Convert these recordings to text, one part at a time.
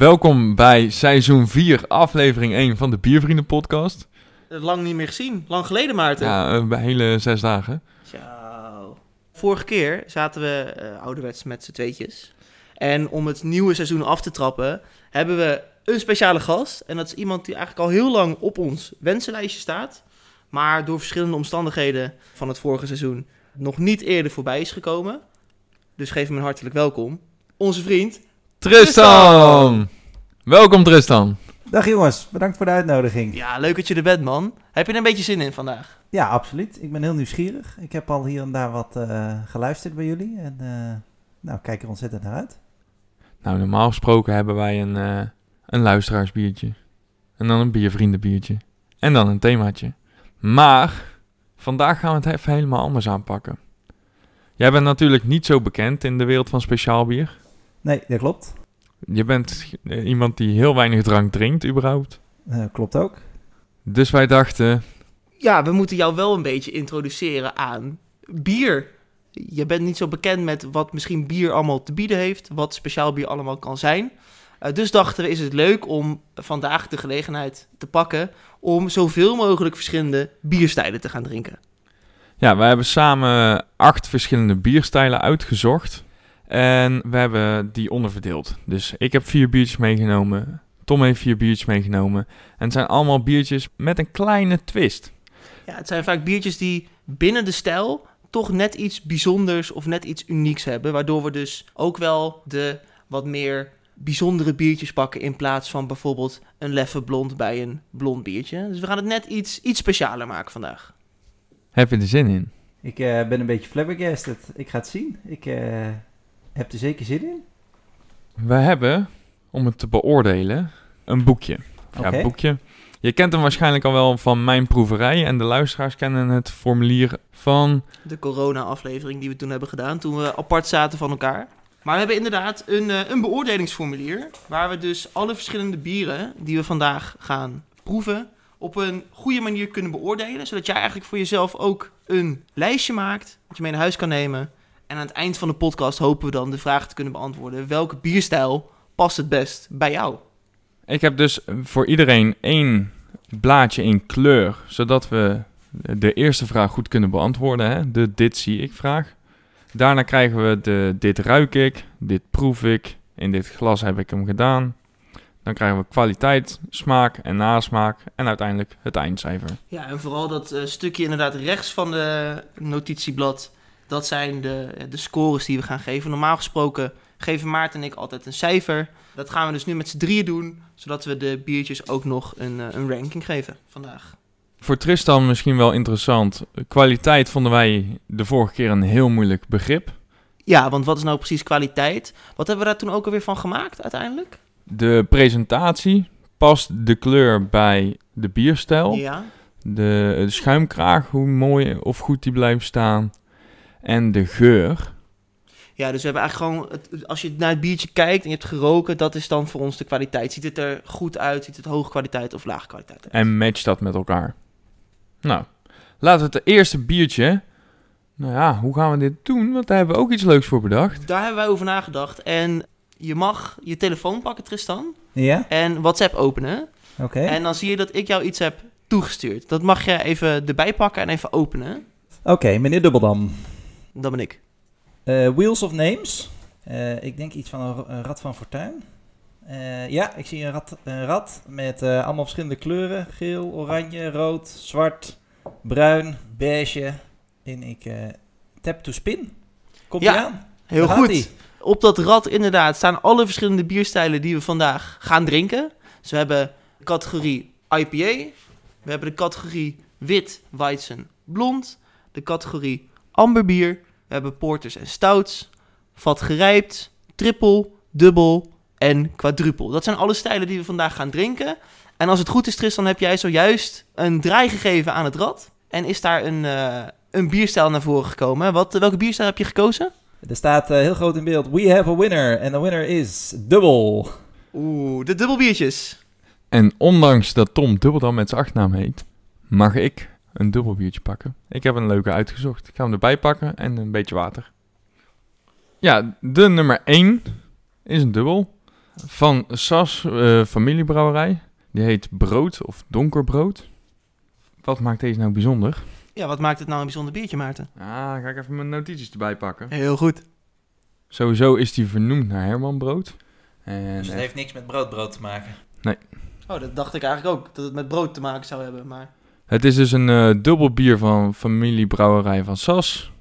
Welkom bij seizoen 4, aflevering 1 van de Biervrienden podcast. Lang niet meer gezien. Lang geleden, Maarten. Ja, een hele zes dagen. Ciao. Vorige keer zaten we eh, ouderwets met z'n tweetjes. En om het nieuwe seizoen af te trappen, hebben we een speciale gast. En dat is iemand die eigenlijk al heel lang op ons wensenlijstje staat. Maar door verschillende omstandigheden van het vorige seizoen nog niet eerder voorbij is gekomen. Dus geef hem een hartelijk welkom. Onze vriend. Tristan! Welkom Tristan. Dag jongens, bedankt voor de uitnodiging. Ja, leuk dat je er bent, man. Heb je er een beetje zin in vandaag? Ja, absoluut. Ik ben heel nieuwsgierig. Ik heb al hier en daar wat eh, geluisterd bij jullie. En eh, nou, kijk er ontzettend naar uit. Nou, normaal gesproken hebben wij een, eh, een luisteraarsbiertje. En dan een biervriendenbiertje. En dan een themaatje. Maar vandaag gaan we het even helemaal anders aanpakken. Jij bent natuurlijk niet zo bekend in de wereld van speciaal bier. Nee, dat klopt. Je bent iemand die heel weinig drank drinkt, überhaupt. Eh, klopt ook. Dus wij dachten, Ja, we moeten jou wel een beetje introduceren aan bier. Je bent niet zo bekend met wat misschien bier allemaal te bieden heeft, wat speciaal bier allemaal kan zijn. Eh, dus dachten we, is het leuk om vandaag de gelegenheid te pakken om zoveel mogelijk verschillende bierstijlen te gaan drinken. ja, we hebben samen acht verschillende bierstijlen uitgezocht. En we hebben die onderverdeeld. Dus ik heb vier biertjes meegenomen. Tom heeft vier biertjes meegenomen. En het zijn allemaal biertjes met een kleine twist. Ja, het zijn vaak biertjes die binnen de stijl toch net iets bijzonders of net iets unieks hebben. Waardoor we dus ook wel de wat meer bijzondere biertjes pakken in plaats van bijvoorbeeld een leffe blond bij een blond biertje. Dus we gaan het net iets, iets specialer maken vandaag. Heb je er zin in? Ik eh, ben een beetje flabbergasted. Ik ga het zien. Ik eh, heb er zeker zin in. We hebben, om het te beoordelen, een boekje. Ja, een boekje. Je kent hem waarschijnlijk al wel van mijn proeverij. En de luisteraars kennen het formulier van De corona-aflevering die we toen hebben gedaan, toen we apart zaten van elkaar. Maar we hebben inderdaad een, eh, een beoordelingsformulier, waar we dus alle verschillende bieren die we vandaag gaan proeven, op een goede manier kunnen beoordelen. Zodat jij eigenlijk voor jezelf ook een lijstje maakt, wat je mee naar huis kan nemen. En aan het eind van de podcast hopen we dan de vraag te kunnen beantwoorden. Welke bierstijl past het best bij jou? Ik heb dus voor iedereen één blaadje in kleur, zodat we de eerste vraag goed kunnen beantwoorden. Hè? De dit zie ik vraag. Daarna krijgen we de dit ruik ik, dit proef ik, in dit glas heb ik hem gedaan. Dan krijgen we kwaliteit, smaak en nasmaak en uiteindelijk het eindcijfer. Ja, en vooral dat eh, stukje inderdaad rechts van de notitieblad. Dat zijn de, de scores die we gaan geven. Normaal gesproken geven Maarten en ik altijd een cijfer. Dat gaan we dus nu met z'n drieën doen. Zodat we de biertjes ook nog een, eh, een ranking geven vandaag. Voor Tristan misschien wel interessant. Kwaliteit vonden wij de vorige keer een heel moeilijk begrip. Ja, want wat is nou precies kwaliteit? Wat hebben we daar toen ook alweer van gemaakt uiteindelijk? De presentatie past de kleur bij de bierstijl. Ja. De, de schuimkraag, hoe mooi of goed die blijft staan. En de geur. Ja, dus we hebben eigenlijk gewoon, het- als je naar het biertje kijkt en je hebt geroken, dat is dan voor ons de kwaliteit. Ziet het er goed uit? Ziet het hoge kwaliteit of lage kwaliteit uit? En matcht dat met elkaar. Nou, laten we het eerste biertje... Nou ja, hoe gaan we dit doen? Want daar hebben we ook iets leuks voor bedacht. Daar hebben wij over nagedacht. En je mag je telefoon pakken, Tristan. Ja? En WhatsApp openen. Oké. En dan zie je dat ik jou iets heb toegestuurd. Dat mag je even erbij pakken en even openen. Oké, meneer Dubbeldam. Dat ben ik. Eh, Wheels of Names. Eh, ik denk iets van een, een rad van fortuin. Eh, ja, ik zie een rad, een rad met allemaal verschillende kleuren. Geel, oranje, rood, zwart, bruin, beige. En ik eh, tap to spin. Komt Ja, aan? Heel Daar goed. Op dat rad inderdaad staan alle verschillende bierstijlen die we vandaag gaan drinken. Dus we hebben categorie IPA. We hebben de categorie wit, weizen, blond. De categorie amberbier. We hebben porters en stouts. Vat gerijpt, triple, dubbel en quadruple. Dat zijn alle stijlen die we vandaag gaan drinken. En als het goed is, Tristan, heb jij zojuist een draai gegeven aan het rad. En is daar een, eh, een bierstijl naar voren gekomen. Wat, welke bierstijl heb je gekozen? Er staat eh, heel groot in beeld. We have a winner. En de winner is dubbel. Oeh, de dubbelbiertjes. En ondanks dat Tom Dubbeldam met zijn achternaam heet... mag ik een dubbel biertje pakken. Ik heb een leuke uitgezocht. Ik ga hem erbij pakken en een beetje water. Ja, de nummer 1 is een dubbel. van Sas eh, familiebrouwerij. Die heet Brood of Donkerbrood. Wat maakt deze nou bijzonder? Ja, wat maakt het nou een bijzonder biertje, Maarten? Ah, ga ik even mijn notities erbij pakken. Heel goed. Sowieso is die vernoemd naar Herman Brood. En Dus het eh, heeft niks met broodbrood te maken. Oh, dat dacht ik eigenlijk ook, dat het met brood te maken zou hebben, maar... het is dus een eh, dubbel bier van familiebrouwerij van Sas.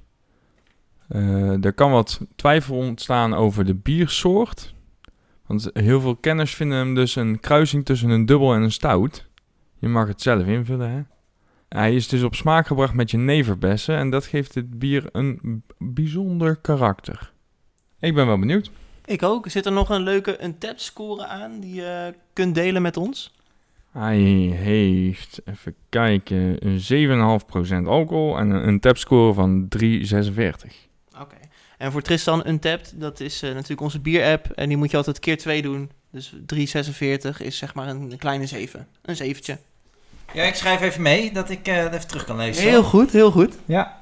Eh, er kan wat twijfel ontstaan over de biersoort. Want heel veel kenners vinden hem dus een kruising tussen een dubbel en een stout. Je mag het zelf invullen, hè. Hij is dus op smaak gebracht met jeneverbessen en dat geeft het bier een bijzonder karakter. Ik ben wel benieuwd. Ik ook. Zit er nog een leuke een tap score aan die je kunt delen met ons? Hij heeft, even kijken, een 7,5% alcohol en een, een tapscore van 3,46. Oké. En voor Tristan Untapped, dat is eh, natuurlijk onze bier-app. En die moet je altijd keer 2 doen. Dus 3,46 is zeg maar een, een kleine 7. Een zeventje. Ja, ik schrijf even mee dat ik eh, het even terug kan lezen. Heel goed, heel goed. Ja.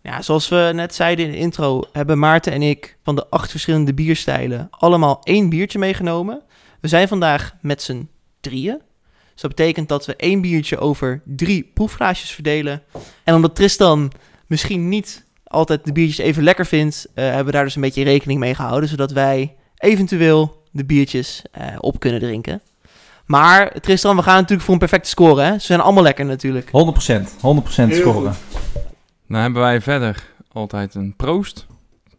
Ja, zoals we net zeiden in de intro, hebben Maarten en ik van de acht verschillende bierstijlen allemaal één biertje meegenomen. We zijn vandaag met z'n drieën. Dus dat betekent dat we één biertje over drie proefglaasjes verdelen. En omdat Tristan misschien niet altijd de biertjes even lekker vindt, eh, hebben we daar dus een beetje rekening mee gehouden. Zodat wij eventueel de biertjes eh, op kunnen drinken. Maar Tristan, we gaan natuurlijk voor een perfecte score. Hè? Ze zijn allemaal lekker natuurlijk. 100%. 100% scoren. Dan hebben wij verder altijd een proost.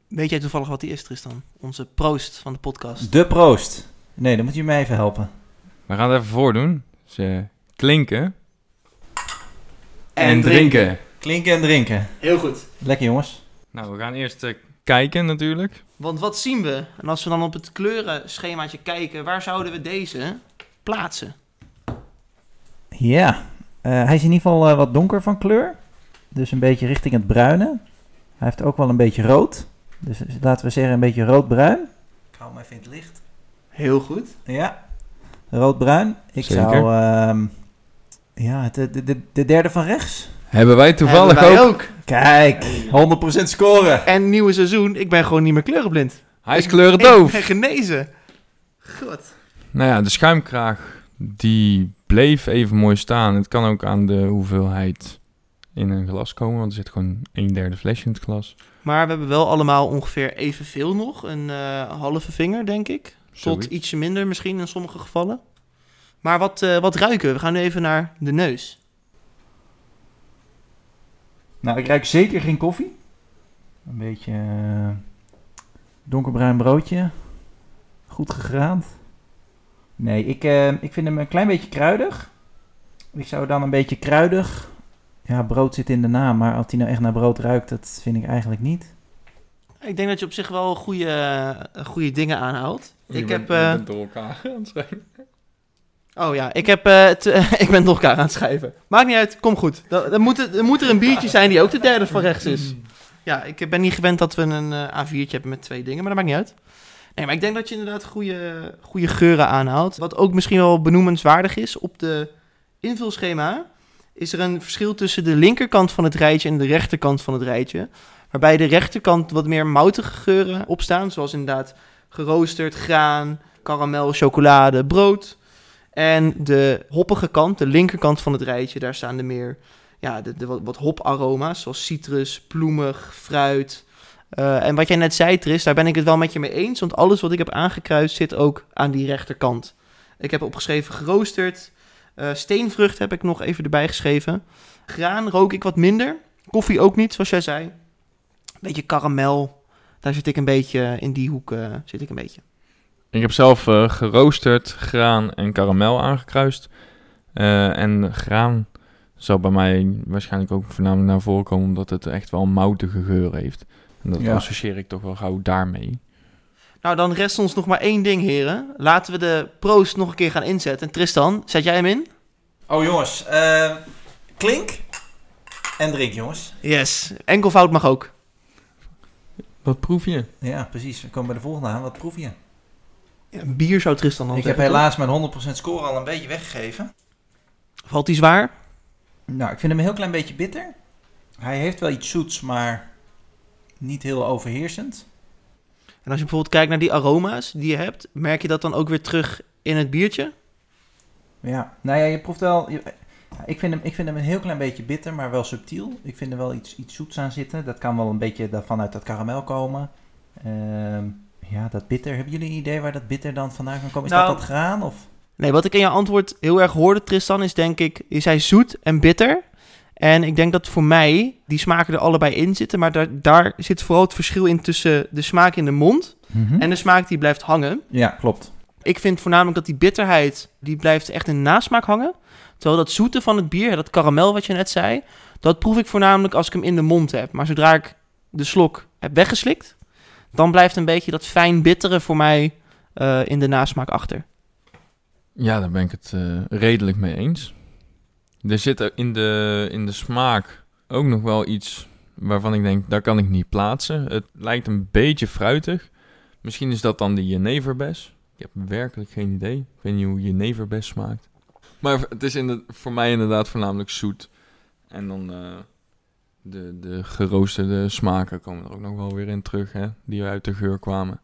Weet jij toevallig wat die is, Tristan? Onze proost van de podcast. De proost. Nee, dan moet je mij even helpen. We gaan het even voordoen. Ze klinken En Klinken en drinken. Heel goed. Lekker jongens. Nou, we gaan eerst eh, kijken natuurlijk. Want wat zien we? En als we dan op het kleurenschemaatje kijken, waar zouden we deze plaatsen? Ja. Eh, hij is in ieder geval eh, wat donker van kleur. Dus een beetje richting het bruine. Hij heeft ook wel een beetje rood. Dus laten we zeggen een beetje roodbruin. Ik hou hem even in het licht. Heel goed. Ja. Roodbruin. Ik Zeker. zou... ehm, ja, de, de, de, de derde van rechts. Hebben wij toevallig Hebben wij ook. Kijk, 100% scoren. En nieuwe seizoen, ik ben gewoon niet meer kleurenblind. Hij is Ik kleurendoof. ben genezen. God. Nou ja, de schuimkraag die bleef even mooi staan. Het kan ook aan de hoeveelheid in een glas komen, want er zit gewoon een derde flesje in het glas. Maar we hebben wel allemaal ongeveer evenveel nog. Een eh, halve vinger, denk ik. Tot ietsje minder misschien in sommige gevallen. Maar wat, eh, wat ruiken we? We gaan nu even naar de neus. Nou, ik ruik zeker geen koffie. Een beetje eh, donkerbruin broodje. Goed gegraand. Nee, ik, eh, ik vind hem een klein beetje kruidig. Ik zou dan een beetje kruidig. Ja, brood zit in de naam, maar als hij nou echt naar brood ruikt, dat vind ik eigenlijk niet. Ik denk dat je op zich wel goede, eh, goede dingen aanhoudt. Ik heb... eh, door elkaar aan het schrijven. Oh ja, ik, heb, eh, ik ben door elkaar aan het schrijven. Maakt niet uit, kom goed. Dan, dan, moet, er, moet er een biertje zijn die ook de derde van rechts is. Ja, ik ben niet gewend dat we een eh, A4'tje hebben met twee dingen, maar dat maakt niet uit. Nee, maar ik denk dat je inderdaad goede, goede geuren aanhoudt. Wat ook misschien wel benoemenswaardig is, op de invulschema is er een verschil tussen de linkerkant van het rijtje en de rechterkant van het rijtje. Waarbij de rechterkant wat meer moutige geuren opstaan, zoals inderdaad geroosterd, graan, karamel, chocolade, brood. En de hoppige kant, de linkerkant van het rijtje, daar staan de meer ja, de, de wat, wat hoparoma's, zoals citrus, bloemig, fruit. Eh, en wat jij net zei, Tris, daar ben ik het wel met je mee eens. Want alles wat ik heb aangekruist zit ook aan die rechterkant. Ik heb opgeschreven geroosterd. eh, steenvrucht heb ik nog even erbij geschreven. Graan rook ik wat minder. Koffie ook niet, zoals jij zei. Beetje karamel. Daar zit ik een beetje, in die hoek eh, zit ik een beetje. Ik heb zelf eh, geroosterd, graan en karamel aangekruist. Eh, en graan zal bij mij waarschijnlijk ook voornamelijk naar voren komen, omdat het echt wel een moutige geur heeft. En dat Ja. associeer ik toch wel gauw daarmee. Nou, dan rest ons nog maar één ding, heren. Laten we de proost nog een keer gaan inzetten. En Tristan, zet jij hem in? Oh jongens, eh, klink en drink jongens. Yes. Enkelvoud mag ook. Wat proef je? Ja, precies. We komen bij de volgende aan. Wat proef je? Ja, een bier zou Tristan dan Ik heb helaas mijn 100% score al een beetje weggegeven. Valt die zwaar? Nou, ik vind hem een heel klein beetje bitter. Hij heeft wel iets zoets, maar niet heel overheersend. En als je bijvoorbeeld kijkt naar die aroma's die je hebt, merk je dat dan ook weer terug in het biertje? Ja, nou ja, je proeft wel... je- ik, vind hem, ik vind hem een heel klein beetje bitter, maar wel subtiel. Ik vind er wel iets, iets zoets aan zitten. Dat kan wel een beetje vanuit dat karamel komen. Ehm, ja, dat bitter. Hebben jullie een idee waar dat bitter dan vandaan kan komen? Is Nou, dat dat graan? Of? Nee, wat ik in je antwoord heel erg hoorde, Tristan, is denk ik, je zei zoet en bitter. En ik denk dat voor mij die smaken er allebei in zitten, maar daar, daar zit vooral het verschil in tussen de smaak in de mond en de smaak die blijft hangen. Ja, klopt. Ik vind voornamelijk dat die bitterheid, die blijft echt in nasmaak hangen. Terwijl dat zoete van het bier, dat karamel wat je net zei, dat proef ik voornamelijk als ik hem in de mond heb. Maar zodra ik de slok heb weggeslikt, dan blijft een beetje dat fijn bittere voor mij eh, in de nasmaak achter. Ja, daar ben ik het eh, redelijk mee eens. Er zit in de, in de smaak ook nog wel iets waarvan ik denk, daar kan ik niet plaatsen. Het lijkt een beetje fruitig. Misschien is dat dan de jeneverbes. Ik heb werkelijk geen idee. Ik weet niet hoe jeneverbes smaakt. Maar het is in voor mij inderdaad voornamelijk zoet. En dan eh, de, de geroosterde smaken komen er ook nog wel weer in terug, hè, die uit de geur kwamen.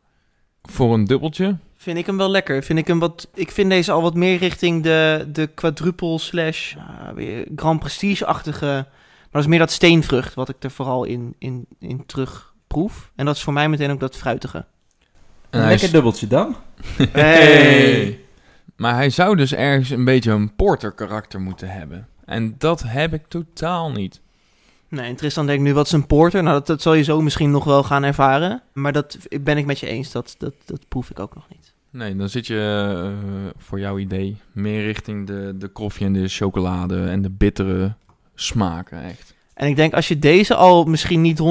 Voor een dubbeltje Vind ik hem wel lekker. Vind ik, hem wat, ik vind deze al wat meer richting de, de quadruple slash uh, weer Grand Prestige-achtige. Maar dat is meer dat steenvrucht wat ik er vooral in, in, in terug proef. En dat is voor mij meteen ook dat fruitige. En Een lekker dubbeltje dan. Hey. Maar hij zou dus ergens een beetje een porter karakter moeten hebben. En dat heb ik totaal niet. Nee, en Tristan denkt nu, wat is een porter? Nou, dat, dat zal je zo misschien nog wel gaan ervaren. Maar dat ben ik met je eens, dat, dat, dat proef ik ook nog niet. Nee, dan zit je eh, voor jouw idee meer richting de, de koffie en de chocolade en de bittere smaken echt. En ik denk als je deze al misschien niet 100%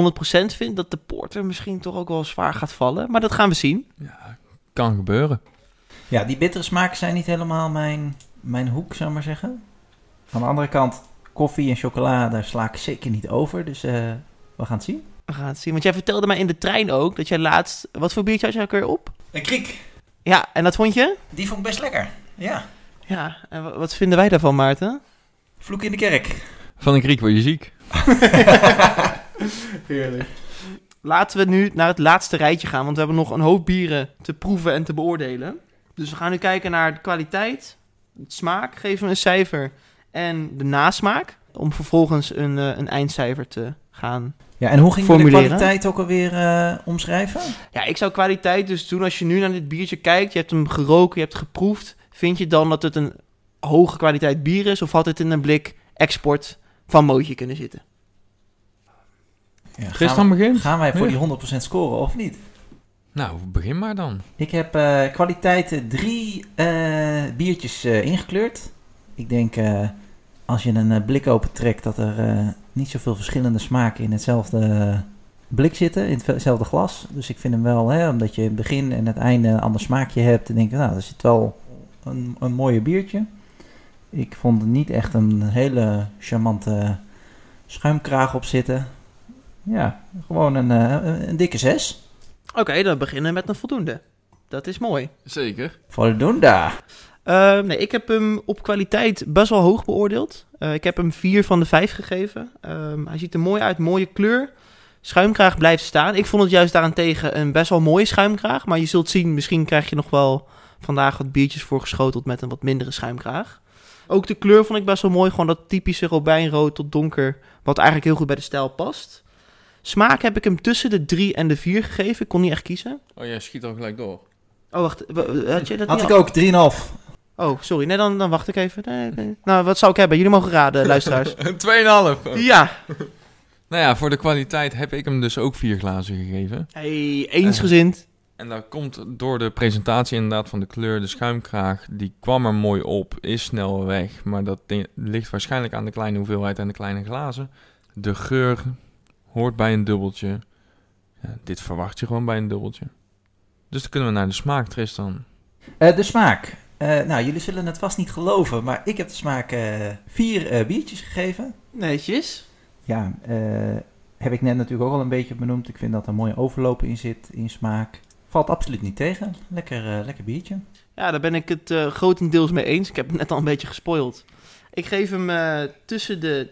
vindt, dat de porter misschien toch ook wel zwaar gaat vallen. Maar dat gaan we zien. Ja, kan gebeuren. Ja, die bittere smaken zijn niet helemaal mijn, mijn hoek, zou ik maar zeggen. Aan de andere kant, koffie en chocola, daar sla ik zeker niet over. Dus eh, we gaan het zien. We gaan het zien. Want jij vertelde mij in de trein ook dat jij laatst... Wat voor biertje had jij ook weer op? Een kriek, Ja, en dat vond je? die vond ik best lekker. Ja, Ja, en wa- wat vinden wij daarvan, Maarten? vloek in de kerk. Van een kriek word je ziek. Heerlijk. Laten we nu naar het laatste rijtje gaan, want we hebben nog een hoop bieren te proeven en te beoordelen. Dus we gaan nu kijken naar de kwaliteit, het smaak, geven we een cijfer en de nasmaak. Om vervolgens een, eh, een eindcijfer te gaan. Ja, en hoe ging je de kwaliteit ook alweer eh, omschrijven? Ja, ik zou kwaliteit dus doen als je nu naar dit biertje kijkt. Je hebt hem geroken, je hebt geproefd. Vind je dan dat het een hoge kwaliteit bier is? Of had het in een blik export van Mootje kunnen zitten? Ja, gaan, we- wij voor die 100% scoren of niet? Nou, begin maar dan. Ik heb eh kwaliteiten drie eh, biertjes eh, ingekleurd. Ik denk als je een blik open trekt dat er niet zoveel verschillende smaken in hetzelfde blik zitten, in hetzelfde glas. Dus ik vind hem wel, hè, omdat je het begin en het einde een ander smaakje hebt, dan denk ik, nou, er zit wel een, een mooie biertje. Ik vond er niet echt een hele charmante schuimkraag op zitten. Ja, gewoon een, een, een dikke zes. Oké, dan beginnen we met een voldoende. Dat is mooi. Zeker. Voldoende. Eh, nee, ik heb hem op kwaliteit best wel hoog beoordeeld. Eh, ik heb hem 4 van de 5 gegeven. Ehm, hij ziet er mooi uit, mooie kleur. Schuimkraag blijft staan. Ik vond het juist daarentegen een best wel mooie schuimkraag. Maar je zult zien, misschien krijg je nog wel vandaag wat biertjes voorgeschoteld met een wat mindere schuimkraag. Ook de kleur vond ik best wel mooi. Gewoon dat typische robijnrood tot donker. Wat eigenlijk heel goed bij de stijl past. Smaak heb ik hem tussen de 3 en de 4 gegeven. Ik kon niet echt kiezen. Oh, jij schiet al gelijk door. Oh, wacht. Had je dat Had ik al- ook, 3,5. Oh, sorry. Nee, dan, dan wacht ik even. Nee, nee. Nou, wat zou ik hebben? Jullie mogen raden, luisteraars. Een 2,5. ja. Nou ja, voor de kwaliteit heb ik hem dus ook vier glazen gegeven. Hey, eensgezind. En dat komt door de presentatie inderdaad van de kleur. De schuimkraag, die kwam er mooi op, is snel weg. Maar dat ligt waarschijnlijk aan de kleine hoeveelheid en de kleine glazen. De geur hoort bij een dubbeltje. Ja, dit verwacht je gewoon bij een dubbeltje. Dus dan kunnen we naar de smaak, Tristan. Eh, de smaak. Eh, nou, jullie zullen het vast niet geloven, maar ik heb de smaak eh, vier eh, biertjes gegeven. Netjes. Ja, eh, heb ik net natuurlijk ook al een beetje benoemd. Ik vind dat er een mooie overlopen in zit, in smaak. Valt absoluut niet tegen. Lekker, eh, lekker biertje. Ja, daar ben ik het eh, grotendeels mee eens. Ik heb het net al een beetje gespoild. Ik geef hem eh, tussen de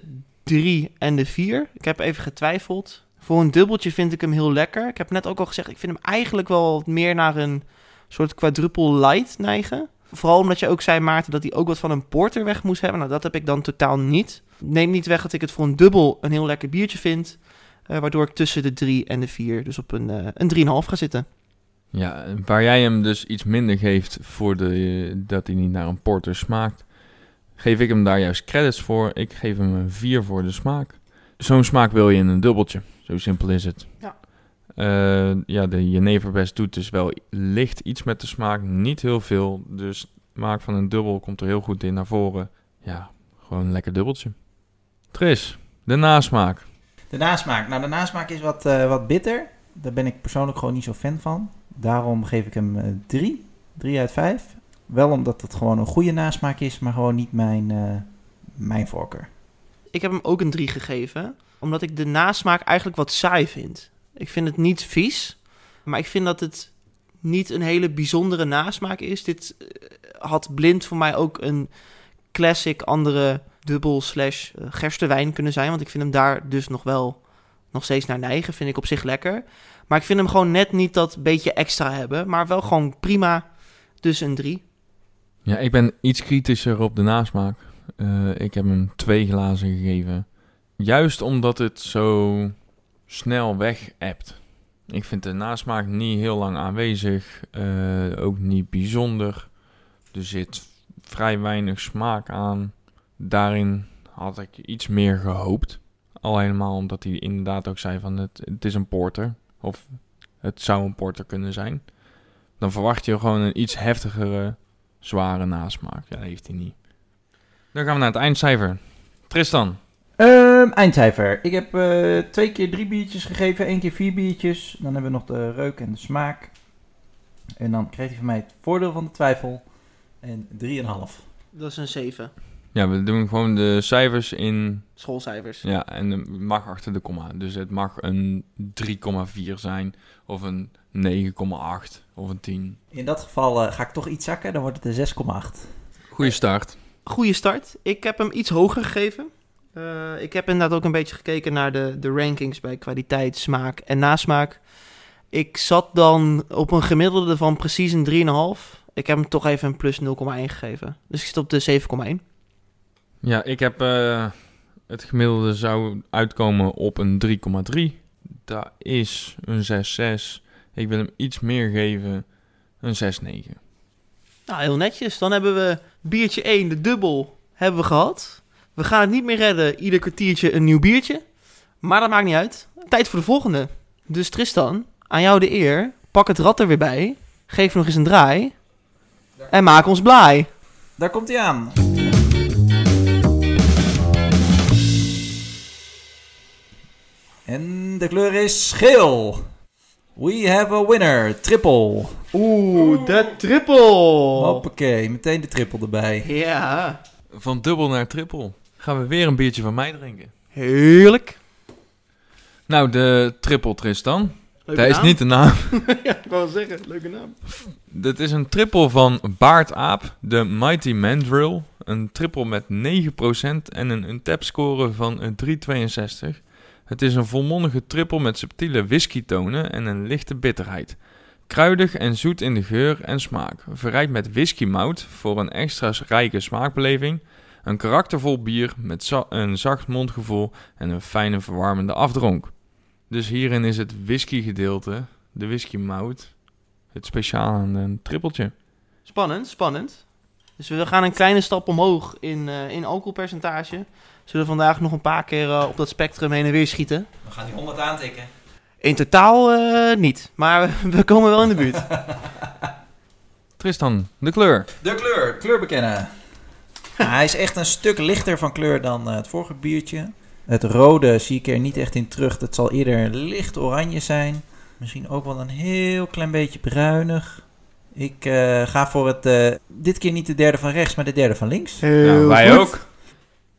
3 en de 4. Ik heb even getwijfeld. Voor een dubbeltje vind ik hem heel lekker. Ik heb net ook al gezegd, ik vind hem eigenlijk wel meer naar een soort quadruple light neigen. Vooral omdat je ook zei, Maarten, dat hij ook wat van een porter weg moest hebben. Nou, dat heb ik dan totaal niet. Neem niet weg dat ik het voor een dubbel een heel lekker biertje vind. eh, waardoor ik tussen de 3 en de 4, dus op een, eh een 3,5 ga zitten. Ja, waar jij hem dus iets minder geeft voor de, dat hij niet naar een porter smaakt, geef ik hem daar juist credits voor. Ik geef hem een 4 voor de smaak. Zo'n smaak wil je in een dubbeltje. Zo simpel is het. Ja. Eh, ja, de Jeneverbest doet dus wel licht iets met de smaak, niet heel veel. Dus de smaak van een dubbel komt er heel goed in naar voren. Ja, gewoon een lekker dubbeltje. Tris, de nasmaak. De nasmaak. Nou, de nasmaak is wat, eh, wat bitter. Daar ben ik persoonlijk gewoon niet zo fan van. Daarom geef ik hem 3. 3 uit 5. Wel omdat het gewoon een goede nasmaak is, maar gewoon niet mijn, eh, mijn voorkeur. Ik heb hem ook een 3 gegeven, omdat ik de nasmaak eigenlijk wat saai vind. Ik vind het niet vies, maar ik vind dat het niet een hele bijzondere nasmaak is. Dit eh, had blind voor mij ook een classic andere dubbel slash eh, gerstewijn kunnen zijn. Want ik vind hem daar dus nog wel nog steeds naar neigen. Vind ik op zich lekker. Maar ik vind hem gewoon net niet dat beetje extra hebben. Maar wel gewoon prima. Dus een 3. Ja, ik ben iets kritischer op de nasmaak. Eh, ik heb hem twee glazen gegeven. Juist omdat het zo snel weg hebt. Ik vind de nasmaak niet heel lang aanwezig. eh, ook niet bijzonder. Er zit vrij weinig smaak aan. Daarin had ik iets meer gehoopt. Al helemaal omdat hij inderdaad ook zei van het, het is een porter. Of het zou een porter kunnen zijn. Dan verwacht je gewoon een iets heftigere zware nasmaak. Ja, dat heeft hij niet. Dan gaan we naar het eindcijfer. Tristan. Ehm, eindcijfer. Ik heb eh, twee keer drie biertjes gegeven, één keer vier biertjes. Dan hebben we nog de reuk en de smaak. En dan kreeg hij van mij het voordeel van de twijfel. En 3,5. Dat is een 7. Ja, we doen gewoon de cijfers in... Schoolcijfers. Ja, en het mag achter de komma. Dus het mag een 3,4 zijn. Of een 9,8. Of een 10. In dat geval eh, ga ik toch iets zakken, dan wordt het een 6,8. Goeie start. Goede start. Ik heb hem iets hoger gegeven. Eh, ik heb inderdaad ook een beetje gekeken naar de, de rankings bij kwaliteit, smaak en nasmaak. Ik zat dan op een gemiddelde van precies een 3,5. Ik heb hem toch even een plus 0,1 gegeven. Dus ik zit op de 7,1. Ja, ik heb... eh, het gemiddelde zou uitkomen op een 3,3. Dat is een 6,6. Ik wil hem iets meer geven. Een 6,9. Nou, heel netjes. Dan hebben we biertje 1, de dubbel, hebben we gehad. We gaan het niet meer redden, ieder kwartiertje een nieuw biertje. Maar dat maakt niet uit. Tijd voor de volgende. Dus Tristan, aan jou de eer. Pak het rad er weer bij. Geef nog eens een draai. En maak ons blij. Daar komt hij aan. En de kleur is geel. We have a winner. Triple. Oeh, de triple. Hoppakee, meteen de triple erbij. Ja, Van dubbel naar triple. Gaan we weer een biertje van mij drinken. heerlijk. Nou, de triple Tristan. Leuke Dat is niet de naam. ja, ik wou zeggen, leuke naam. Dit is een triple van Baardaap, de Mighty Mandrill. Een triple met 9% en een untap score van een 3,62. Het is een volmondige triple met subtiele whiskytonen en een lichte bitterheid. Kruidig en zoet in de geur en smaak. Verrijkt met whiskymout voor een extra rijke smaakbeleving. Een karaktervol bier met een zacht mondgevoel en een fijne verwarmende afdronk. Dus hierin is het whiskygedeelte, de whiskymout, het speciaal aan een trippeltje. Spannend, spannend. Dus we gaan een kleine stap omhoog in, eh, in alcoholpercentage. Zullen we vandaag nog een paar keer eh, op dat spectrum heen en weer schieten? We gaan die 100 aantikken. In totaal eh, niet, maar we komen wel in de buurt. Tristan, de kleur. De kleur, kleur bekennen. Nou, hij is echt een stuk lichter van kleur dan eh, het vorige biertje. Het rode zie ik er niet echt in terug. Het zal eerder licht oranje zijn. Misschien ook wel een heel klein beetje bruinig. Ik eh, ga voor het, eh, dit keer niet de derde van rechts, maar de derde van links. Ja, wij ook.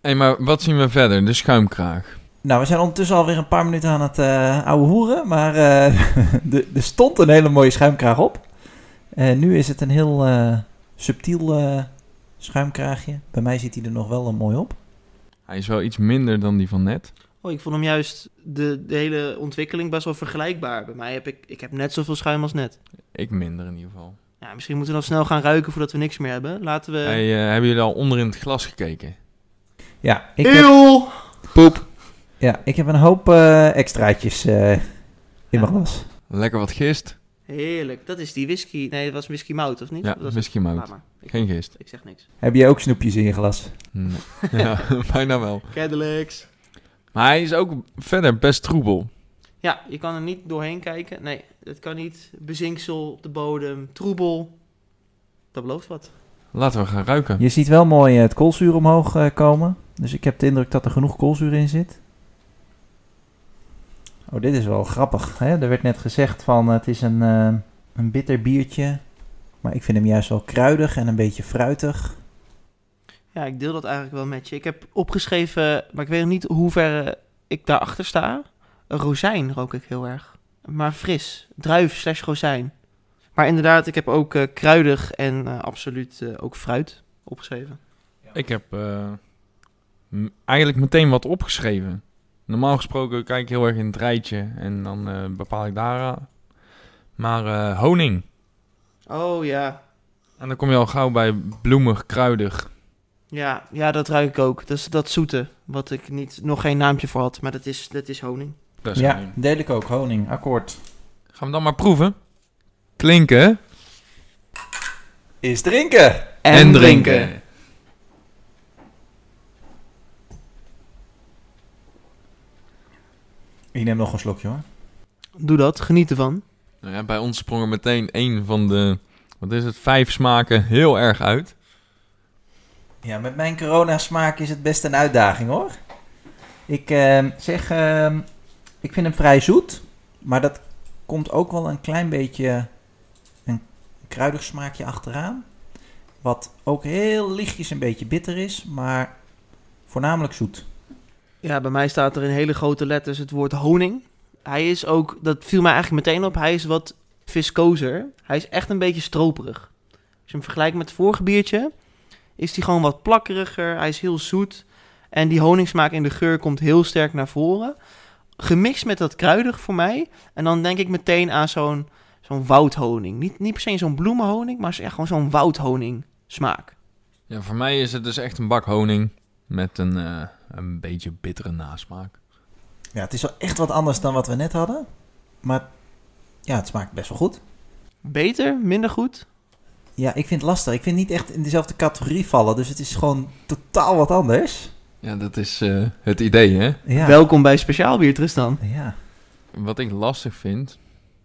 Hé, maar wat zien we verder? De schuimkraag. Nou, we zijn ondertussen alweer een paar minuten aan het eh ouwe hoeren. Maar eh, de- er stond een hele mooie schuimkraag op. En nu is het een heel eh, subtiel eh, schuimkraagje. Bij mij zit hij er nog wel een mooi op. Hij is wel iets minder dan die van net. Oh, ik vond hem juist de, de hele ontwikkeling best wel vergelijkbaar. Bij mij heb ik, ik heb net zoveel schuim als net. Ik minder in ieder geval. Ja, misschien moeten we dan snel gaan ruiken voordat we niks meer hebben. Laten we... Hey, hebben jullie al onder in het glas gekeken? Ja, ik heb! Poep. ja, ik heb een hoop eh, extraatjes eh, in mijn glas. Lekker wat gist. Heerlijk. Dat is die whisky. Nee, dat was whisky mout, of niet? Ja, dat was... whisky mout. Laat maar. Ik, Geen gist. ik zeg niks. Heb jij ook snoepjes in je glas? Nee. ja, bijna wel. Cadillacs. Maar hij is ook verder best troebel. Ja, je kan er niet doorheen kijken. Nee, dat kan niet. Bezinksel op de bodem, troebel. Dat belooft wat. Laten we gaan ruiken. Je ziet wel mooi eh, het koolzuur omhoog eh, komen. Dus ik heb de indruk dat er genoeg koolzuur in zit. Oh, dit is wel grappig. Hè? Er werd net gezegd van het is een, eh, een bitter biertje. Maar ik vind hem juist wel kruidig en een beetje fruitig. Ja, ik deel dat eigenlijk wel met je. Ik heb opgeschreven, maar ik weet nog niet hoe ver ik daarachter sta. Een rozijn rook ik heel erg. Maar fris. Druif slash rozijn. Maar inderdaad, ik heb ook eh, kruidig en eh, absoluut eh, ook fruit opgeschreven. Ik heb eh, eigenlijk meteen wat opgeschreven. Normaal gesproken kijk ik heel erg in het rijtje en dan eh, bepaal ik daar. aan. Maar eh, honing. Oh ja. En dan kom je al gauw bij bloemig, kruidig. Ja, ja, dat ruik ik ook. Dat is dat zoete, wat ik niet, nog geen naampje voor had. Maar dat is, dat is honing. Dat is ja, honing. deel ik ook. Honing, akkoord. Gaan we dan maar proeven. Klinken. Is drinken! Ik neem nog een slokje hoor. Doe dat, geniet ervan. Nou ja, bij ons sprong er meteen een van de, wat is het, vijf smaken heel erg uit. Ja, met mijn corona-smaak is het best een uitdaging hoor. Ik ehm, zeg, ehm, ik vind hem vrij zoet, maar dat komt ook wel een klein beetje een kruidig smaakje achteraan. Wat ook heel lichtjes een beetje bitter is, maar voornamelijk zoet. Ja, bij mij staat er in hele grote letters het woord honing. Hij is ook, dat viel mij eigenlijk meteen op, hij is wat viscozer. Hij is echt een beetje stroperig. Als je hem vergelijkt met het vorige biertje, is hij gewoon wat plakkeriger. Hij is heel zoet. En die honingsmaak in de geur komt heel sterk naar voren. Gemixt met dat kruidig voor mij. En dan denk ik meteen aan zo'n zo'n woudhoning. Niet, niet per se zo'n bloemenhoning, maar gewoon zo'n woudhoning smaak. Ja, voor mij is het dus echt een bak honing met een, eh, een beetje bittere nasmaak. Ja, het is wel echt wat anders dan wat we net hadden. Maar ja, het smaakt best wel goed. Beter, minder goed. Ja, ik vind het lastig. Ik vind het niet echt in dezelfde categorie vallen. Dus het is gewoon totaal wat anders. Ja, dat is eh, het idee, hè? Ja. Welkom bij Speciaal Bier Tristan. Ja. Wat ik lastig vind,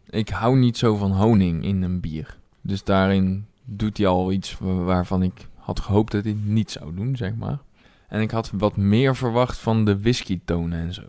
ik hou niet zo van honing in een bier. Dus daarin doet hij al iets wa- waarvan ik had gehoopt dat hij het niet zou doen, zeg maar. En ik had wat meer verwacht van de whisky tonen en zo.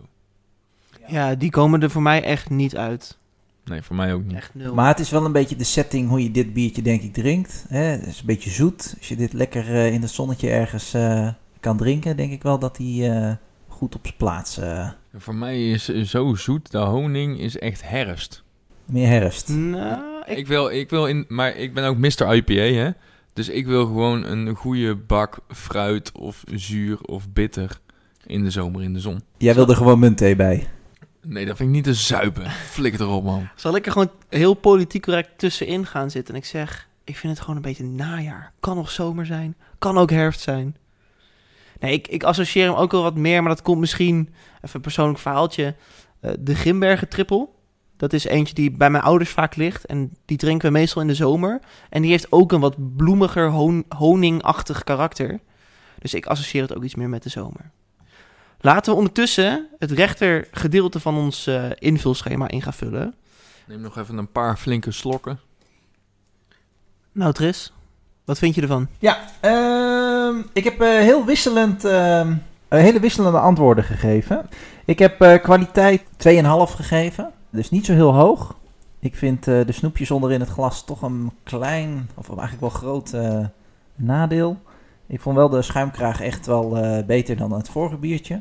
Ja, die komen er voor mij echt niet uit. Nee, voor mij ook niet. Echt nul. Maar het is wel een beetje de setting hoe je dit biertje denk ik drinkt. Hè? Het is een beetje zoet. Als je dit lekker eh, in het zonnetje ergens eh, kan drinken, denk ik wel dat hij eh, goed op zijn plaats... eh, Voor mij is zo zoet, de honing is echt herfst. meer herfst. Nou, ik, Ik wil, ik wil in, maar ik ben ook Mr. IPA, hè. Dus ik wil gewoon een goede bak fruit of zuur of bitter in de zomer in de zon. Jij wil er gewoon muntthee bij. Nee, dat vind ik niet te zuipen. Flikker erop, man. zal ik er gewoon heel politiek correct tussenin gaan zitten. En ik zeg, ik vind het gewoon een beetje najaar. Kan nog zomer zijn, kan ook herfst zijn. Nee, ik, ik associeer hem ook wel wat meer, maar dat komt misschien, even een persoonlijk verhaaltje. eh, de Grimbergen trippel. Dat is eentje die bij mijn ouders vaak ligt. En die drinken we meestal in de zomer. En die heeft ook een wat bloemiger, hon- honingachtig karakter. Dus ik associeer het ook iets meer met de zomer. Laten we ondertussen het rechter gedeelte van ons eh, invulschema in gaan vullen. Neem nog even een paar flinke slokken. Nou, Tris, wat vind je ervan? Ja, ehm, ik heb eh, heel wisselend, ehm, eh, hele wisselende antwoorden gegeven. Ik heb eh, kwaliteit 2,5 gegeven, dus niet zo heel hoog. Ik vind eh, de snoepjes onderin het glas toch een klein, of eigenlijk wel groot eh, nadeel. Ik vond wel de schuimkraag echt wel eh, beter dan het vorige biertje.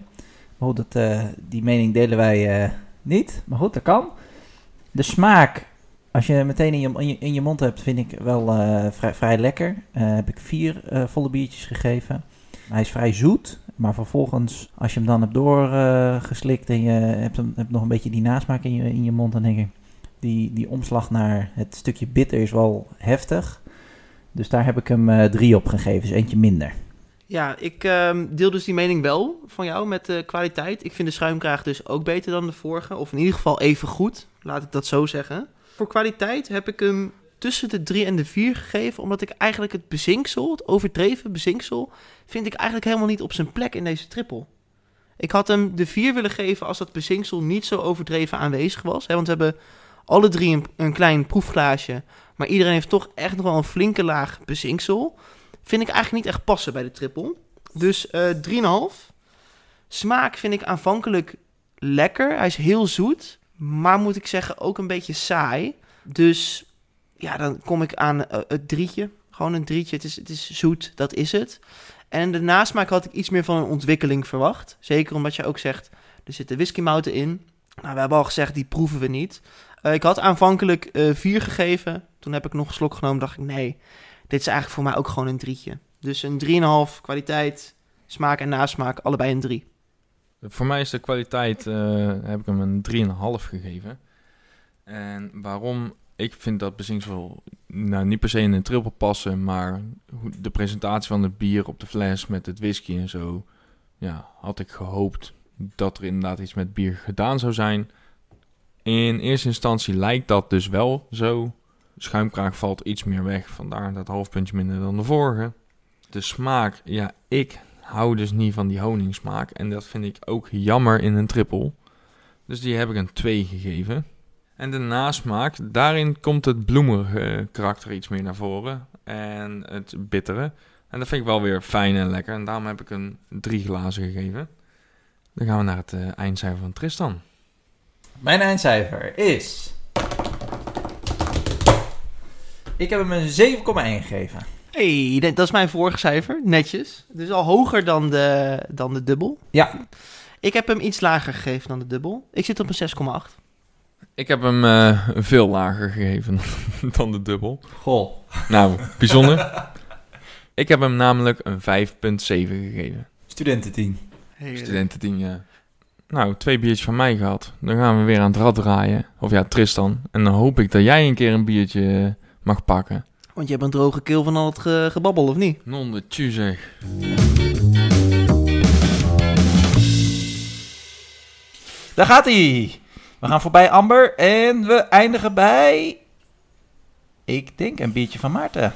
Maar goed, dat, die mening delen wij niet. Maar goed, dat kan. De smaak, als je meteen in je, in je, mond hebt, vind ik wel vrij, lekker. Heb ik vier volle biertjes gegeven. hij is vrij zoet. Maar vervolgens, als je hem dan hebt doorgeslikt en je hebt, hem, hebt nog een beetje die nasmaak in je, in je mond, dan denk ik, die, die omslag naar het stukje bitter is wel heftig. Dus daar heb ik hem eh, drie op gegeven, dus eentje minder. Ja, ik ehm, deel dus die mening wel van jou met de kwaliteit. Ik vind de schuimkraag dus ook beter dan de vorige. Of in ieder geval even goed, laat ik dat zo zeggen. Voor kwaliteit heb ik hem tussen de 3 en de 4 gegeven. Omdat ik eigenlijk het bezinksel, het overdreven bezinksel, vind ik eigenlijk helemaal niet op zijn plek in deze triple. Ik had hem de 4 willen geven als dat bezinksel niet zo overdreven aanwezig was. Hè, want we hebben alle drie een, klein proefglaasje. Maar iedereen heeft toch echt nog wel een flinke laag bezinksel. Vind ik eigenlijk niet echt passen bij de triple. Dus eh 3,5. Smaak vind ik aanvankelijk lekker. Hij is heel zoet. Maar moet ik zeggen ook een beetje saai. Dus ja, dan kom ik aan eh, het drietje. Gewoon een drietje. Het is, het is zoet, dat is het. En de nasmaak had ik iets meer van een ontwikkeling verwacht. Zeker omdat je ook zegt, er zitten whiskymouten in. Nou, we hebben al gezegd, die proeven we niet. Eh, ik had aanvankelijk eh 4 gegeven. Toen heb ik nog een slok genomen. Dacht ik, nee, dit is eigenlijk voor mij ook gewoon een drietje. Dus een 3,5 kwaliteit, smaak en nasmaak, allebei een 3. Voor mij is de kwaliteit, heb ik hem een 3,5 gegeven. En waarom? Ik vind dat bezinksel nou, niet per se in een triple passen, maar de presentatie van het bier op de fles met het whisky en zo, ja, had ik gehoopt dat er inderdaad iets met bier gedaan zou zijn. In eerste instantie lijkt dat dus wel zo. Schuimkraag valt iets meer weg, vandaar dat half puntje minder dan de vorige. De smaak, ja, ik hou dus niet van die honingsmaak. En dat vind ik ook jammer in een triple. Dus die heb ik een 2 gegeven. En de nasmaak, daarin komt het bloemerige karakter iets meer naar voren. En het bittere. En dat vind ik wel weer fijn en lekker. En daarom heb ik een 3 glazen gegeven. Dan gaan we naar het eh, eindcijfer van Tristan. Mijn eindcijfer is... Ik heb hem een 7,1 gegeven. hey, dat dat is mijn vorige cijfer. Netjes. Dus al hoger dan de, dan de dubbel. Ja. Ik heb hem iets lager gegeven dan de dubbel. Ik zit op een 6,8. Ik heb hem eh, veel lager gegeven dan de dubbel. Goh. Nou, bijzonder. ik heb hem namelijk een 5,7 gegeven. Studententeam. Studententeam, ja. Nou, twee biertjes van mij gehad. Dan gaan we weer aan het rad draaien. Of ja, Tristan. En dan hoop ik dat jij een keer een biertje eh, mag pakken. Want je hebt een droge keel van al het ge- gebabbel, of niet? Non de tju zeg. Daar gaat hij. We gaan voorbij Amber en we eindigen bij... Ik denk een biertje van Maarten.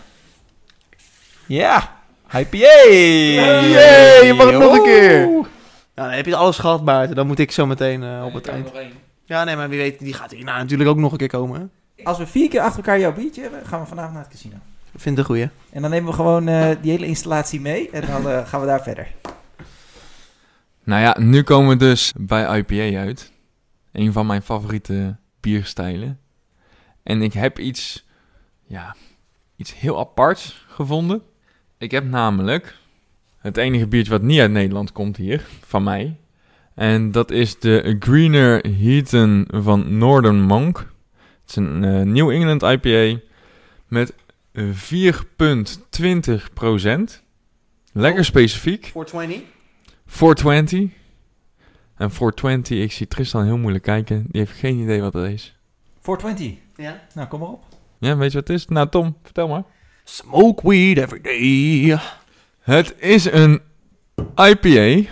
Ja, IPA. Yay, je mag het nog een keer. Nou, dan heb je alles gehad, Maarten. Dan moet ik zo meteen eh, op het eind. Ja, nee, maar wie weet, die gaat hierna natuurlijk ook nog een keer komen. Hè? Als we vier keer achter elkaar jouw biertje hebben, gaan we vanavond naar het casino. Ik vind het een goeie. En dan nemen we gewoon eh, die hele installatie mee en dan eh, gaan we daar verder. Nou ja, nu komen we dus bij IPA uit. Een van mijn favoriete bierstijlen. En ik heb iets, ja, iets heel aparts gevonden. Ik heb namelijk het enige biertje wat niet uit Nederland komt hier, van mij. En dat is de Greener Heaton van Northern Monk. Het is een eh, New England IPA met 4,20% Lekker Oh. specifiek. 420? 420. En 420, ik zie Tristan heel moeilijk kijken. Die heeft geen idee wat dat is. 420. Ja. Nou, kom maar op. Ja, weet je wat het is? Nou, Tom, vertel maar. Smoke weed every day. Het is een IPA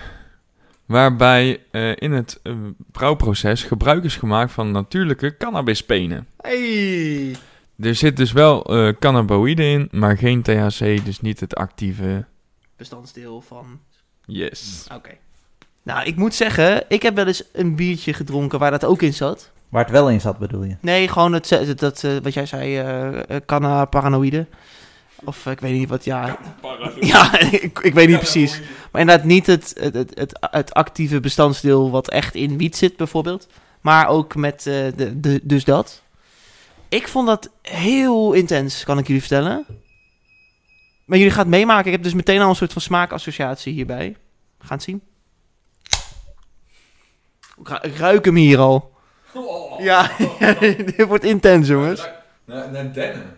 waarbij eh, in het eh, brouwproces gebruik is gemaakt van natuurlijke cannabispenen. Hey. Er zit dus wel eh cannabinoïden in, maar geen THC, dus niet het actieve. Bestanddeel van... Yes. Oké. Nou, ik moet zeggen, ik heb wel eens een biertje gedronken waar dat ook in zat. Waar het wel in zat, bedoel je? Nee, gewoon het, dat, eh, wat jij zei, eh eh, canna paranoïde. Of ik weet niet wat, ja. Ja, ik, ik weet niet precies. Maar inderdaad niet het, het, het, het, het actieve bestandsdeel wat echt in wiet zit, bijvoorbeeld. Maar ook met eh, de, de, dus dat. Ik vond dat heel intens, kan ik jullie vertellen. Maar jullie gaan het meemaken. Ik heb dus meteen al een soort van smaakassociatie hierbij. We gaan het zien. Ik ru- ik ruik hem hier al. Ja, dit wordt intens, jongens. Naar dennen,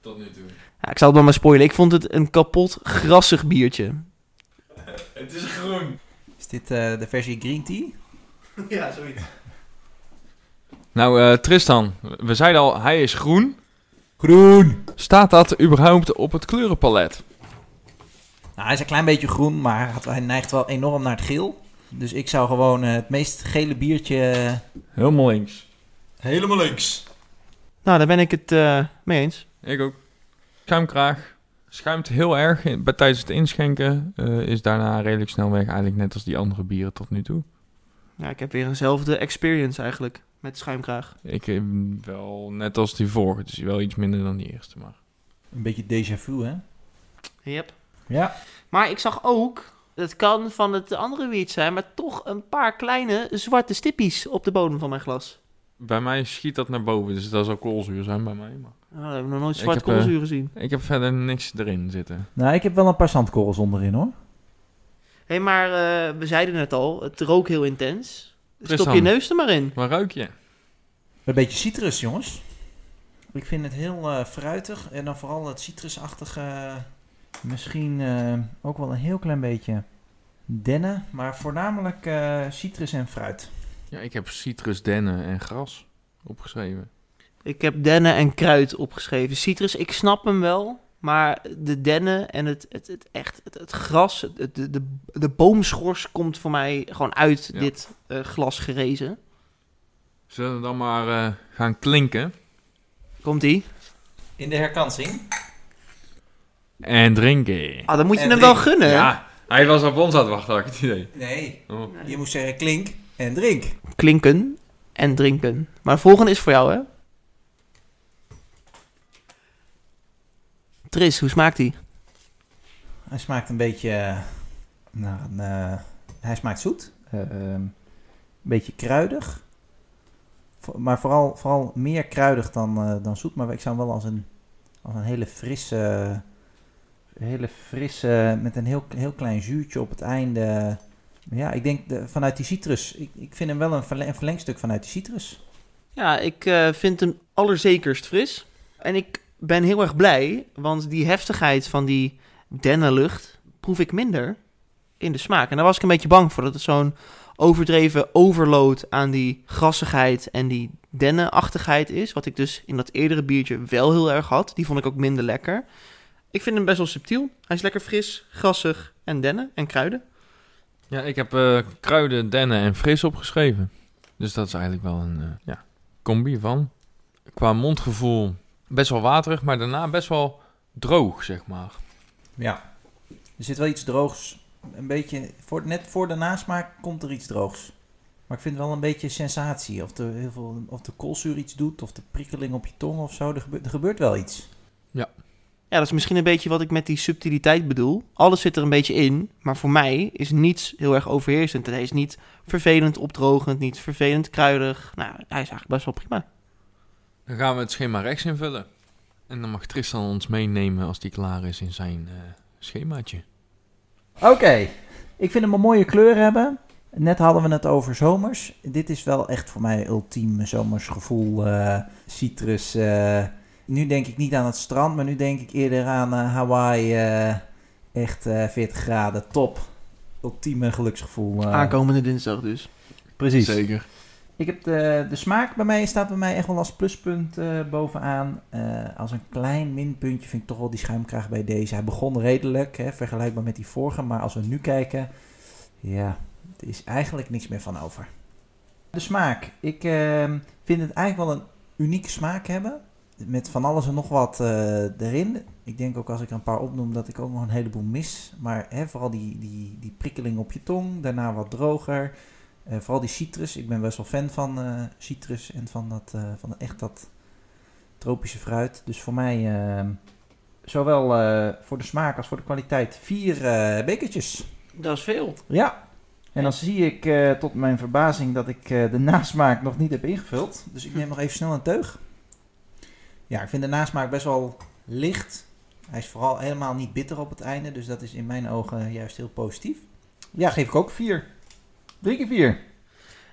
tot nu toe. Ja, ik zal het maar maar spoilen. Ik vond het een kapot grassig biertje. Het is groen. Is dit eh, de versie green tea? Ja, zoiets. Nou, eh, Tristan, we zeiden al, hij is groen. Groen! Staat dat überhaupt op het kleurenpalet? Nou, hij is een klein beetje groen, maar hij neigt wel enorm naar het geel. Dus ik zou gewoon eh, het meest gele biertje... eh, Helemaal links. helemaal links. Nou, daar ben ik het eh, mee eens. Ik ook. Schuimkraag. Schuimt heel erg in- bij, tijdens het inschenken. eh, is daarna redelijk snel weg. Eigenlijk net als die andere bieren tot nu toe. Ja, ik heb weer eenzelfde experience eigenlijk met schuimkraag. Ik eh, wel net als die vorige. Dus wel iets minder dan die eerste. Maar Een beetje déjà vu, hè? Yep. Ja. Maar ik zag ook, het kan van het andere wiet zijn, maar toch een paar kleine zwarte stippies op de bodem van mijn glas. bij mij schiet dat naar boven. Dus dat zal koolzuur zijn bij mij. Maar Oh, dat heb ik nog nooit Ik zwart heb, eh, koolzuur gezien. ik heb verder niks erin zitten. Nou, ik heb wel een paar zandkorrels onderin, hoor. Hé, hey, maar eh, we zeiden het al, het rook heel intens. Stop je neus er maar in. Waar ruik je? Een beetje citrus, jongens. Ik vind het heel eh, fruitig. En dan vooral het citrusachtige. Misschien eh, ook wel een heel klein beetje dennen. Maar voornamelijk eh, citrus en fruit. Ja, ik heb citrus, dennen en gras opgeschreven. Ik heb dennen en kruid opgeschreven. Citrus, ik snap hem wel. Maar de dennen en het, het, het, echt, het, het gras, het, de, de, de boomschors komt voor mij gewoon uit Ja. dit eh, glas gerezen. Zullen we dan maar eh, gaan klinken Komt-ie? In de herkansing. En drinken? Ah, dan moet je En hem wel drinken. gunnen. hè? Ja, hij was op ons aan het wachten, had ik het idee. Nee, Oh. je moet zeggen klink en drink. Klinken en drinken. Maar de volgende is voor jou, hè? Tris, hoe smaakt die? Hij smaakt een beetje eh, naar een... eh, hij smaakt zoet. eh, ehm, een beetje kruidig. Vo- Maar vooral, vooral meer kruidig dan, eh, dan zoet. Maar ik zou hem wel als een, als een hele frisse... Hele frisse... Met een heel, heel klein zuurtje op het einde. Ja, ik denk de, vanuit die citrus. Ik, ik vind hem wel een, verle- een verlengstuk vanuit die citrus. Ja, ik eh, vind hem allerzekerst fris. En ik ben heel erg blij, want die heftigheid van die dennenlucht proef ik minder in de smaak. En daar was ik een beetje bang voor, dat het zo'n overdreven overload aan die grassigheid en die dennenachtigheid is. Wat ik dus in dat eerdere biertje wel heel erg had. Die vond ik ook minder lekker. Ik vind hem best wel subtiel. Hij is lekker fris, grassig en dennen en kruiden. Ja, ik heb eh, kruiden, dennen en fris opgeschreven. Dus dat is eigenlijk wel een eh, ja, combi van. Qua mondgevoel best wel waterig, maar daarna best wel droog, zeg maar. Ja. Er zit wel iets droogs. Een beetje, voor, net voor de nasmaak komt er iets droogs. Maar ik vind wel een beetje sensatie. Of de, heel veel, of de koolzuur iets doet, of de prikkeling op je tong of zo. Er gebeurt, er gebeurt wel iets. Ja, dat is misschien een beetje wat ik met die subtiliteit bedoel. Alles zit er een beetje in, maar voor mij is niets heel erg overheersend. Hij is niet vervelend opdrogend, niet vervelend kruidig. Nou, hij is eigenlijk best wel prima. Dan gaan we het schema rechts invullen. En dan mag Tristan ons meenemen als die klaar is in zijn eh, schemaatje. Oké. Ik vind hem een mooie kleur hebben. Net hadden we het over zomers. Dit is wel echt voor mij ultiem zomersgevoel. eh, citrus. eh. Nu denk ik niet aan het strand, maar nu denk ik eerder aan eh, Hawaii. eh, echt eh 40 graden, top. Ultieme geluksgevoel. eh. Aankomende dinsdag dus. Precies. Zeker. Ik heb de, de smaak bij mij staat bij mij echt wel als pluspunt eh, bovenaan. Eh, als een klein minpuntje vind ik toch wel die schuimkraag bij deze. Hij begon redelijk, hè, vergelijkbaar met die vorige. Maar als we nu kijken, ja, er is eigenlijk niks meer van over. De smaak. Ik ehm, vind het eigenlijk wel een unieke smaak hebben. Met van alles en nog wat eh, erin. Ik denk ook als ik er een paar opnoem dat ik ook nog een heleboel mis. Maar hè, vooral die, die, die prikkeling op je tong. Daarna wat droger. Eh, vooral die citrus. Ik ben best wel fan van eh, citrus en van, dat, van echt dat tropische fruit. Dus voor mij, zowel voor de smaak als voor de kwaliteit, vier bekertjes. Dat is veel. Ja. En dan zie ik tot mijn verbazing dat ik eh, de nasmaak nog niet heb ingevuld. Dus ik neem nog even snel een teug. Ja, ik vind de nasmaak best wel licht. Hij is vooral helemaal niet bitter op het einde. Dus dat is in mijn ogen juist heel positief. Ja, geef ik ook vier. Drie keer vier.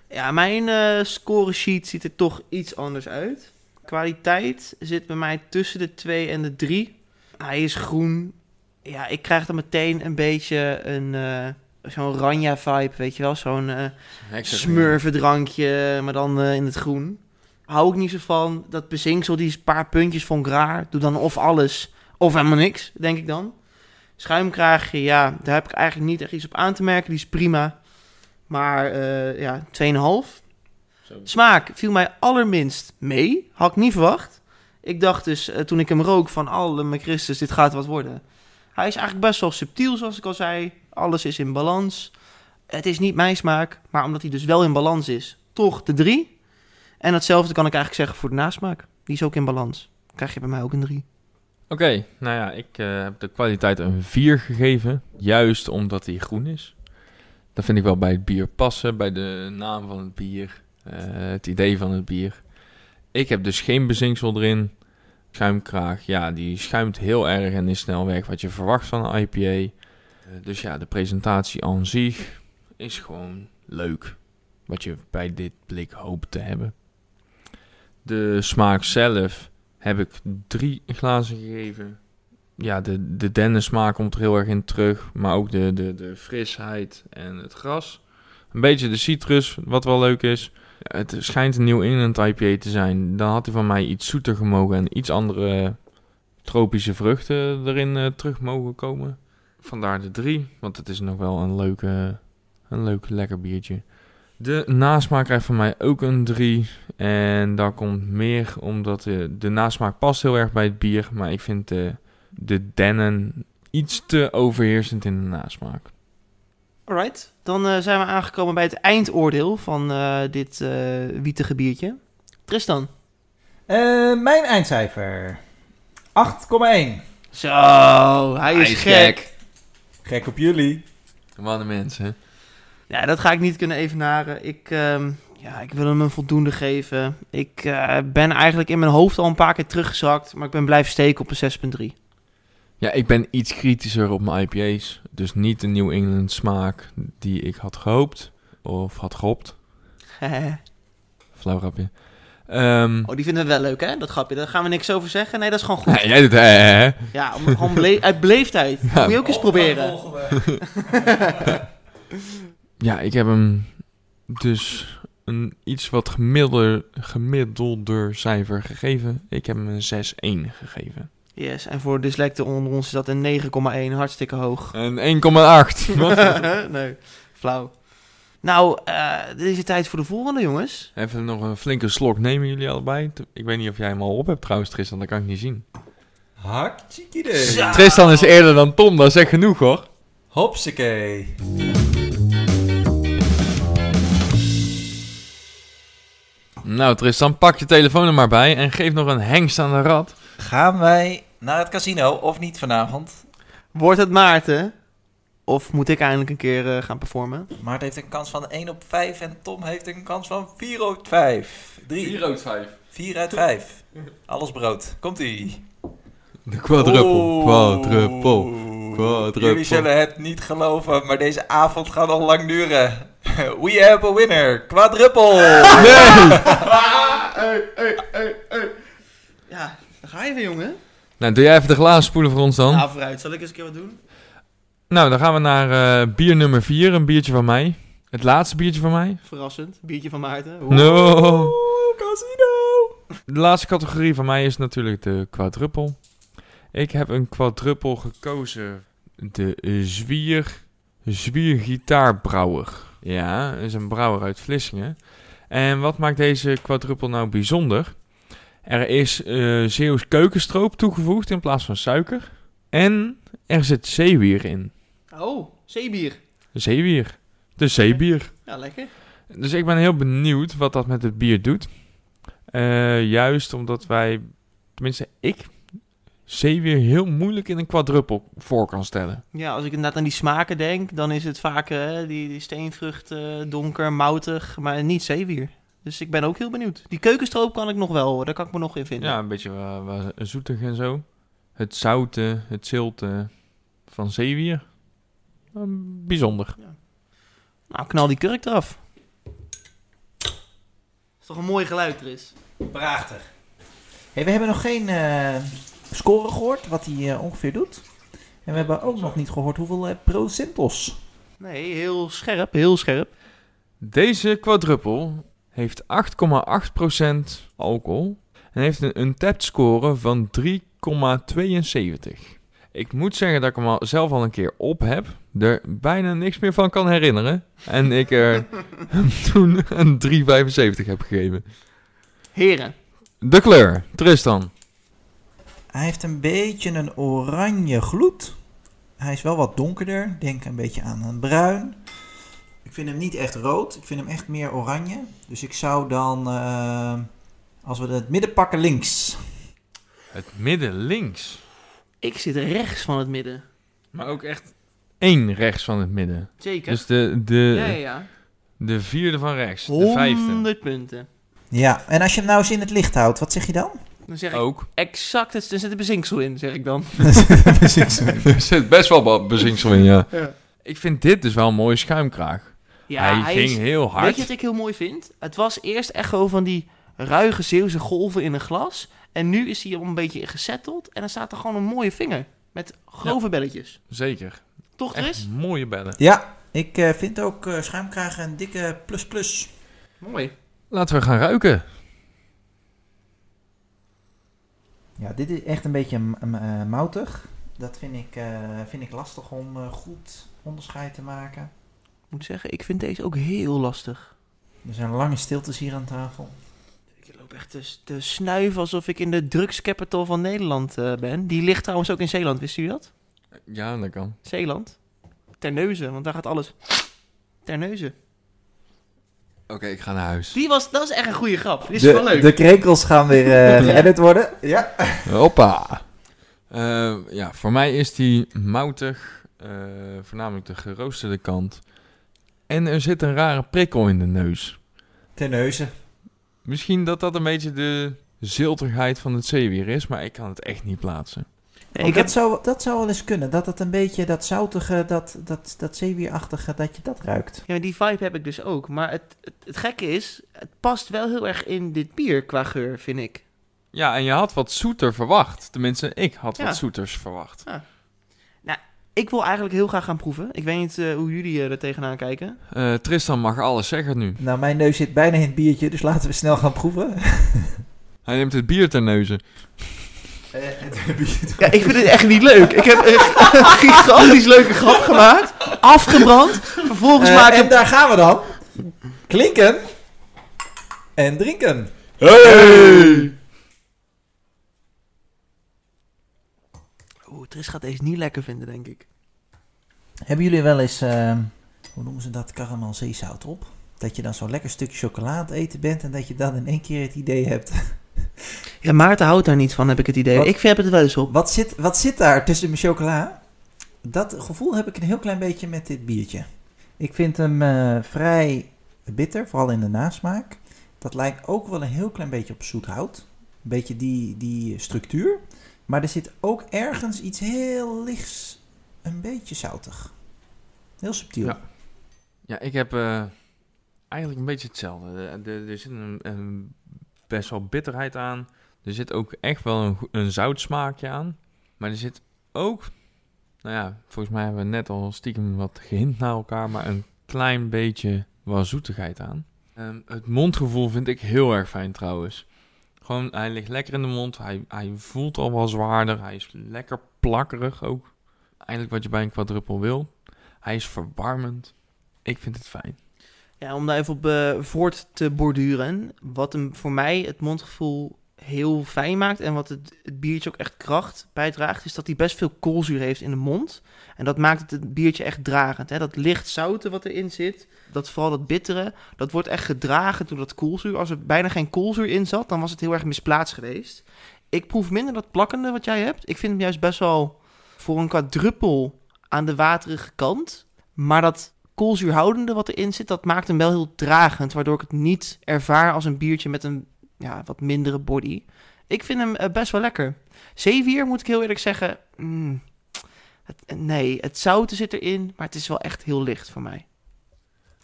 Ja, mijn eh score sheet ziet er toch iets anders uit. Kwaliteit zit bij mij tussen de 2 en de 3. Hij is groen. Ja, ik krijg dan meteen een beetje een, eh, zo'n Ranja-vibe, weet je wel. Zo'n eh smurvendrankje, maar dan eh, in het groen. Hou ik niet zo van. Dat bezinksel, die paar puntjes vond ik raar. Doe dan of alles, of helemaal niks, denk ik dan. Schuimkraagje, ja, daar heb ik eigenlijk niet echt iets op aan te merken. Die is prima. Maar eh ja, 2,5. Smaak viel mij allerminst mee. Had ik niet verwacht. Ik dacht dus eh, toen ik hem rook van alle mijn Christus, dit gaat wat worden. Hij is eigenlijk best wel subtiel, zoals ik al zei. Alles is in balans. Het is niet mijn smaak, maar omdat hij dus wel in balans is, toch de 3. En hetzelfde kan ik eigenlijk zeggen voor de nasmaak. Die is ook in balans. Krijg je bij mij ook een 3. Oké, nou ja, ik eh, heb de kwaliteit een 4 gegeven. Juist omdat hij groen is. Dat vind ik wel bij het bier passen, bij de naam van het bier, eh, het idee van het bier. Ik heb dus geen bezinksel erin. Schuimkraag, ja, die schuimt heel erg en is snel weg wat je verwacht van een IPA. Eh, dus ja, de presentatie aan zich is gewoon leuk. Wat je bij dit blik hoopt te hebben. De smaak zelf heb ik drie glazen gegeven. Ja, de, de dennensmaak komt er heel erg in terug. Maar ook de, de, de frisheid en het gras. Een beetje de citrus, wat wel leuk is. Het schijnt een New England IPA te zijn. Dan had hij van mij iets zoeter gemogen en iets andere tropische vruchten erin eh, terug mogen komen. Vandaar de drie, want het is nog wel een leuke, een leuk lekker biertje. De nasmaak krijgt van mij ook een 3. En dat komt meer omdat de, de nasmaak past heel erg bij het bier. Maar ik vind de, de dennen iets te overheersend in de nasmaak. Alright, dan eh, zijn we aangekomen bij het eindoordeel van eh, dit eh wietige biertje. Tristan. Eh, mijn eindcijfer. 8,1. Zo, hij is, gek. Gek op jullie. Wat de mensen. Ja, dat ga ik niet kunnen evenaren. Ik, ehm, ja, ik wil hem een voldoende geven. Ik eh, ben eigenlijk in mijn hoofd al een paar keer teruggezakt, maar ik ben blijven steken op een 6,3. Ja, ik ben iets kritischer op mijn IPA's. Dus niet de New England smaak die ik had gehoopt. Of had gehoopt. Flauw grapje. Ehm, oh, die vinden we wel leuk, hè? Dat grapje. Daar gaan we niks over zeggen. Nee, dat is gewoon goed. ja, jij doet hè, hè? Ja, om, gewoon uit beleefdheid. Ja. Moet je ook eens proberen. Ja, ik heb hem dus een iets wat gemiddelder, gemiddelder cijfer gegeven. Ik heb hem een 6-1 gegeven. Yes, en voor dyslecten onder ons is dat een 9,1. Hartstikke hoog. Een 1,8. Wat? nee, flauw. Nou, eh dit is de tijd voor de volgende, jongens. Even nog een flinke slok nemen jullie allebei. Ik weet niet of jij hem al op hebt trouwens, Tristan. Dat kan ik niet zien. Hartstikke idee. Tristan is eerder dan Tom, dat is echt genoeg hoor. Hopsakee. Nou Tristan, pak je telefoon er maar bij en geef nog een hengst aan de rad. Gaan wij naar het casino of niet vanavond? Wordt het Maarten? Of moet ik eindelijk een keer eh, gaan performen? Maarten heeft een kans van 1 op 5 en Tom heeft een kans van 4 op 5. 3, uit 5. 4 uit 5. Alles brood. Komt-ie. De quadruppel, Oeh. quadruppel, quadruppel. Jullie zullen het niet geloven, maar deze avond gaat nog lang duren. We have a winner. Quadruppel. Nee! Ja, daar ga je weer, jongen. nou, doe jij even de glazen spoelen voor ons dan? Nou, vooruit. Zal ik eens een keer wat doen? Nou, dan gaan we naar eh, bier nummer 4, een biertje van mij. Het laatste biertje van mij. Verrassend. Biertje van Maarten. No. Oeh, casino. De laatste categorie van mij is natuurlijk de quadruppel. Ik heb een quadruppel gekozen. De Zwier, Zwier Gitaarbrouwer. Ja, is een brouwer uit Vlissingen. En wat maakt deze quadruppel nou bijzonder? Er is eh Zeeuws keukenstroop toegevoegd in plaats van suiker. En er zit zeewier in. Oh, zeebier. Zeewier. De zeebier. Ja, lekker. Dus ik ben heel benieuwd wat dat met het bier doet. Eh, juist omdat wij, tenminste ik, zeewier heel moeilijk in een quadruppel voor kan stellen. Ja, als ik inderdaad aan die smaken denk, dan is het vaak eh, die, die steenvrucht, eh, donker, moutig, maar niet zeewier. Dus ik ben ook heel benieuwd. Die keukenstroop kan ik nog wel hoor, daar kan ik me nog in vinden. Ja, een beetje wa- zoetig en zo. Het zoute, het zilte van zeewier. Eh, bijzonder. Nou, knal die kurk eraf. is toch een mooi geluid, Tris? Prachtig. Hey, we hebben nog geen eh, score gehoord, wat hij eh, ongeveer doet. En we hebben ook nog niet gehoord hoeveel eh, procentos Nee, heel scherp, heel scherp. Deze quadruppel heeft 8,8% alcohol en heeft een untapped score van 3,72. Ik moet zeggen dat ik hem al zelf al een keer op heb, er bijna niks meer van kan herinneren. En ik er toen een 3,75 heb gegeven. Heren, De kleur, Tristan. Hij heeft een beetje een oranje gloed. Hij is wel wat donkerder. Denk een beetje aan een bruin. Ik vind hem niet echt rood. Ik vind hem echt meer oranje. Dus ik zou dan, eh, als we het midden pakken, links. Het midden links. ik zit rechts van het midden. Maar ook echt één rechts van het midden. Zeker. Dus de, de, ja, ja, ja. de vierde van rechts, de vijfde. 100 punten. Ja, en als je hem nou eens in het licht houdt, wat zeg je dan? Dan zeg ik Ook. exact, het, er zit een bezinksel in, zeg ik dan. er zit best wel wat bezinksel in, ja. Ja. Ik vind dit dus wel een mooie schuimkraag. Ja, hij, ging is, heel hard. Weet je wat ik heel mooi vind? Het was eerst echt gewoon van die ruige Zeeuwse golven in een glas. En nu is hij al een beetje gesetteld. En dan staat er gewoon een mooie vinger. Met grove belletjes. Zeker. Toch, Chris? mooie bellen. Ja, ik eh, vind ook eh schuimkragen een dikke plus plus. Mooi. Laten we gaan ruiken. Ja, dit is echt een beetje eh, moutig. Dat vind ik, eh, vind ik lastig om eh, goed onderscheid te maken. Ik moet zeggen, ik vind deze ook heel lastig. Er zijn lange stiltes hier aan tafel. Ik loop echt te, te snuiven alsof ik in de drugscapital van Nederland eh, ben. Die ligt trouwens ook in Zeeland, wist u dat? Ja, dat kan. Zeeland. Terneuzen, want daar gaat alles. Terneuzen. Oké, ik ga naar huis. Die was, dat is echt een goede grap. Die is wel leuk. de krekels gaan weer eh geëdit worden. Ja. Hoppa. Eh, ja, voor mij is die moutig. eh, voornamelijk de geroosterde kant. En er zit een rare prikkel in de neus. Terneuzen. Misschien dat dat een beetje de ziltigheid van het zeewier is, maar ik kan het echt niet plaatsen. Ja, ik heb, dat, zou, dat zou wel eens kunnen. Dat het een beetje dat zoutige, dat, dat, dat zeewierachtige, dat je dat ruikt. ja, die vibe heb ik dus ook. Maar het, het, het gekke is, het past wel heel erg in dit bier qua geur, vind ik. Ja, en je had wat zoeter verwacht. Tenminste, ik had Ja. wat zoeters verwacht. Ik wil eigenlijk heel graag gaan proeven. Ik weet niet eh, hoe jullie eh, er tegenaan kijken. Eh, Tristan mag alles zeggen nu. Nou, mijn neus zit bijna in het biertje, dus laten we snel gaan proeven. Hij neemt het bier ter neuzen. Ja, ik vind het echt niet leuk. Ik heb echt een gigantisch leuke grap gemaakt. Afgebrand. Vervolgens Eh, maak en daar gaan we dan. Klinken. En drinken. Hey! Oeh, Tris gaat deze niet lekker vinden, denk ik. Hebben jullie wel eens, eh, hoe noemen ze dat, karamel zeezout op? Dat je dan zo'n lekker stukje chocola aan het eten bent en dat je dan in één keer het idee hebt. Ja, Maarten houdt daar niet van, heb ik het idee. Wat? Ik heb het wel eens op. Wat zit, wat zit daar tussen mijn chocola? Dat gevoel heb ik een heel klein beetje met dit biertje. Ik vind hem eh, vrij bitter, vooral in de nasmaak. Dat lijkt ook wel een heel klein beetje op zoethout. Een beetje die, die structuur. Maar er zit ook ergens iets heel lichts, een beetje zoutig. Heel subtiel. Ja. Ja, ik heb eh, eigenlijk een beetje hetzelfde. Er- Er er zit een, een best wel bitterheid aan. Er zit ook echt wel een, een zoutsmaakje aan. Maar er zit ook, nou ja, volgens mij hebben we net al stiekem wat gehint naar elkaar, maar een klein beetje wel zoetigheid aan. Ehm, het mondgevoel vind ik heel erg fijn trouwens. Gewoon, hij ligt lekker in de mond. Hij, hij voelt al wel zwaarder. Hij is lekker plakkerig ook. Eigenlijk wat je bij een quadruppel wil. Hij is verwarmend. Ik vind het fijn. Ja, om daar even op eh, voort te borduren. Wat hem voor mij het mondgevoel heel fijn maakt en wat het, het biertje ook echt kracht bijdraagt, is dat hij best veel koolzuur heeft in de mond. En dat maakt het, het biertje echt dragend. Hè? Dat licht zouten wat erin zit, dat vooral dat bittere, dat wordt echt gedragen door dat koolzuur. Als er bijna geen koolzuur in zat, dan was het heel erg misplaatst geweest. Ik proef minder dat plakkende wat jij hebt. Ik vind hem juist best wel voor een quadruppel aan de waterige kant. Maar dat koolzuurhoudende wat erin zit, dat maakt hem wel heel dragend. Waardoor ik het niet ervaar als een biertje met een ja, wat mindere body. Ik vind hem eh, best wel lekker. Zeewier, moet ik heel eerlijk zeggen. mm, het, nee, het zoute zit erin, maar het is wel echt heel licht voor mij.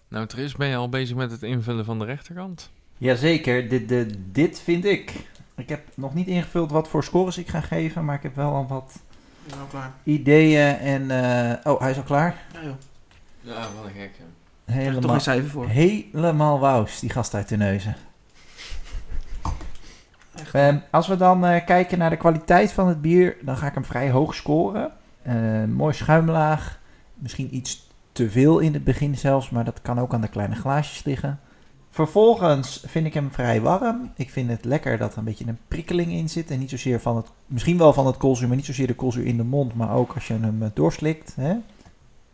Nou, Tris, ben je al bezig met het invullen van de rechterkant? Jazeker, dit, dit, dit vind ik. Ik heb nog niet ingevuld wat voor scores ik ga geven, maar ik heb wel al wat Nou, klaar. ideeën en... eh, oh, hij is al klaar. Ja, joh. Ja, wat een gek. Ik toch Helemaal, een cijfer voor. helemaal wauws, die gast uit de neuzen. Echt. Ehm, als we dan eh, kijken naar de kwaliteit van het bier, dan ga ik hem vrij hoog scoren. Eh, mooi schuimlaag, misschien iets te veel in het begin zelfs, maar dat kan ook aan de kleine glaasjes liggen. Vervolgens vind ik hem vrij warm. Ik vind het lekker dat er een beetje een prikkeling in zit. En niet zozeer van het, misschien wel van het koolzuur, maar niet zozeer de koolzuur in de mond, maar ook als je hem eh, doorslikt. Hè?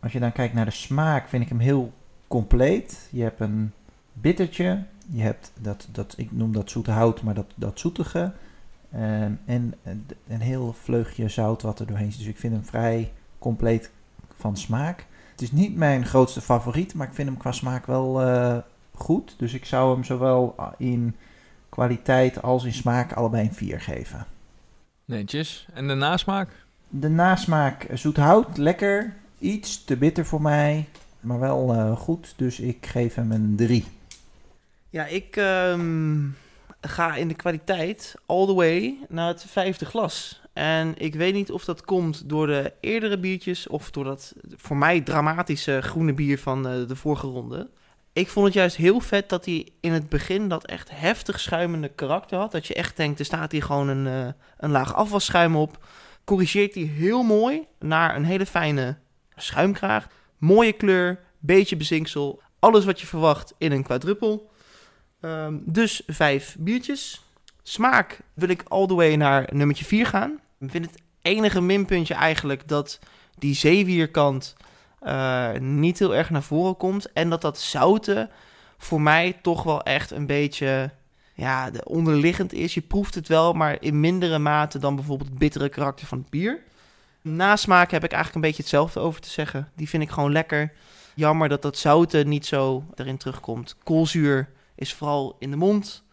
Als je dan kijkt naar de smaak, vind ik hem heel compleet. Je hebt een bittertje, je hebt dat, dat ik noem dat zoete hout, maar dat, dat zoetige. En een, heel vleugje zout wat er doorheen zit. Dus ik vind hem vrij compleet van smaak. Het is niet mijn grootste favoriet, maar ik vind hem qua smaak wel eh, goed. Dus ik zou hem zowel in kwaliteit als in smaak allebei een 4 geven. Netjes. En de nasmaak? De nasmaak eh, zoet hout, lekker. Iets te bitter voor mij, maar wel eh, goed. Dus ik geef hem een 3. Ja, ik ehm, ga in de kwaliteit all the way naar het vijfde glas. En ik weet niet of dat komt door de eerdere biertjes of door dat voor mij dramatische groene bier van eh, de vorige ronde. Ik vond het juist heel vet dat hij in het begin dat echt heftig schuimende karakter had. Dat je echt denkt, er staat hier gewoon een, eh, een laag afwasschuim op. Corrigeert hij heel mooi naar een hele fijne schuimkraag. Mooie kleur, beetje bezinksel. Alles wat je verwacht in een quadruppel. Ehm, dus vijf biertjes. Smaak wil ik all the way naar nummertje 4 gaan. Ik vind het enige minpuntje eigenlijk dat die zeewierkant eh, niet heel erg naar voren komt. En dat dat zouten voor mij toch wel echt een beetje ja, de onderliggend is. Je proeft het wel, maar in mindere mate dan bijvoorbeeld het bittere karakter van het bier. Nasmaak heb ik eigenlijk een beetje hetzelfde over te zeggen. Die vind ik gewoon lekker. Jammer dat dat zouten niet zo erin terugkomt. Koolzuur is vooral in de mond.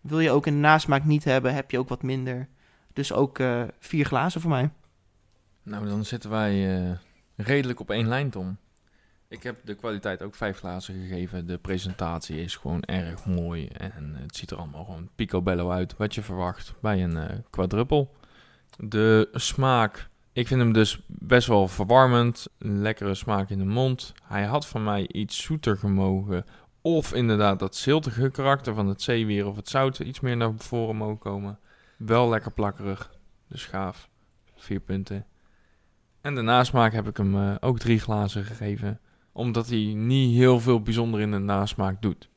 Wil je ook een nasmaak niet hebben, heb je ook wat minder. Dus ook eh, vier glazen voor mij. Nou, dan zitten wij eh, redelijk op één lijn, Tom. Ik heb de kwaliteit ook vijf glazen gegeven. De presentatie is gewoon erg mooi. En het ziet er allemaal gewoon picobello uit. Wat je verwacht bij een eh quadruppel. De smaak. Ik vind hem dus best wel verwarmend. Een lekkere smaak in de mond. Hij had van mij iets zoeter gemogen. Of inderdaad dat ziltige karakter van het zeewier of het zout iets meer naar voren mogen komen. Wel lekker plakkerig. Dus gaaf. Vier punten. En de nasmaak heb ik hem eh, ook drie glazen gegeven. Omdat hij niet heel veel bijzonder in de nasmaak doet.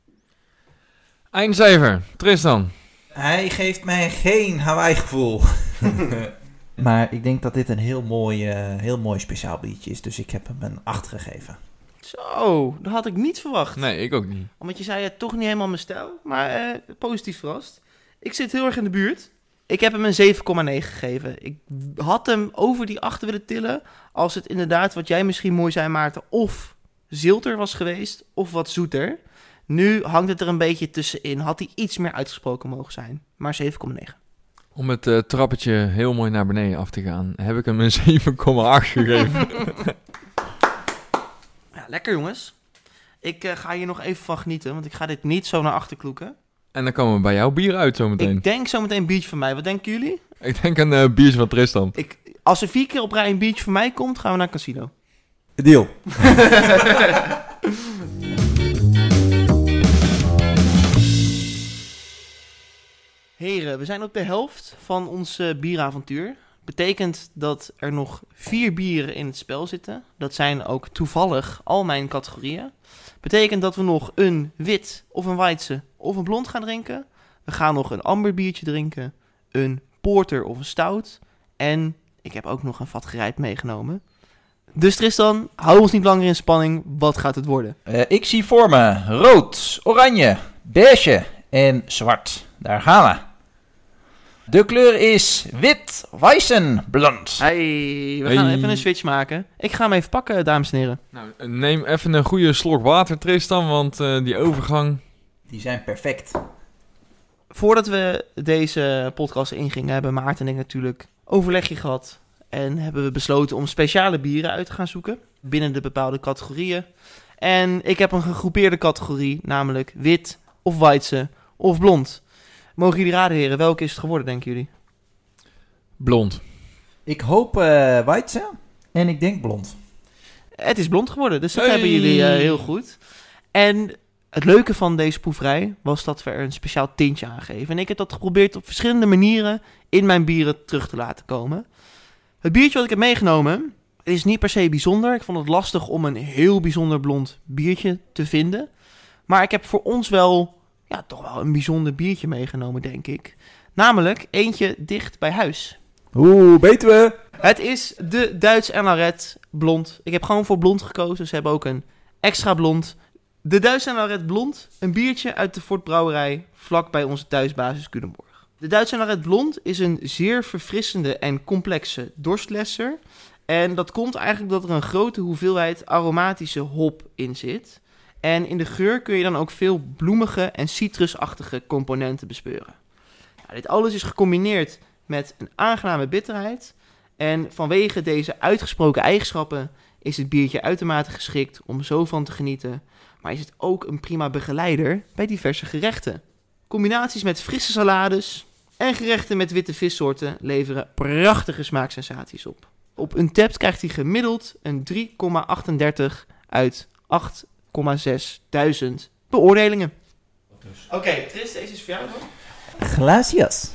Eindcijfer. Tristan. Hij geeft mij geen Hawaii-gevoel. maar ik denk dat dit een heel mooi, eh, heel mooi speciaal biertje is. Dus ik heb hem een 8 gegeven. Zo, dat had ik niet verwacht. Nee, ik ook niet. Omdat je zei, het toch niet helemaal mijn stijl. Maar eh, positief verrast. Ik zit heel erg in de buurt. Ik heb hem een 7,9 gegeven. Ik had hem over die 8 willen tillen. Als het inderdaad, wat jij misschien mooi zei Maarten, of zilter was geweest, of wat zoeter. Nu hangt het er een beetje tussenin. Had hij iets meer uitgesproken mogen zijn. Maar 7,9. Om het eh, trappetje heel mooi naar beneden af te gaan, heb ik hem een 7,8 gegeven. Ja, lekker jongens. Ik eh, ga hier nog even van genieten, want ik ga dit niet zo naar achter kloeken. en dan komen we bij jouw bier uit zometeen. Ik denk zo meteen een biertje van mij. Wat denken jullie? Ik denk een eh, biertje van Tristan. Ik, als er vier keer op rij een biertje van mij komt, gaan we naar het casino. Deal. Heren, we zijn op de helft van ons bieravontuur. Betekent dat er nog vier bieren in het spel zitten. Dat zijn ook toevallig al mijn categorieën. Betekent dat we nog een wit of een weidse of een blond gaan drinken. We gaan nog een amber biertje drinken. Een porter of een stout. En ik heb ook nog een vat meegenomen. Dus Tristan, hou ons niet langer in spanning. Wat gaat het worden? Eh, ik zie voor me rood, oranje, beige en zwart. Daar gaan we. De kleur is wit, weißen, blond. Hey, we gaan Hey. even een switch maken. Ik ga hem even pakken, dames en heren. Nou, neem even een goede slok water, Tristan, want eh, die overgang... Die zijn perfect. Voordat we deze podcast ingingen, hebben Maarten en ik natuurlijk overlegje gehad. En hebben we besloten om speciale bieren uit te gaan zoeken. Binnen de bepaalde categorieën. En ik heb een gegroepeerde categorie, namelijk wit of weidse of blond. Mogen jullie raden, heren, welke is het geworden, denken jullie? Blond. Ik hoop eh weizen en ik denk blond. het is blond geworden. Dus dat Hey. hebben jullie eh, heel goed. En het leuke van deze proeverij was dat we er een speciaal tintje aan geven. En ik heb dat geprobeerd op verschillende manieren in mijn bieren terug te laten komen. Het biertje wat ik heb meegenomen is niet per se bijzonder. Ik vond het lastig om een heel bijzonder blond biertje te vinden. Maar ik heb voor ons wel, ja, toch wel een bijzonder biertje meegenomen, denk ik. Namelijk eentje dicht bij huis. Oeh, weten we. Het is de Duits Elaret blond. Ik heb gewoon voor blond gekozen. Ze hebben ook een extra blond. De Duits Elaret blond. Een biertje uit de Fort Brouwerij vlak bij onze thuisbasis Culemborg. De Duits Elaret blond is een zeer verfrissende en complexe dorstlesser. En dat komt eigenlijk dat er een grote hoeveelheid aromatische hop in zit. En in de geur kun je dan ook veel bloemige en citrusachtige componenten bespeuren. Nou, dit alles is gecombineerd met een aangename bitterheid. En vanwege deze uitgesproken eigenschappen is het biertje uitermate geschikt om zo van te genieten. Maar is het ook een prima begeleider bij diverse gerechten. Combinaties met frisse salades en gerechten met witte vissoorten leveren prachtige smaaksensaties op. Op een tap krijgt hij gemiddeld een 3,38 uit 8 2,6.000 beoordelingen. Dus? Oké, okay, Tris, deze is voor jou hoor. Glacias.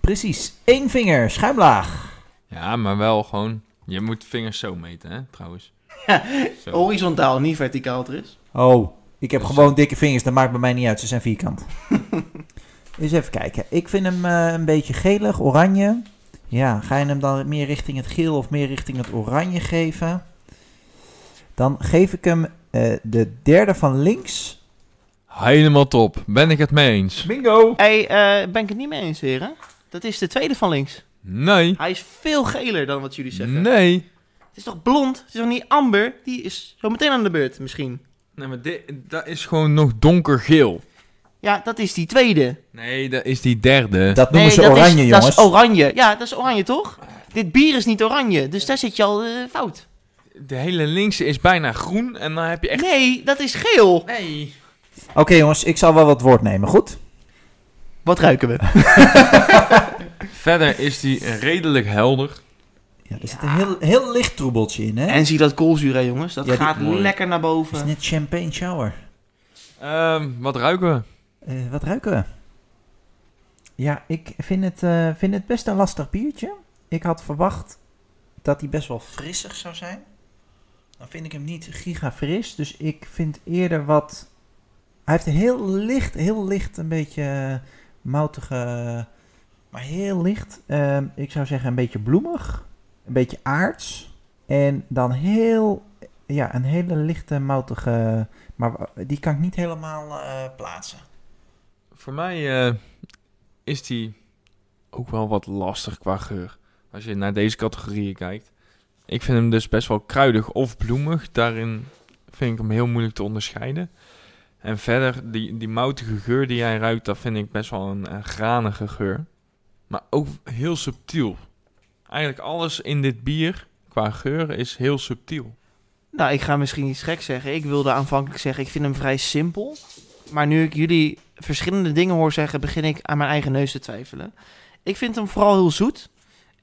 Precies, één vinger, schuimlaag. Ja, maar wel gewoon. Je moet vingers zo meten, hè, trouwens. Horizontaal, niet verticaal, Tris. Oh, ik heb gewoon dikke vingers, dat maakt bij mij niet uit, ze zijn vierkant. Eens even kijken. Ik vind hem eh, een beetje gelig, oranje. Ja, ga je hem dan meer richting het geel of meer richting het oranje geven? Dan geef ik hem eh, de derde van links. Helemaal top. Ben ik het mee eens? Bingo! Hey, eh, ben ik het niet mee eens, heren? Dat is de tweede van links. Nee. Hij is veel geler dan wat jullie zeggen. Nee. Het is toch blond? Het is toch niet amber? Die is zo meteen aan de beurt, misschien. Nee, maar dit, dat is gewoon nog donkergeel. Ja, dat is die tweede. Nee, dat is die derde. Dat noemen ze dat oranje, is, jongens. Dat is oranje. Ja, dat is oranje, toch? Dit bier is niet oranje, dus daar zit je al eh, fout. De hele linkse is bijna groen en dan heb je echt... Nee, dat is geel. Nee. Oké jongens, ik zal wel wat woord nemen, goed? Wat ruiken we? Verder is die redelijk helder. Ja, er zit een heel, heel licht troebeltje in, hè? En zie dat koolzuur, hè, jongens. Dat Ja, gaat lekker naar Het is boven. net champagne shower. Ehm, wat ruiken we? Eh, wat ruiken we? Ja, ik vind het, eh, vind het best een lastig biertje. Ik had verwacht dat hij best wel frissig zou zijn. Dan vind ik hem niet giga fris. Dus ik vind eerder wat... Hij heeft een heel licht, heel licht een beetje eh, moutige... Maar heel licht. Ehm, ik zou zeggen een beetje bloemig. Een beetje aards. En dan heel... Ja, een hele lichte moutige... Maar die kan ik niet helemaal eh, plaatsen. Voor mij eh, is die ook wel wat lastig qua geur. Als je naar deze categorieën kijkt. Ik vind hem dus best wel kruidig of bloemig. Daarin vind ik hem heel moeilijk te onderscheiden. En verder, die, die moutige geur die jij ruikt, dat vind ik best wel een, granige geur. Maar ook heel subtiel. Eigenlijk alles in dit bier qua geur is heel subtiel. Nou, ik ga misschien iets gek zeggen. Ik wilde aanvankelijk zeggen, ik vind hem vrij simpel. Maar nu ik jullie verschillende dingen hoor zeggen, begin ik aan mijn eigen neus te twijfelen. Ik vind hem vooral heel zoet.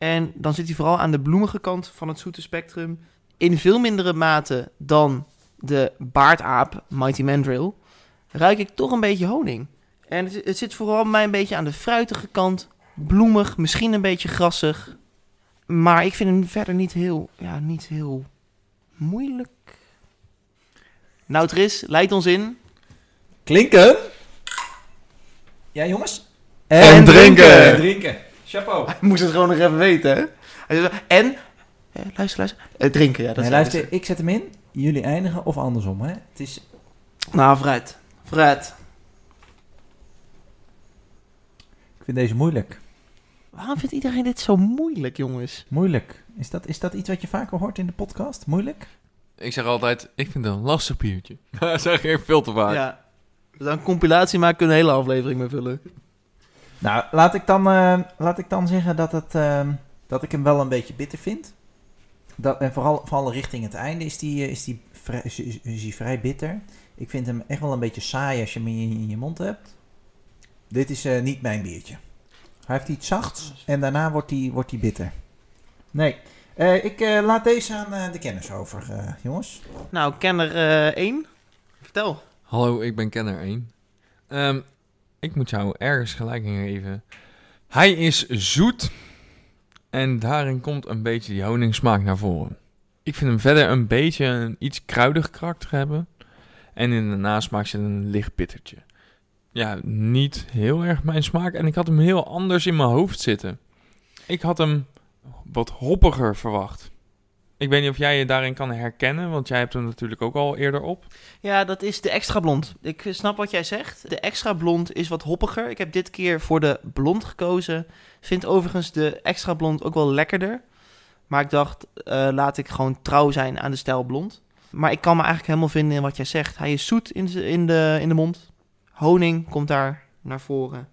En dan zit hij vooral aan de bloemige kant van het zoete spectrum. In veel mindere mate dan de baardaap Mighty Mandrill. Ruik ik toch een beetje honing. En het, het zit vooral mij een beetje aan de fruitige kant. Bloemig, misschien een beetje grassig. Maar ik vind hem verder niet heel, ja, niet heel moeilijk. Nou, Tris, leid ons in. Klinken. Ja, jongens. En drinken. En drinken. Chapeau. Hij moest het gewoon nog even weten, hè? Hij zei, en, eh, luister, luister, eh, drinken, ja. Dat Nee, luister, ik zet hem in. Jullie eindigen of andersom, hè? Het is... Nou, vooruit. Vooruit. Ik vind deze moeilijk. Waarom vindt iedereen dit zo moeilijk, jongens? Moeilijk. Is dat, is dat iets wat je vaker hoort in de podcast? Moeilijk? Ik zeg altijd, ik vind het een lastig biertje. Dat zeg ik veel te vaak. Ja. We zouden een compilatie maken, kunnen een hele aflevering mee vullen. Nou, laat ik dan, eh, laat ik dan zeggen dat, het, ehm, dat ik hem wel een beetje bitter vind. Dat, en vooral, vooral richting het einde is die, eh, is, die vrij, is, is- is die vrij bitter. Ik vind hem echt wel een beetje saai als je hem in je, in je mond hebt. Dit is eh, niet mijn biertje. Hij heeft iets zachts en daarna wordt hij wordt hij bitter. Nee. Eh, ik eh, laat deze aan eh, de kennis over, eh, jongens. Nou, kenner eh 1. Vertel. Hallo, ik ben Kenner 1. Ehm, ik moet jou ergens gelijk in geven. Hij is zoet en daarin komt een beetje die honingsmaak naar voren. Ik vind hem verder een beetje een iets kruidig karakter hebben. En in de nasmaak zit een licht bittertje. Ja, niet heel erg mijn smaak. En ik had hem heel anders in mijn hoofd zitten. Ik had hem wat hoppiger verwacht. Ik weet niet of jij je daarin kan herkennen, want jij hebt hem natuurlijk ook al eerder op. Ja, dat is de extra blond. Ik snap wat jij zegt. De extra blond is wat hoppiger. Ik heb dit keer voor de blond gekozen. Vind overigens de extra blond ook wel lekkerder. Maar ik dacht, eh, laat ik gewoon trouw zijn aan de stijl blond. Maar ik kan me eigenlijk helemaal vinden in wat jij zegt. Hij is zoet in de, in de, in de mond. Honing komt daar naar voren.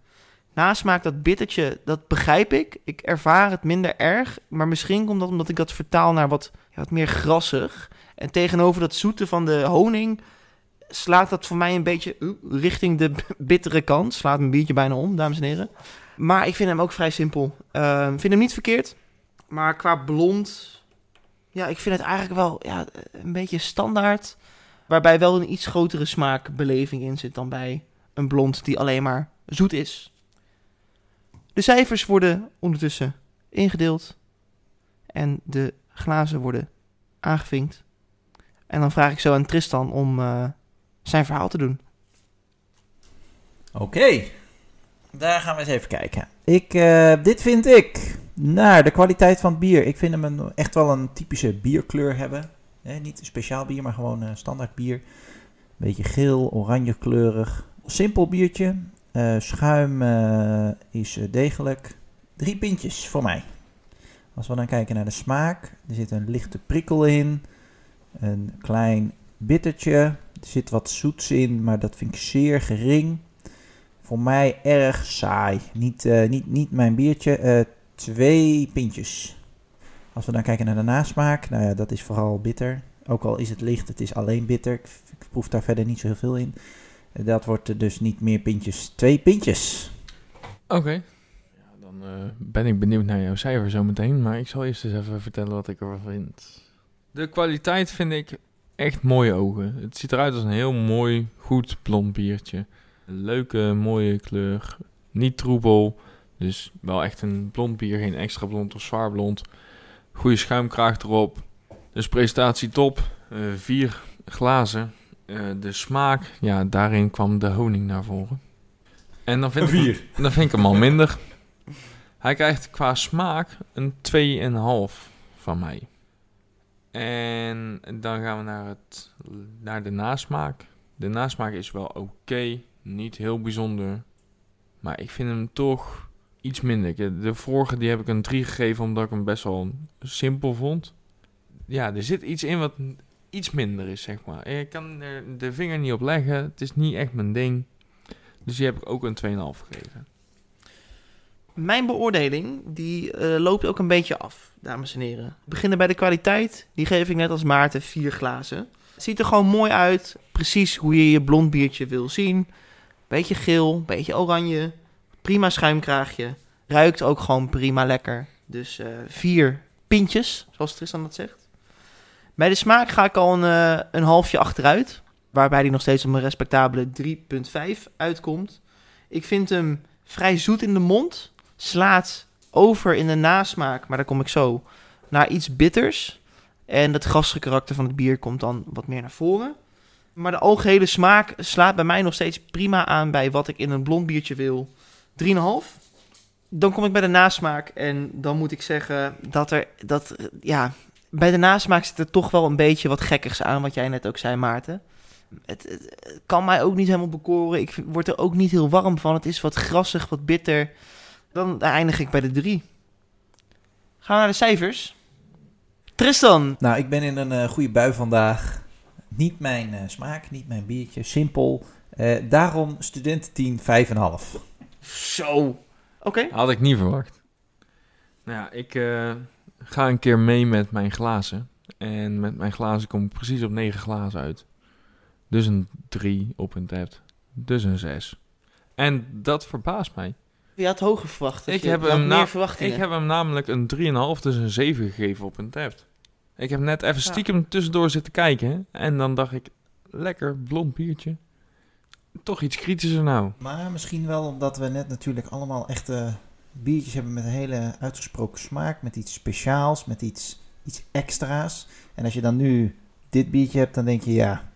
Nasmaak, dat bittertje, dat begrijp ik. Ik ervaar het minder erg. Maar misschien komt dat omdat ik dat vertaal naar wat, wat meer grassig. En tegenover dat zoete van de honing slaat dat voor mij een beetje richting de bittere kant. Slaat mijn biertje bijna om, dames en heren. Maar ik vind hem ook vrij simpel. Uh, vind hem niet verkeerd. Maar qua blond... Ja, ik vind het eigenlijk wel ja, een beetje standaard. Waarbij wel een iets grotere smaakbeleving in zit dan bij een blond die alleen maar zoet is. De cijfers worden ondertussen ingedeeld. En de glazen worden aangevinkt. En dan vraag ik zo aan Tristan om eh, zijn verhaal te doen. Oké, daar gaan we eens even kijken. Ik, eh, dit vind ik, naar de kwaliteit van het bier. Ik vind hem een, echt wel een typische bierkleur hebben. Hè, niet speciaal bier, maar gewoon standaard bier. Beetje geel, oranje kleurig. Simpel biertje. Eh, schuim eh, is eh, degelijk. Drie pintjes voor mij. Als we dan kijken naar de smaak. Er zit een lichte prikkel in. Een klein bittertje. Er zit wat zoets in, maar dat vind ik zeer gering. Voor mij erg saai. Niet, niet, niet mijn biertje. Twee pintjes. Als we dan kijken naar de nasmaak. Nou ja, dat is vooral bitter. Ook al is het licht, het is alleen bitter. Ik, ik proef daar verder niet zo heel veel in. Dat wordt er dus niet meer pintjes. Twee pintjes. Oké. Ja, dan eh, ben ik benieuwd naar jouw cijfer zometeen. Maar ik zal eerst eens even vertellen wat ik ervan vind. De kwaliteit vind ik echt mooie ogen. Het ziet eruit als een heel mooi, goed blond biertje. Een leuke, mooie kleur. Niet troebel. Dus wel echt een blond bier, geen extra blond of zwaar blond. Goede schuimkraag erop. Dus presentatie top. Eh, vier glazen. Eh, de smaak, ja, daarin kwam de honing naar voren. En dan vind, ik, dan vind ik hem al minder. Hij krijgt qua smaak een 2,5 van mij. En dan gaan we naar, het, naar de nasmaak. De nasmaak is wel oké, niet heel bijzonder. Maar ik vind hem toch iets minder. Ik- De vorige die heb ik een 3 gegeven omdat ik hem best wel simpel vond. Ja, er zit iets in wat iets minder is, zeg maar. Ik kan de vinger niet op leggen. Het is niet echt mijn ding. Dus die heb ik ook een 2,5 gegeven. Mijn beoordeling die eh, loopt ook een beetje af, dames en heren. Beginnen bij de kwaliteit. Die geef ik net als Maarten vier glazen. Ziet er gewoon mooi uit. Precies hoe je je blond biertje wil zien. Beetje geel, beetje oranje. Prima schuimkraagje. Ruikt ook gewoon prima lekker. Dus eh, vier pintjes, zoals Tristan dat zegt. Bij de smaak ga ik al een, eh, een halfje achteruit. Waarbij die nog steeds op een respectabele 3,5 uitkomt. Ik vind hem vrij zoet in de mond. Slaat over in de nasmaak, maar daar kom ik zo, naar iets bitters. En het grassige karakter van het bier komt dan wat meer naar voren. Maar de algehele smaak slaat bij mij nog steeds prima aan bij wat ik in een blond biertje wil. 3,5. Dan kom ik bij de nasmaak en dan moet ik zeggen dat er, dat, eh, ja, bij de nasmaak zit er toch wel een beetje wat gekkigs aan, wat jij net ook zei, Maarten. Het, het, het kan mij ook niet helemaal bekoren. Ik word er ook niet heel warm van. Het is wat grassig, wat bitter. Dan eindig ik bij de drie. Gaan we naar de cijfers. Tristan. Nou, ik ben in een eh, goede bui vandaag. Niet mijn eh, smaak, niet mijn biertje. Simpel. Eh, daarom studententeam 5,5. Zo. Oké. Had ik niet verwacht. Nou ja, ik eh, ga een keer mee met mijn glazen. En met mijn glazen kom ik precies op 9 glazen uit. Dus een 3 op een tap. Dus een 6. En dat verbaast mij. Je had hoger verwacht. dus Ik je heb hem meer na- verwachtingen. Ik heb hem namelijk een 3,5, dus een 7 gegeven op een tapt. Ik heb net even stiekem tussendoor zitten kijken. En dan dacht ik, lekker, blond biertje. Toch iets kritischer nou. Maar misschien wel omdat we net natuurlijk allemaal echte biertjes hebben met een hele uitgesproken smaak. Met iets speciaals, met iets, iets extra's. En als je dan nu dit biertje hebt, dan denk je ja,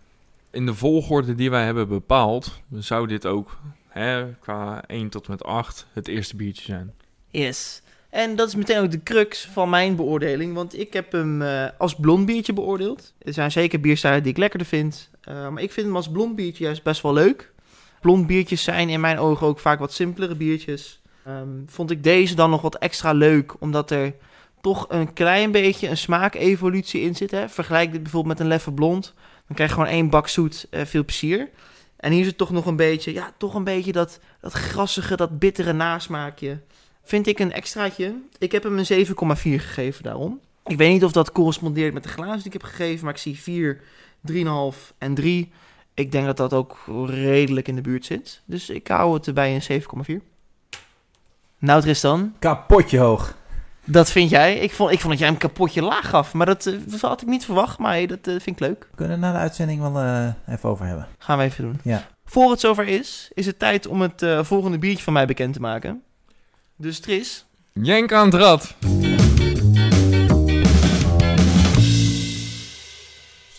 In de volgorde die wij hebben bepaald, zou dit ook hè, qua 1 tot met 8 het eerste biertje zijn. Yes. En dat is meteen ook de crux van mijn beoordeling. Want ik heb hem eh, als blond biertje beoordeeld. Er zijn zeker bierstijlen die ik lekkerder vind. eh, maar ik vind hem als blond biertje juist best wel leuk. Blond biertjes zijn in mijn ogen ook vaak wat simpelere biertjes. Ehm, vond ik deze dan nog wat extra leuk. Omdat er toch een klein beetje een smaakevolutie in zit. Hè? Vergelijk dit bijvoorbeeld met een Leffe Blond. Dan krijg je gewoon één bak zoet. eh, veel plezier. En hier zit toch nog een beetje, ja, toch een beetje dat, dat grassige, dat bittere nasmaakje vind ik een extraatje. Ik heb hem een 7,4 gegeven daarom. Ik weet niet of dat correspondeert met de glazen die ik heb gegeven, maar ik zie 4, 3,5 en 3. Ik denk dat dat ook redelijk in de buurt zit. Dus ik hou het erbij een 7,4. Nou Tristan, kapotje hoog. dat vind jij. Ik vond, ik vond dat jij hem kapotje laag gaf, maar dat eh, had ik niet verwacht. Maar hey, dat eh, vind ik leuk. We kunnen na de uitzending wel eh, even over hebben. Gaan we even doen. Ja. Voor het zover is, is het tijd om het volgende biertje van mij bekend te maken. Dus Tris, Jenk aan het rad.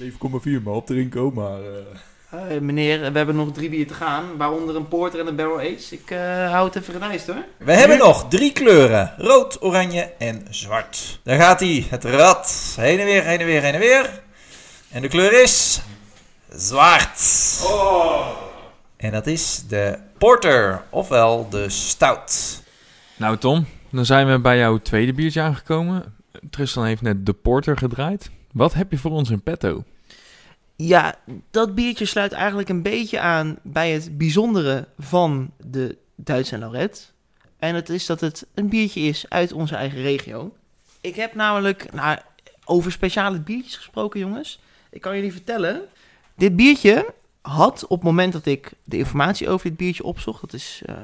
7,4 maar opdrinken, maar... Eh, meneer, we hebben nog drie bier te gaan, waaronder een porter en een barrel aged. Ik eh, hou het even gedijst hoor. We hebben nog drie kleuren. Rood, oranje en zwart. Daar gaat hij. Het rad. Heen en weer, heen en weer, heen en weer. En de kleur is... Zwart. En dat is de porter, ofwel de stout. Nou Tom, dan zijn we bij jouw tweede biertje aangekomen. Tristan heeft net de porter gedraaid. Wat heb je voor ons in petto? Ja, dat biertje sluit eigenlijk een beetje aan bij het bijzondere van de Duitse en Lauret. En het is dat het een biertje is uit onze eigen regio. Ik heb namelijk, nou, over speciale biertjes gesproken jongens. Ik kan jullie vertellen, dit biertje had op het moment dat ik de informatie over dit biertje opzocht, dat is eh,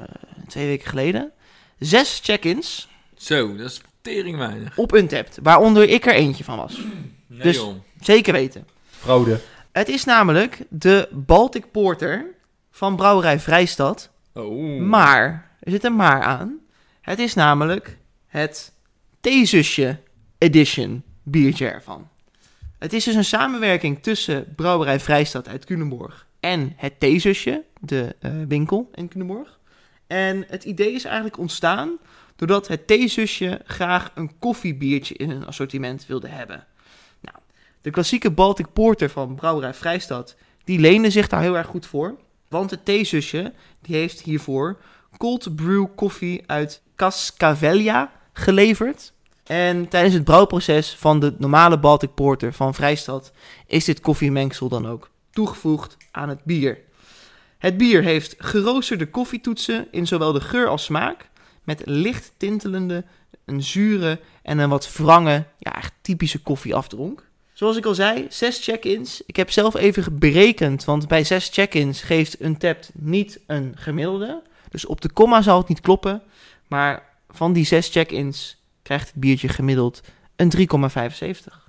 twee weken geleden, zes check-ins Zo, dat is tering weinig. op Untapped, waaronder ik er eentje van was. Nee Dus- joh. Zeker weten. Fraude. Het is namelijk de Baltic Porter van Brouwerij Vrijstad. Oh. Maar, er zit een maar aan. Het is namelijk het Theezusje Edition biertje ervan. Het is dus een samenwerking tussen Brouwerij Vrijstad uit Culemborg en het Theezusje, de eh, winkel in Culemborg. En het idee is eigenlijk ontstaan doordat het Theezusje graag een koffiebiertje in hun assortiment wilde hebben. De klassieke Baltic Porter van Brouwerij Vrijstad, die leende zich daar heel erg goed voor. Want het Theezusje, die heeft hiervoor cold brew koffie uit Cascavelia geleverd. En tijdens het brouwproces van de normale Baltic Porter van Vrijstad is dit koffiemengsel dan ook toegevoegd aan het bier. Het bier heeft geroosterde koffietoetsen in zowel de geur als smaak, met licht tintelende, een zure en een wat wrange, ja, echt typische koffieafdronk. Zoals ik al zei, zes check-ins. Ik heb zelf even berekend, want bij zes check-ins geeft Untapped niet een gemiddelde. Dus op de komma zal het niet kloppen. Maar van die zes check-ins krijgt het biertje gemiddeld een 3,75.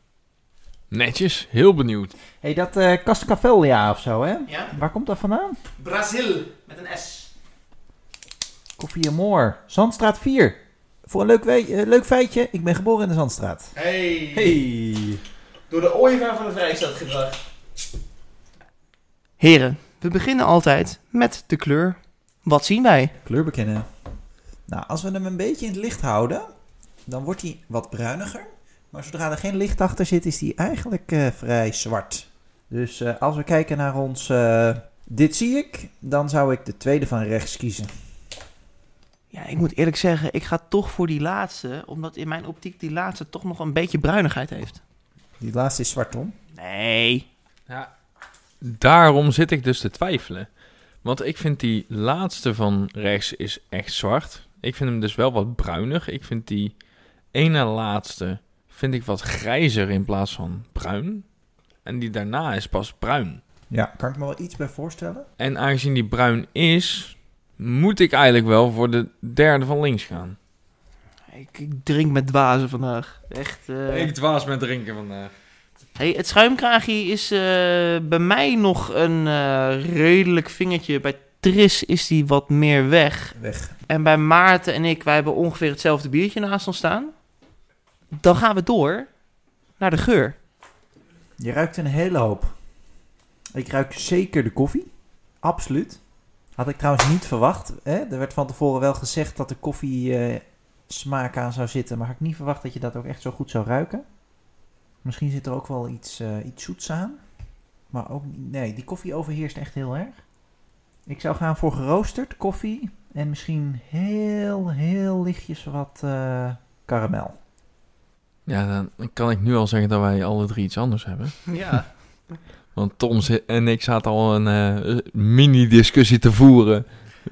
Netjes, heel benieuwd. hey, dat eh Cascavelia of zo, hè? Ja? Waar komt dat vandaan? Brazil met een S. Koffie Moor. Zandstraat 4. Voor een leuk, we- eh, leuk feitje, ik ben geboren in de Zandstraat. Hey. Hey. Door de ooievaar van de Vrijstad gebracht. Heren, we beginnen altijd met de kleur. Wat zien wij? Kleur bekennen. Nou, als we hem een beetje in het licht houden, dan wordt hij wat bruiniger. Maar zodra er geen licht achter zit, is hij eigenlijk eh, vrij zwart. Dus eh, als we kijken naar ons eh, dit zie ik, dan zou ik de tweede van rechts kiezen. Ja, ik moet eerlijk zeggen, ik ga toch voor die laatste. Omdat in mijn optiek die laatste toch nog een beetje bruinigheid heeft. Die laatste is zwart, Tom. Nee. Ja. Daarom zit ik dus te twijfelen. Want ik vind die laatste van rechts is echt zwart. Ik vind hem dus wel wat bruinig. Ik vind die ene laatste vind ik wat grijzer in plaats van bruin. En die daarna is pas bruin. Ja, kan ik me wel iets bij voorstellen? En aangezien die bruin is, moet ik eigenlijk wel voor de derde van links gaan. Ik, ik drink met dwazen vandaag. Echt. eh. dwaas met drinken vandaag. Hey, het schuimkraagje is eh, bij mij nog een eh, redelijk vingertje. Bij Tris is die wat meer weg. Weg. En bij Maarten en ik, wij hebben ongeveer hetzelfde biertje naast ons staan. Dan gaan we door naar de geur. Je ruikt een hele hoop. Ik ruik zeker de koffie. Absoluut. Had ik trouwens niet verwacht. Hè? Er werd van tevoren wel gezegd dat de koffie eh, smaak aan zou zitten. Maar had ik niet verwacht dat je dat ook echt zo goed zou ruiken. Misschien zit er ook wel iets, eh, iets zoets aan. Maar ook niet- nee, die koffie overheerst echt heel erg. Ik zou gaan voor geroosterd koffie. En misschien heel, heel lichtjes wat eh, karamel. Ja, dan kan ik nu al zeggen dat wij alle drie iets anders hebben. Ja. Want Tom en ik zaten al een eh, mini-discussie te voeren.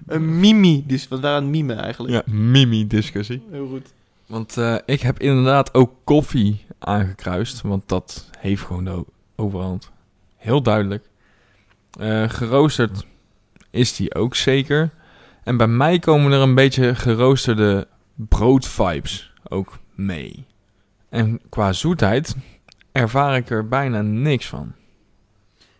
Een mimi, dus wat waren mimen eigenlijk. Ja, mimi-discussie. Heel goed. Want eh, ik heb inderdaad ook koffie aangekruist. Want dat heeft gewoon de overhand. Heel duidelijk. Eh, geroosterd is die ook zeker. En bij mij komen er een beetje geroosterde broodvibes ook mee. En qua zoetheid ervaar ik er bijna niks van.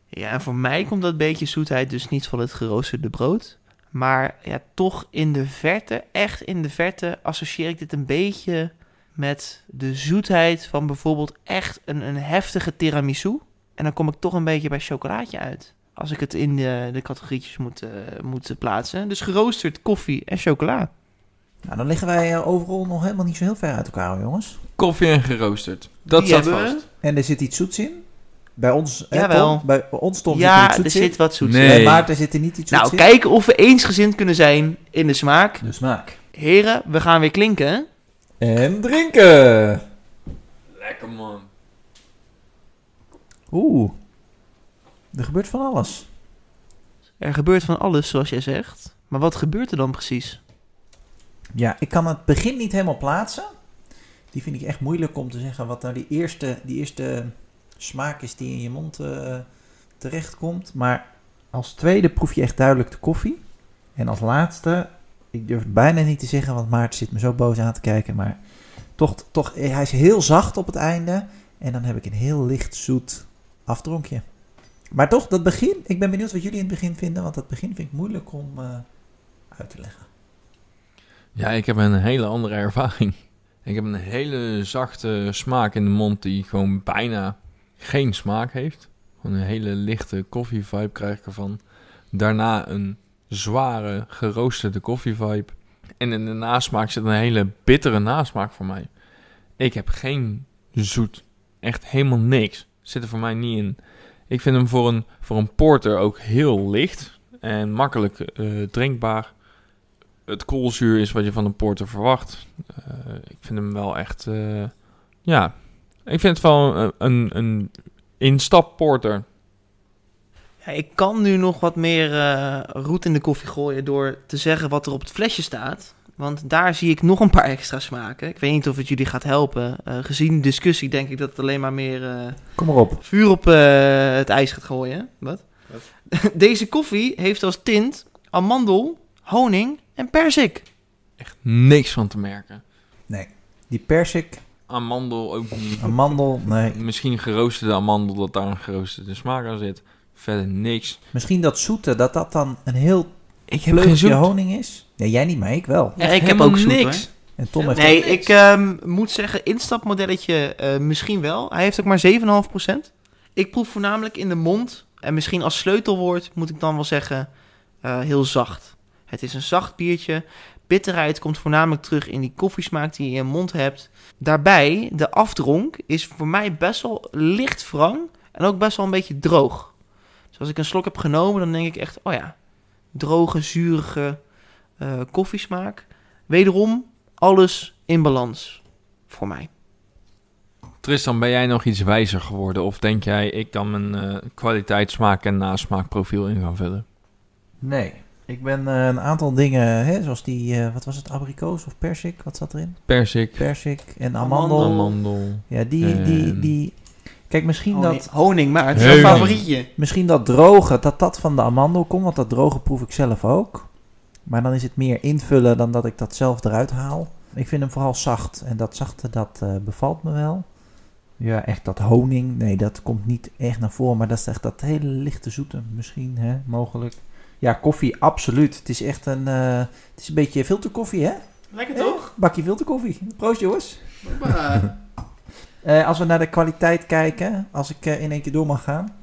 Ja, en voor mij komt dat beetje zoetheid dus niet van het geroosterde brood. Maar ja, toch in de verte, echt in de verte, associeer ik dit een beetje met de zoetheid van bijvoorbeeld echt een, een heftige tiramisu. En dan kom ik toch een beetje bij chocolaatje uit. Als ik het in de, de categorietjes moet, moet plaatsen. Dus geroosterd koffie en chocola. Nou, dan liggen wij eh, overal nog helemaal niet zo heel ver uit elkaar, jongens. Koffie en geroosterd. Dat Die we. vast. En er zit iets zoets in. Bij ons, hè, Jawel. Tom? Bij ons Tom ja, zit er er iets zoets zit wat zoets Nee. in. in. Bij Maarten zit er niet iets zoets Nou, in. kijken of we eensgezind kunnen zijn in de smaak. De smaak. Heren, we gaan weer klinken. En drinken. Lekker man. Oeh. Er gebeurt van alles. Er gebeurt van alles, zoals jij zegt. Maar wat gebeurt er dan precies? Ja, ik kan het begin niet helemaal plaatsen. Die vind ik echt moeilijk om te zeggen wat nou die eerste, die eerste smaak is die in je mond eh, terechtkomt. Maar als tweede proef je echt duidelijk de koffie. En als laatste, ik durf het bijna niet te zeggen, want Maarten zit me zo boos aan te kijken. Maar toch, toch eh, hij is heel zacht op het einde. En dan heb ik een heel licht zoet afdronkje. Maar toch, dat begin, ik ben benieuwd wat jullie in het begin vinden. Want dat begin vind ik moeilijk om eh, uit te leggen. Ja, ik heb een hele andere ervaring. Ik heb een hele zachte smaak in de mond die gewoon bijna geen smaak heeft. Een hele lichte koffievibe krijg ik ervan. Daarna een zware geroosterde koffievibe. En in de nasmaak zit een hele bittere nasmaak voor mij. Ik heb geen zoet. Echt helemaal niks. Zit er voor mij niet in. Ik vind hem voor een, voor een porter ook heel licht. En makkelijk eh, drinkbaar het koolzuur is wat je van een porter verwacht. Eh, ik vind hem wel echt, eh, ja, ik vind het wel een, een, een instap porter. Ja, ik kan nu nog wat meer eh roet in de koffie gooien door te zeggen wat er op het flesje staat. Want daar zie ik nog een paar extra smaken. Ik weet niet of het jullie gaat helpen. Eh, gezien de discussie denk ik dat het alleen maar meer eh, Kom maar op. vuur op eh, het ijs gaat gooien. Wat? Deze koffie heeft als tint amandel, honing en persik. Echt niks van te merken. Die persik, Amandel ook niet. amandel, nee. Misschien geroosterde amandel, dat daar een geroosterde smaak aan zit. Verder niks. Misschien dat zoete, dat dat dan een heel Ik heb geen zoet. honing is. Ja, jij niet, maar ik wel. Ja, ik heb ook zoet, niks. En Tom heeft Nee, ik ehm, moet zeggen, instapmodelletje eh, misschien wel. Hij heeft ook maar 7,5%. Ik proef voornamelijk in de mond. En misschien als sleutelwoord moet ik dan wel zeggen, eh, heel zacht. Het is een zacht biertje. Bitterheid komt voornamelijk terug in die koffiesmaak die je in je mond hebt. Daarbij, de afdronk is voor mij best wel licht wrang. En ook best wel een beetje droog. Dus als ik een slok heb genomen, dan denk ik echt, oh ja, droge, zurige eh, koffiesmaak. Wederom, alles in balans voor mij. Tristan, ben jij nog iets wijzer geworden? Of denk jij, ik kan mijn eh kwaliteit, smaak en nasmaakprofiel in gaan vullen? Nee. Ik ben eh, een aantal dingen, hè, zoals die, eh, wat was het, abrikoos of persik? Wat zat erin? Persik, Persik en amandel. amandel. Ja, die, die, En- die... Kijk, misschien Honing, dat, honing maar het is jouw favorietje. misschien dat droge, dat dat van de amandel komt. Want dat droge proef ik zelf ook. Maar dan is het meer invullen dan dat ik dat zelf eruit haal. Ik vind hem vooral zacht. En dat zachte, dat eh, bevalt me wel. Ja, echt dat honing. Nee, dat komt niet echt naar voren. Maar dat is echt dat hele lichte zoete misschien, hè, mogelijk. Ja, koffie, absoluut. Het is echt een, eh, het is een beetje filterkoffie, hè? Lekker toch? bakje filterkoffie. Proost, jongens. Eh, als we naar de kwaliteit kijken, als ik eh, in één keer door mag gaan.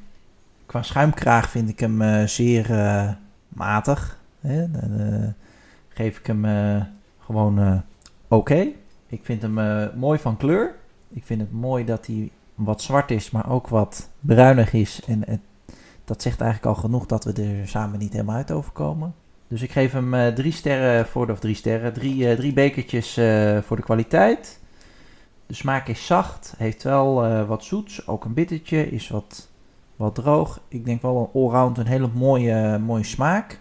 Qua schuimkraag vind ik hem zeer matig. Hè? Dan geef ik hem gewoon oké. Ik vind hem mooi van kleur. Ik vind het mooi dat hij wat zwart is, maar ook wat bruinig is. En het, dat zegt eigenlijk al genoeg dat we er samen niet helemaal uit overkomen. Dus ik geef hem eh, drie sterren voor de, of drie sterren, drie, eh, drie bekertjes eh, voor de kwaliteit. De smaak is zacht, heeft wel wat zoets, ook een bittertje, is wat, wat droog. Ik denk wel een allround een hele mooie, mooie smaak.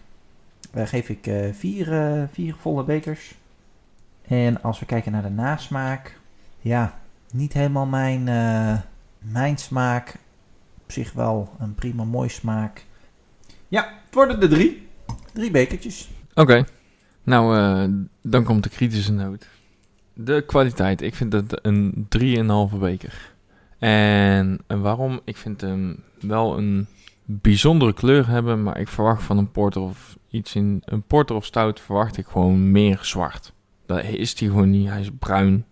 Daar geef ik vier, vier volle bekers. En als we kijken naar de nasmaak, ja, niet helemaal mijn, mijn smaak. Op zich wel een prima mooi smaak. Ja, het worden er drie. Drie bekertjes. Oké. Nou, eh, dan komt de kritische noot. De kwaliteit. Ik vind het een 3,5 beker. En waarom? Ik vind hem wel een bijzondere kleur hebben, maar ik verwacht van een porter of iets in een porter of stout verwacht ik gewoon meer zwart. Dat is hij gewoon niet. Hij is bruin.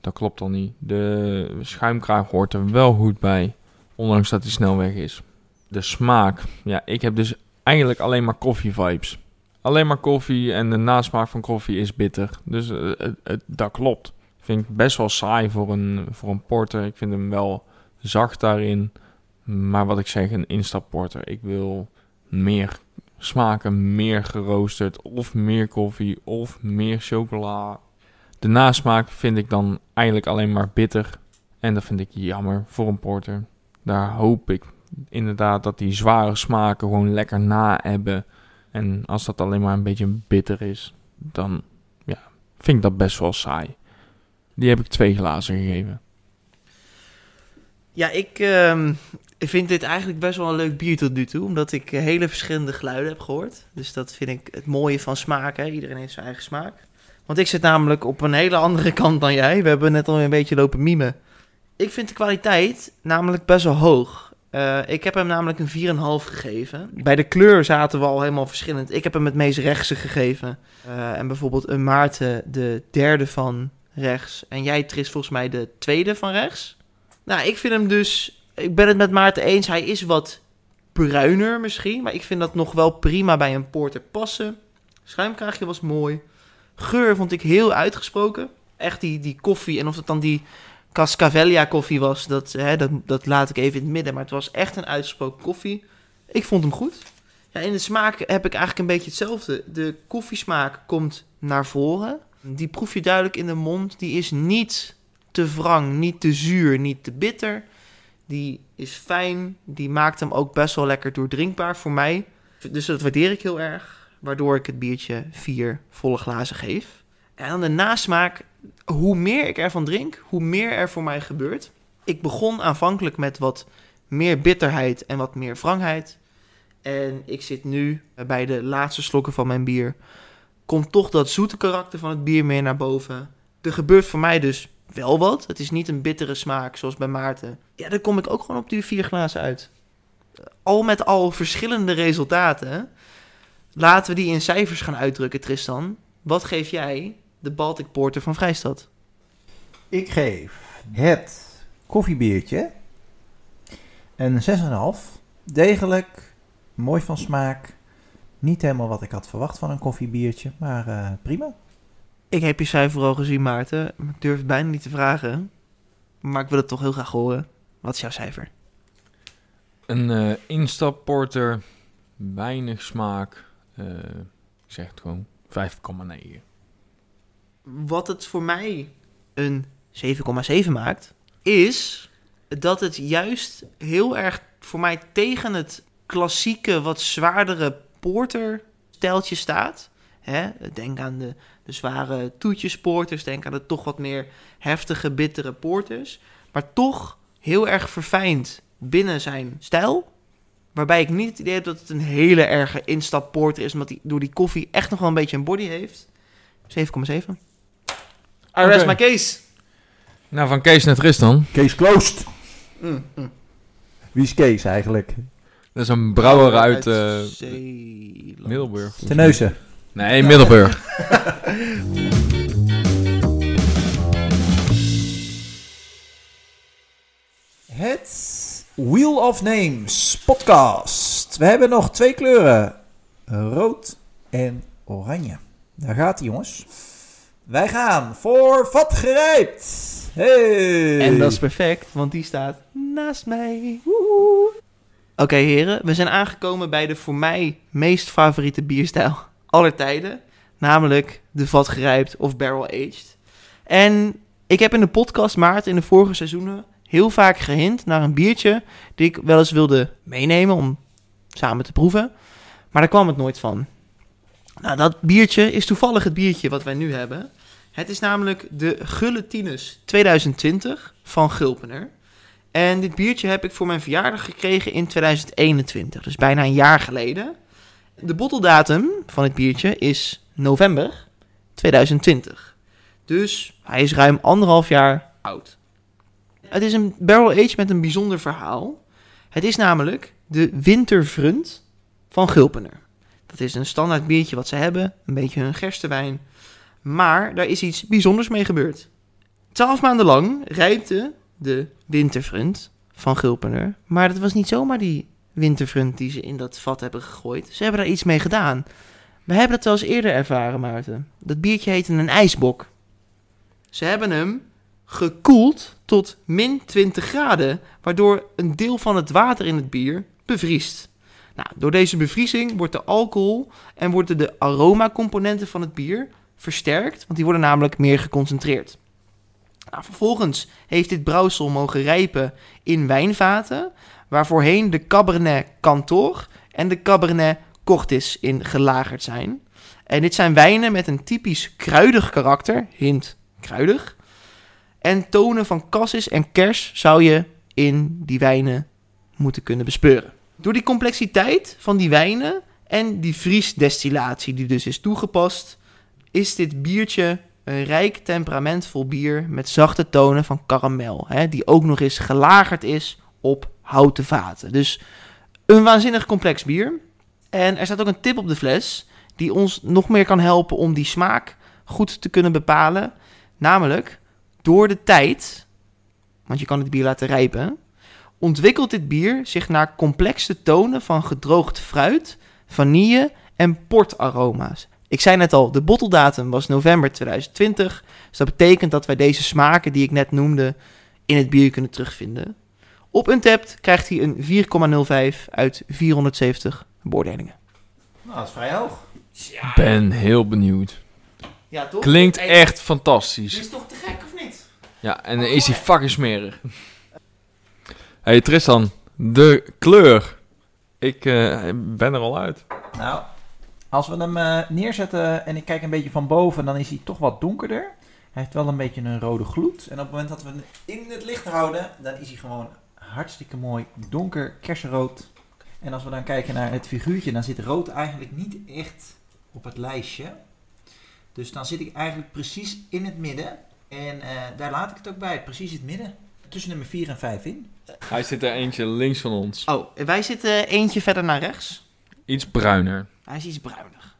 Dat klopt al niet. De schuimkraag hoort er wel goed bij, ondanks dat hij snel weg is. De smaak. Ja, ik heb dus eigenlijk alleen maar koffie vibes. Alleen maar koffie en de nasmaak van koffie is bitter. Dus eh, het- het- dat klopt. Vind ik best wel saai voor een, voor een porter. Ik vind hem wel zacht daarin. Maar wat ik zeg, een instapporter. Ik wil meer smaken, meer geroosterd. Of meer koffie, of meer chocola. De nasmaak vind ik dan eigenlijk alleen maar bitter. En dat vind ik jammer voor een porter. Daar hoop ik inderdaad dat die zware smaken gewoon lekker na hebben. En als dat alleen maar een beetje bitter is, dan ja, vind ik dat best wel saai. Die heb ik twee glazen gegeven. Ja, ik, ehm, vind dit eigenlijk best wel een leuk bier tot nu toe. Omdat ik eh, hele verschillende geluiden heb gehoord. Dus dat vind ik het mooie van smaak. Hè? Iedereen heeft zijn eigen smaak. Want ik zit namelijk op een hele andere kant dan jij. We hebben net al een beetje lopen mimen. Ik vind de kwaliteit namelijk best wel hoog. Eh, ik heb hem namelijk een 4,5 gegeven. Bij de kleur zaten we al helemaal verschillend. Ik heb hem het meest rechtse gegeven. Eh, en bijvoorbeeld een Maarten de derde van rechts. En jij, Tris, volgens mij de tweede van rechts. Nou, ik vind hem dus... Ik ben het met Maarten eens. Hij is wat bruiner misschien. Maar ik vind dat nog wel prima bij een porter passen. Schuimkraagje was mooi. Geur vond ik heel uitgesproken. Echt die, die koffie. En of het dan die Cascavelia koffie was, dat, hè, dat, dat laat ik even in het midden. Maar het was echt een uitgesproken koffie. Ik vond hem goed. Ja, in de smaak heb ik eigenlijk een beetje hetzelfde. De koffiesmaak komt naar voren. Die proef je duidelijk in de mond. Die is niet te wrang, niet te zuur, niet te bitter. Die is fijn. Die maakt hem ook best wel lekker doordrinkbaar voor mij. Dus dat waardeer ik heel erg. Waardoor ik het biertje vier volle glazen geef. En dan de nasmaak. Hoe meer ik ervan drink, hoe meer er voor mij gebeurt. Ik begon aanvankelijk met wat meer bitterheid en wat meer wrangheid. En ik zit nu bij de laatste slokken van mijn bier. Komt toch dat zoete karakter van het bier meer naar boven. Er gebeurt voor mij dus wel wat. Het is niet een bittere smaak zoals bij Maarten. Ja, dan kom ik ook gewoon op die vier glazen uit. Al met al verschillende resultaten. Laten we die in cijfers gaan uitdrukken, Tristan. Wat geef jij de Baltic Porter van Vrijstad? Ik geef het koffiebiertje een 6,5. Degelijk, mooi van smaak. Niet helemaal wat ik had verwacht van een koffiebiertje, maar eh, prima. Ik heb je cijfer al gezien, Maarten. maar Ik durf het bijna niet te vragen. Maar ik wil het toch heel graag horen. Wat is jouw cijfer? Een eh instapporter, weinig smaak. eh, ik zeg het gewoon 5,9. Wat het voor mij een 7,7 maakt, is dat het juist heel erg voor mij tegen het klassieke, wat zwaardere porter-stijltje staat. Hè? Denk aan de, de zware toetjesporters, denk aan de toch wat meer heftige, bittere porters. Maar toch heel erg verfijnd binnen zijn stijl. Waarbij ik niet het idee heb dat het een hele erge instapporter is. Omdat hij door die koffie echt nog wel een beetje een body heeft. 7,7. I rest my case. Nou, van Kees naar Tristan. Kees Kloost. Mm, mm. Wie is Kees eigenlijk? Dat is een brouwer uit eh, Zeeland. Middelburg. Terneuzen. Nee, Middelburg. Het Wheel of Names podcast. We hebben nog twee kleuren. Rood en oranje. Daar gaat hij jongens. Wij gaan voor vat gerijpt. Hey. En dat is perfect, want die staat naast mij. Oké heren, we zijn aangekomen bij de voor mij meest favoriete bierstijl aller tijden. Namelijk de vatgerijpt of barrel aged. En ik heb in de podcast Maart in de vorige seizoenen heel vaak gehint naar een biertje die ik wel eens wilde meenemen om samen te proeven. Maar daar kwam het nooit van. Nou, dat biertje is toevallig het biertje wat wij nu hebben. Het is namelijk de Gulletinus 2020 van Gulpener. En dit biertje heb ik voor mijn verjaardag gekregen in 2021, dus bijna een jaar geleden. De botteldatum van het biertje is november 2020. Dus hij is ruim anderhalf jaar oud. Het is een barrel age met een bijzonder verhaal. Het is namelijk de Winterfront van Gulpener. Dat is een standaard biertje wat ze hebben, een beetje hun gerstewijn. Maar daar is iets bijzonders mee gebeurd. Twaalf maanden lang rijpte de winterfront van Gulpener. Maar dat was niet zomaar die winterfront die ze in dat vat hebben gegooid. Ze hebben daar iets mee gedaan. We hebben dat wel eens eerder ervaren, Maarten. Dat biertje heette een ijsbok. Ze hebben hem gekoeld tot min 20 graden, waardoor een deel van het water in het bier bevriest. Nou, door deze bevriezing wordt de alcohol en worden de aromacomponenten van het bier versterkt, want die worden namelijk meer geconcentreerd. Nou, vervolgens heeft dit brouwsel mogen rijpen in wijnvaten, waar voorheen de Cabernet Cantor en de Cabernet Cortis in gelagerd zijn. En dit zijn wijnen met een typisch kruidig karakter, hint kruidig. En tonen van cassis en kers zou je in die wijnen moeten kunnen bespeuren. Door die complexiteit van die wijnen en die vriesdestillatie die dus is toegepast, is dit biertje een rijk temperamentvol bier met zachte tonen van karamel. Hè, die ook nog eens gelagerd is op houten vaten. Dus een waanzinnig complex bier. En er staat ook een tip op de fles die ons nog meer kan helpen om die smaak goed te kunnen bepalen. Namelijk, door de tijd, want je kan het bier laten rijpen, ontwikkelt dit bier zich naar complexe tonen van gedroogd fruit, vanille en portaroma's. Ik zei net al, de botteldatum was november 2020. Dus dat betekent dat wij deze smaken die ik net noemde in het bier kunnen terugvinden. Op Untapped krijgt hij een 4,05 uit 470 beoordelingen. Nou, dat is vrij hoog. Ik ben heel benieuwd. Ja, toch? Klinkt echt Dit fantastisch. is toch te gek, of niet? Ja, en dan is hij fucking smerig. Hey Tristan, de kleur. Ik eh, ben er al uit. Nou, als we hem eh, neerzetten en ik kijk een beetje van boven, dan is hij toch wat donkerder. Hij heeft wel een beetje een rode gloed. En op het moment dat we hem in het licht houden, dan is hij gewoon hartstikke mooi donker kersenrood. En als we dan kijken naar het figuurtje, dan zit rood eigenlijk niet echt op het lijstje. Dus dan zit ik eigenlijk precies in het midden. En eh, daar laat ik het ook bij, precies het midden. Tussen nummer 4 en 5 in. Hij zit er eentje links van ons. Oh, wij zitten eentje verder naar rechts. Iets bruiner. Hij is iets bruinig.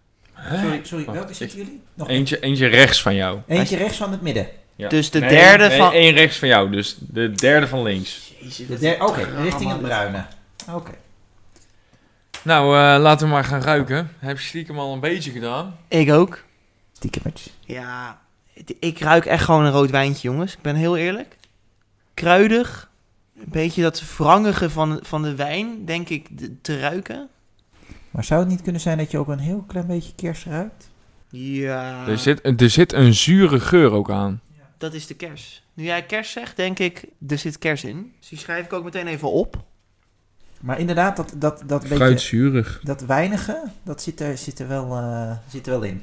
Sorry, sorry Wacht, welke zitten jullie? Nog Eentje, eentje rechts van jou. Eentje rechts van het midden. Ja. Dus de Nee, derde nee, van- één rechts van jou, dus de derde van links. Jezus, De wat der- een Oké, richting het bruine. Oké. Nou, eh, laten we maar gaan ruiken. Heb je stiekem al een beetje gedaan? Ik ook. Stiekemetje. Ja, ik ruik echt gewoon een rood wijntje, jongens. Ik ben heel eerlijk. Kruidig. Een beetje dat wrangige van, van de wijn, denk ik, de- te ruiken. Maar zou het niet kunnen zijn dat je ook een heel klein beetje kers ruikt? Ja, Er, zit, er zit een zure geur ook aan. dat is de kers. Nu jij kers zegt, denk ik, er zit kers in. Dus die schrijf ik ook meteen even op. Maar inderdaad, dat, dat, dat beetje... Dat weinige, dat zit er, zit er, wel, eh, zit er wel in.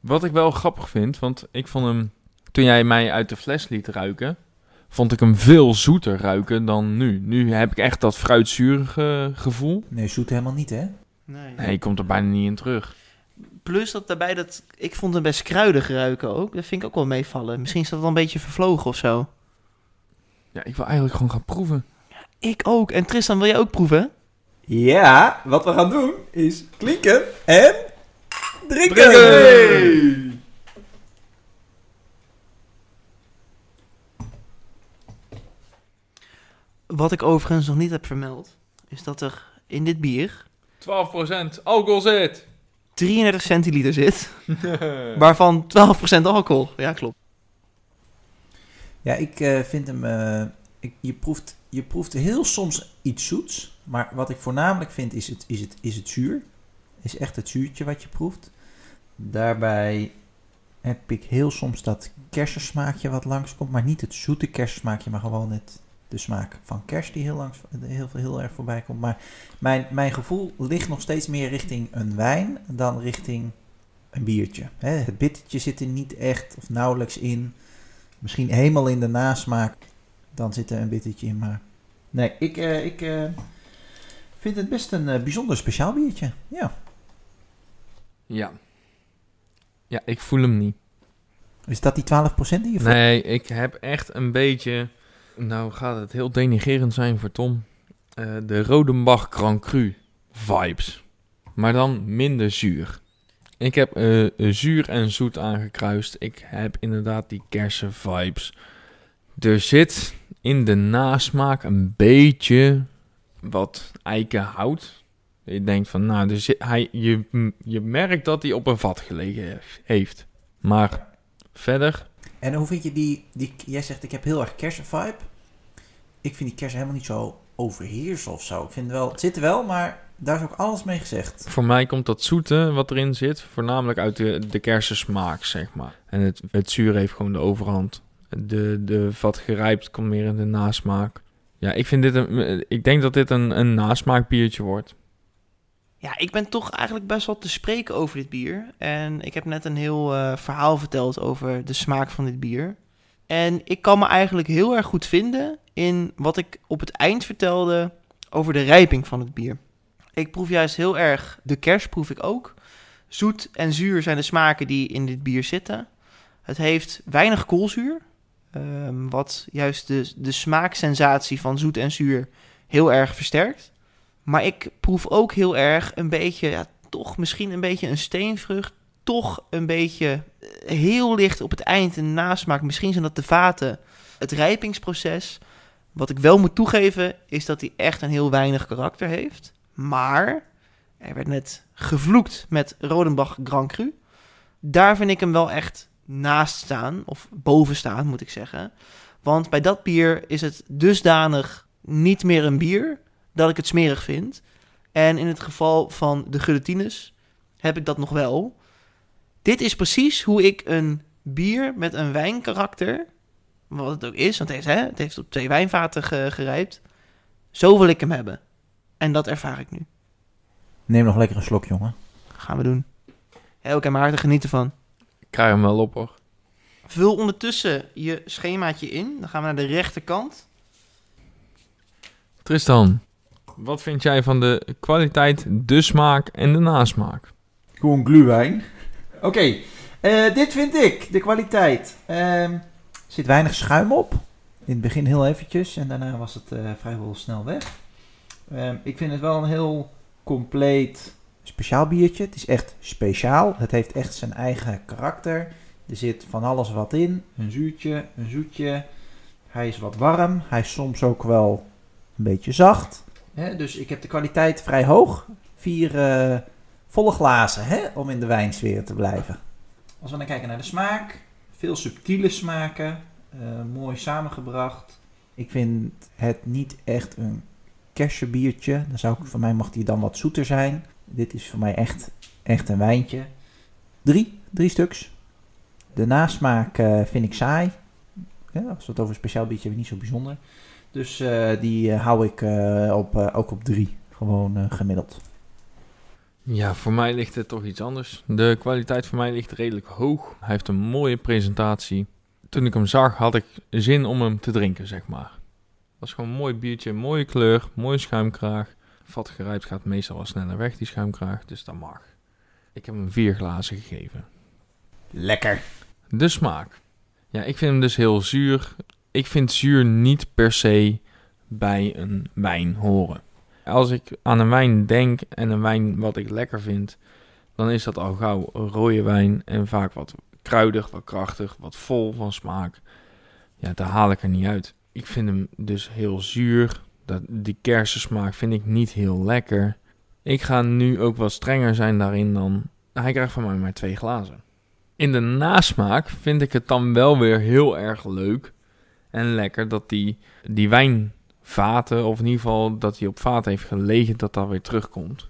Wat ik wel grappig vind, want ik vond hem... Toen jij mij uit de fles liet ruiken... vond ik hem veel zoeter ruiken dan nu. Nu heb ik echt dat fruitzurige gevoel. Nee, zoet helemaal niet, hè? Nee. Nee, ik kom er bijna niet in terug. Plus dat daarbij dat... Ik vond hem best kruidig ruiken ook. Dat vind ik ook wel meevallen. Misschien is dat wel een beetje vervlogen of zo. Ja, ik wil eigenlijk gewoon gaan proeven. Ik ook. En Tristan, wil jij ook proeven? Ja, wat we gaan doen is klinken en drinken. Drinken! Wat ik overigens nog niet heb vermeld... is dat er in dit bier 12% alcohol zit. 33 centiliter zit... waarvan 12% alcohol. Ja, klopt. Ja, ik eh, vind hem. eh, ik, je, proeft, je proeft heel soms iets zoets. Maar wat ik voornamelijk vind is het, is het, is het zuur. Is echt het zuurtje wat je proeft. Daarbij heb ik heel soms dat kersensmaakje wat langskomt. Maar niet het zoete kersensmaakje, maar gewoon het, de smaak van kerst die heel, langs, heel, heel erg voorbij komt. Maar mijn, mijn gevoel ligt nog steeds meer richting een wijn dan richting een biertje. Hè, het bittertje zit er niet echt of nauwelijks in. Misschien helemaal in de nasmaak. Dan zit er een bittertje in. Maar nee, ik, eh, ik eh, vind het best een eh, bijzonder speciaal biertje. Ja. Ja. Ja, ik voel hem niet. Is dat die 12% die je voelt? Nee, ik heb echt een beetje... Nou gaat het heel denigerend zijn voor Tom. Eh, de Rodenbach Grand Cru vibes. Maar dan minder zuur. Ik heb eh, zuur en zoet aangekruist. Ik heb inderdaad die kersen vibes. Er zit in de nasmaak een beetje wat eikenhout. Je denkt van, nou, zit, hij, je, je merkt dat hij op een vat gelegen heeft. Maar verder, En hoe vind je die, die... Jij zegt ik heb heel erg kersenvibe. Ik vind die kersen helemaal niet zo overheersen of zo. Ik vind wel... Het zit wel, maar daar is ook alles mee gezegd. Voor mij komt dat zoete wat erin zit, voornamelijk uit de, de kersensmaak, zeg maar. En het, het zuur heeft gewoon de overhand. De, de wat gerijpt komt meer in de nasmaak. Ja, ik vind dit een, ik denk dat dit een, een nasmaakbiertje wordt. Ja, ik ben toch eigenlijk best wel te spreken over dit bier. En ik heb net een heel eh, verhaal verteld over de smaak van dit bier. En ik kan me eigenlijk heel erg goed vinden in wat ik op het eind vertelde over de rijping van het bier. Ik proef juist heel erg, de kers proef ik ook. Zoet en zuur zijn de smaken die in dit bier zitten. Het heeft weinig koolzuur, ehm, wat juist de, de smaaksensatie van zoet en zuur heel erg versterkt. Maar ik proef ook heel erg een beetje, ja, toch misschien een beetje een steenvrucht. Toch een beetje eh, heel licht op het eind een nasmaak. Misschien zijn dat de vaten. Het rijpingsproces. Wat ik wel moet toegeven, is dat hij echt een heel weinig karakter heeft. Maar er werd net gevloekt met Rodenbach Grand Cru. Daar vind ik hem wel echt naast staan, of boven staan moet ik zeggen. Want bij dat bier is het dusdanig niet meer een bier dat ik het smerig vind. En in het geval van de guillotines heb ik dat nog wel. Dit is precies hoe ik een bier met een wijnkarakter, wat het ook is, want het heeft, hè, het heeft op twee wijnvaten ge- gerijpt, zo wil ik hem hebben. En dat ervaar ik nu. Neem nog lekker een slok, jongen. Gaan we doen. Elke en Maarten genieten van. Ik krijg hem wel op hoor. Vul ondertussen je schemaatje in. Dan gaan we naar de rechterkant. Tristan, wat vind jij van de kwaliteit, de smaak en de nasmaak? Gewoon gluwijn. Oké, eh, dit vind ik, de kwaliteit. Ehm, er zit weinig schuim op. In het begin heel eventjes en daarna was het eh, vrijwel snel weg. Ehm, ik vind het wel een heel compleet speciaal biertje. Het is echt speciaal. Het heeft echt zijn eigen karakter. Er zit van alles wat in. Een zuurtje, een zoetje. Hij is wat warm. Hij is soms ook wel een beetje zacht. Hè, dus ik heb de kwaliteit vrij hoog. Vier eh, volle glazen hè, om in de wijnsfeer te blijven. Als we dan kijken naar de smaak. Veel subtiele smaken. eh, mooi samengebracht. Ik vind het niet echt een kersenbiertje. Dan zou ik, voor mij mag die dan wat zoeter zijn. Dit is voor mij echt, echt een wijntje. Drie, drie stuks. De nasmaak eh, vind ik saai. Ja, als we het over een speciaal biertje hebben, niet zo bijzonder. Dus eh, die eh, hou ik eh, op, eh, ook op drie. Gewoon eh, gemiddeld. Ja, voor mij ligt het toch iets anders. De kwaliteit voor mij ligt redelijk hoog. Hij heeft een mooie presentatie. Toen ik hem zag, had ik zin om hem te drinken, zeg maar. Het was gewoon een mooi biertje, mooie kleur, mooie schuimkraag. Vat gerijpt gaat meestal wel sneller weg, die schuimkraag, dus dat mag. Ik heb hem vier glazen gegeven. Lekker. De smaak. Ja, ik vind hem dus heel zuur. Ik vind zuur niet per se bij een wijn horen. Als ik aan een wijn denk en een wijn wat ik lekker vind, dan is dat al gauw rode wijn en vaak wat kruidig, wat krachtig, wat vol van smaak. Ja, daar haal ik er niet uit. Ik vind hem dus heel zuur. Dat, die kersensmaak vind ik niet heel lekker. Ik ga nu ook wat strenger zijn daarin dan. Hij krijgt van mij maar twee glazen. In de nasmaak vind ik het dan wel weer heel erg leuk en lekker dat die, die wijnvaten, of in ieder geval dat hij op vaten heeft gelegen, dat dat weer terugkomt.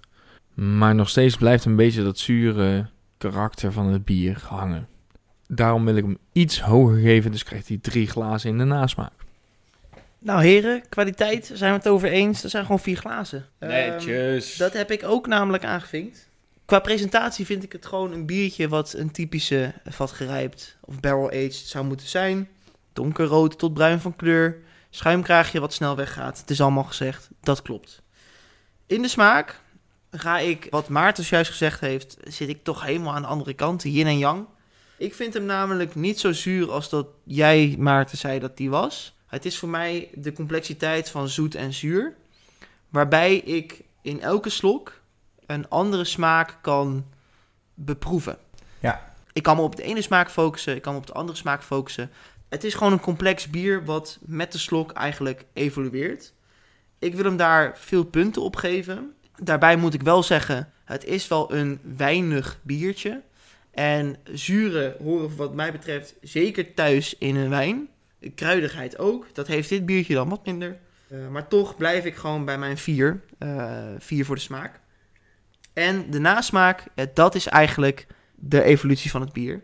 Maar nog steeds blijft een beetje dat zure karakter van het bier hangen. Daarom wil ik hem iets hoger geven, dus krijgt hij drie glazen in de nasmaak. Nou heren, kwaliteit, zijn we het over eens? Dat zijn gewoon vier glazen. Ehm, dat heb ik ook namelijk aangevinkt. Qua presentatie vind ik het gewoon een biertje wat een typische vatgerijpt of barrel-aged zou moeten zijn. Donkerrood tot bruin van kleur. Schuimkraagje wat snel weggaat. Het is allemaal gezegd. Dat klopt. In de smaak ga ik, wat Maarten juist gezegd heeft, zit ik toch helemaal aan de andere kant. Yin en yang. Ik vind hem namelijk niet zo zuur als dat jij, Maarten, zei dat die was. Het is voor mij de complexiteit van zoet en zuur. Waarbij ik in elke slok een andere smaak kan beproeven. Ja. Ik kan me op de ene smaak focussen, ik kan me op de andere smaak focussen. Het is gewoon een complex bier wat met de slok eigenlijk evolueert. Ik wil hem daar veel punten op geven. Daarbij moet ik wel zeggen, het is wel een weinig biertje. En zuren horen wat mij betreft zeker thuis in een wijn. Kruidigheid ook, dat heeft dit biertje dan wat minder. Uh, maar toch blijf ik gewoon bij mijn vier. Uh, vier voor de smaak. En de nasmaak, ja, dat is eigenlijk de evolutie van het bier.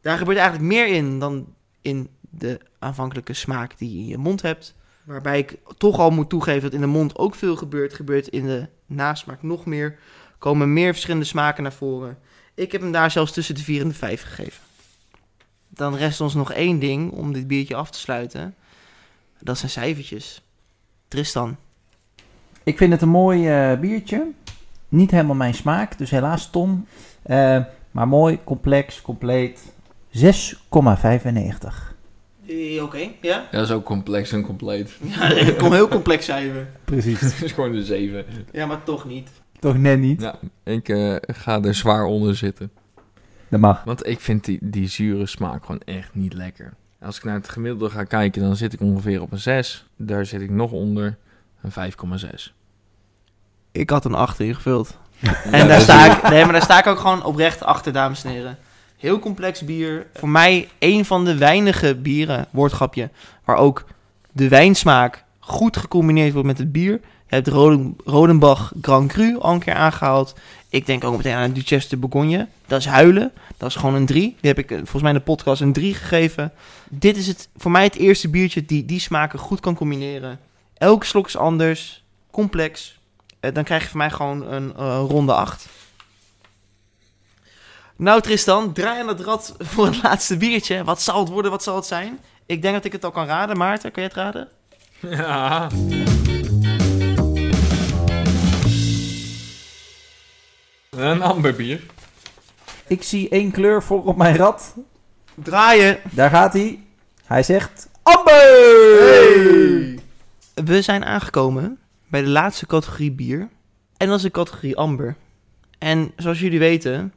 Daar gebeurt eigenlijk meer in dan in de aanvankelijke smaak die je in je mond hebt. Waarbij ik toch al moet toegeven dat in de mond ook veel gebeurt. Gebeurt in de nasmaak nog meer. Komen meer verschillende smaken naar voren. Ik heb hem daar zelfs tussen de 4 en de 5 gegeven. Dan rest ons nog één ding om dit biertje af te sluiten. Dat zijn cijfertjes. Tristan. Ik vind het een mooi uh, biertje. Niet helemaal mijn smaak, dus helaas Tom. Uh, maar mooi, complex, compleet. 6,95. Uh, Oké, okay, ja. Dat is ook complex en compleet. Ja, ik kom heel complex cijfer. Precies. Het is gewoon een 7. Ja, maar toch niet. Toch net niet? Ja, ik uh, ga er zwaar onder zitten. Dat mag. Want ik vind die, die zure smaak gewoon echt niet lekker. Als ik naar het gemiddelde ga kijken, dan zit ik ongeveer op een 6. Daar zit ik nog onder een 5,6. Ik had een 8 ingevuld. en daar sta, ik, nee, maar daar sta ik ook gewoon oprecht achter, dames en heren. Heel complex bier. Voor mij een van de weinige bieren, woordgrapje, waar ook de wijnsmaak goed gecombineerd wordt met het bier. Je hebt Roden, Rodenbach Grand Cru al een keer aangehaald. Ik denk ook meteen aan Duchesse de Bourgogne. Dat is huilen. Dat is gewoon een 3. Die heb ik eh, volgens mij in de podcast een 3 gegeven. Dit is het, voor mij het eerste biertje die die smaken goed kan combineren. Elke slok is anders. Complex. Eh, dan krijg je van mij gewoon een uh, ronde 8. Nou Tristan, draai aan het rad voor het laatste biertje. Wat zal het worden, wat zal het zijn? Ik denk dat ik het al kan raden. Maarten, kan jij het raden? Ja. Een amberbier. Ik zie één kleur voor op mijn rad. Draaien. Daar gaat hij. Hij zegt amber! Hey. We zijn aangekomen bij de laatste categorie bier. En dat is de categorie amber. En zoals jullie weten,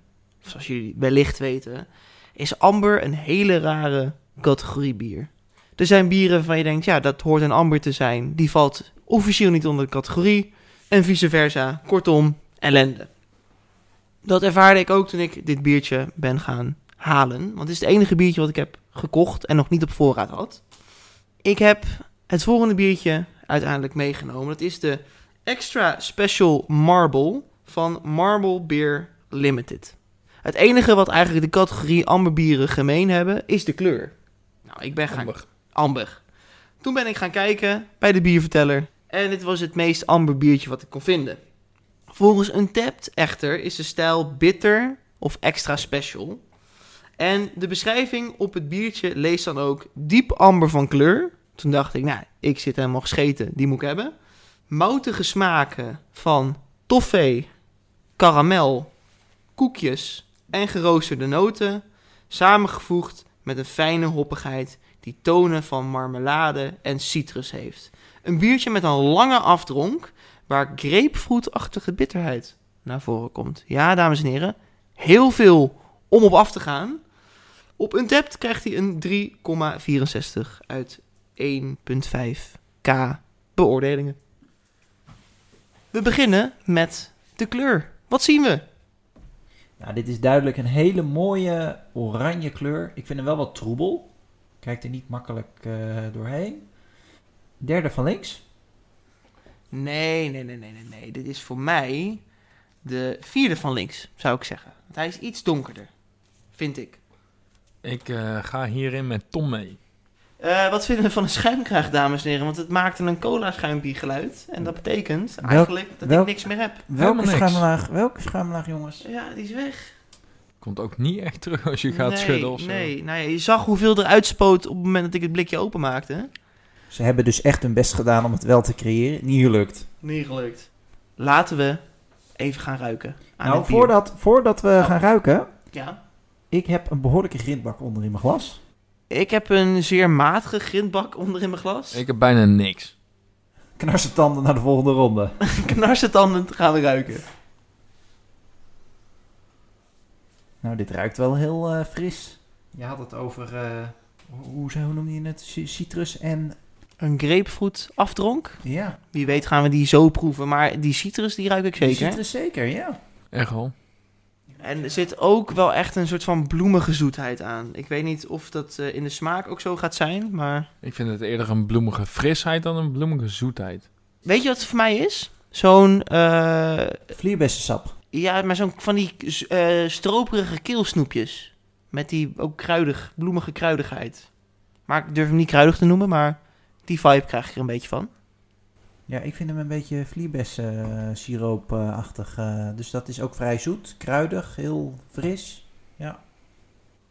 zoals jullie wellicht weten, is amber een hele rare categorie bier. Er zijn bieren waarvan je denkt, ja, dat hoort een amber te zijn. Die valt officieel niet onder de categorie. En vice versa. Kortom, ellende. Dat ervaarde ik ook toen ik dit biertje ben gaan halen. Want het is het enige biertje wat ik heb gekocht en nog niet op voorraad had. Ik heb het volgende biertje uiteindelijk meegenomen. Dat is de Extra Special Marble van Marble Beer Limited. Het enige wat eigenlijk de categorie amberbieren gemeen hebben, is de kleur. Nou, ik ben gaan... Amber. Amber. Toen ben ik gaan kijken bij de bierverteller. En dit was het meest amber biertje wat ik kon vinden. Volgens Untapped echter is de stijl bitter of extra special. En de beschrijving op het biertje leest dan ook diep amber van kleur. Toen dacht ik, nou, ik zit helemaal gescheten, die moet ik hebben. Moutige smaken van toffee, karamel, koekjes en geroosterde noten. Samengevoegd met een fijne hoppigheid die tonen van marmelade en citrus heeft. Een biertje met een lange afdronk waar grapefruitachtige bitterheid naar voren komt. Ja, dames en heren, heel veel om op af te gaan. Op Untapped krijgt hij een 3,64 uit 1,5k beoordelingen. We beginnen met de kleur. Wat zien we? Nou, dit is duidelijk een hele mooie oranje kleur. Ik vind hem wel wat troebel. Kijkt er niet makkelijk eh, doorheen. Derde van links. Nee, nee, nee, nee, nee, nee. Dit is voor mij de vierde van links, zou ik zeggen. Want hij is iets donkerder, vind ik. Ik eh, ga hierin met Tom mee. Eh, wat vinden we van een schuimkraag, dames en heren? Want het maakte een cola-schuimpje geluid. En dat betekent Welk- eigenlijk dat welk- ik niks meer heb. Welke niks. schuimlaag, welke schuimlaag, jongens? Ja, die is weg. Komt ook niet echt terug als je gaat nee, schudden of zo. Nee, nou ja, je zag hoeveel eruit spoot op het moment dat ik het blikje openmaakte. Ze hebben dus echt hun best gedaan om het wel te creëren. Niet gelukt. Niet gelukt. Laten we even gaan ruiken. Aan nou, voordat, voordat we gaan ruiken. Ja. Ik heb een behoorlijke grindbak onder in mijn glas. Ik heb een zeer matige grindbak onder in mijn glas. Ik heb bijna niks. Knarsen tanden naar de volgende ronde. Knarsetandend gaan we ruiken. Nou, dit ruikt wel heel eh, fris. Je had het over, eh, hoe, hoe noem je het? C- Citrus en... Een grapefruit afdronk. Ja, Wie weet gaan we die zo proeven. Maar die citrus, die ruik ik zeker. Citrus zeker, ja. Echt wel. En er zit ook wel echt een soort van bloemige zoetheid aan. Ik weet niet of dat eh, in de smaak ook zo gaat zijn. Maar Ik vind het eerder een bloemige frisheid dan een bloemige zoetheid. weet je wat het voor mij is? Zo'n, eh, Vlierbessensap. ja, maar zo'n van die eh, stroperige keelsnoepjes. Met die ook kruidig, bloemige kruidigheid. Maar ik durf hem niet kruidig te noemen, maar die vibe krijg ik er een beetje van. Ja, ik vind hem een beetje vlierbessensiroopachtig. eh dus dat is ook vrij zoet, kruidig, heel fris.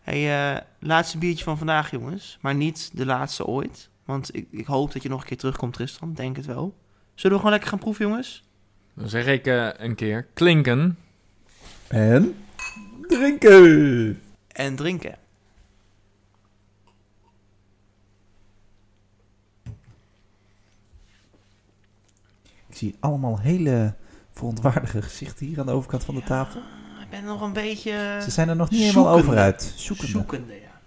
Hey, eh, laatste biertje van vandaag, jongens. Maar niet de laatste ooit. Want ik, ik hoop dat je nog een keer terugkomt, Tristan. Denk het wel. Zullen we gewoon lekker gaan proeven, jongens? Dan zeg ik eh, een keer klinken. En drinken. En drinken. Zie allemaal hele verontwaardige gezichten hier aan de overkant van de tafel. Ik ben nog een beetje Ze zijn er nog niet helemaal over uit. Zoekende. zoekende, ja.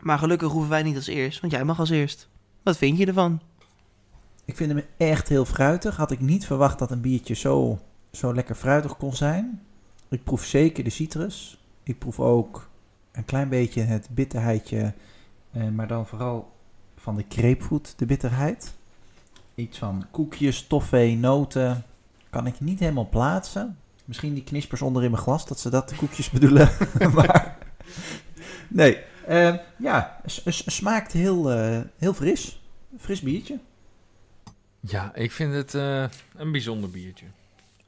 Maar gelukkig hoeven wij niet als eerst, want jij mag als eerst. Wat vind je ervan? Ik vind hem echt heel fruitig. Had ik niet verwacht dat een biertje zo, zo lekker fruitig kon zijn. Ik proef zeker de citrus. Ik proef ook een klein beetje het bitterheidje. eh, maar dan vooral van de grapefruit, de bitterheid. Iets van koekjes, toffee, noten. Kan ik niet helemaal plaatsen. Misschien die knispers onder in mijn glas, dat ze dat de koekjes bedoelen. maar nee, eh, ja, smaakt heel, eh, heel fris. Fris biertje. Ja, ik vind het eh, een bijzonder biertje.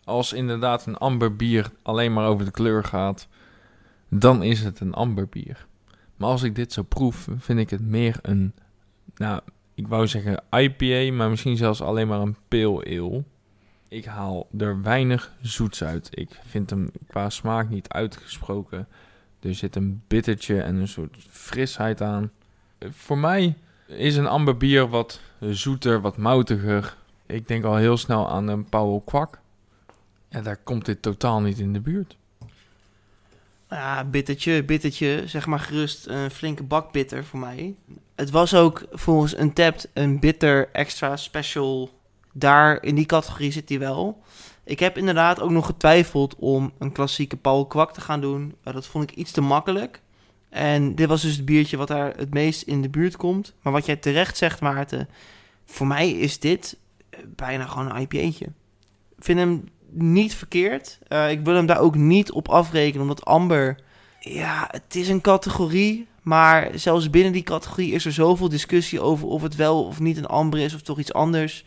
Als inderdaad een amber bier alleen maar over de kleur gaat, dan is het een amber bier. Maar als ik dit zo proef, vind ik het meer een, nou, ik wou zeggen IPA, maar misschien zelfs alleen maar een pale ale. Ik haal er weinig zoets uit. Ik vind hem qua smaak niet uitgesproken. Er zit een bittertje en een soort frisheid aan. Voor mij is een amber bier wat zoeter, wat moutiger. Ik denk al heel snel aan een Powell Kwak. Ja, daar komt dit totaal niet in de buurt. Ja, bittertje, bittertje. Zeg maar gerust een flinke bak bitter voor mij. Het was ook volgens een tapt een bitter extra special. Daar in die categorie zit hij wel. Ik heb inderdaad ook nog getwijfeld om een klassieke Paul Kwak te gaan doen. Eh, dat vond ik iets te makkelijk. En dit was dus het biertje wat daar het meest in de buurt komt. Maar wat jij terecht zegt, Maarten. Voor mij is dit eh, bijna gewoon een IPA'tje. Ik vind hem niet verkeerd. Eh, ik wil hem daar ook niet op afrekenen, omdat Amber... Ja, het is een categorie, maar zelfs binnen die categorie is er zoveel discussie over of het wel of niet een Amber is of toch iets anders.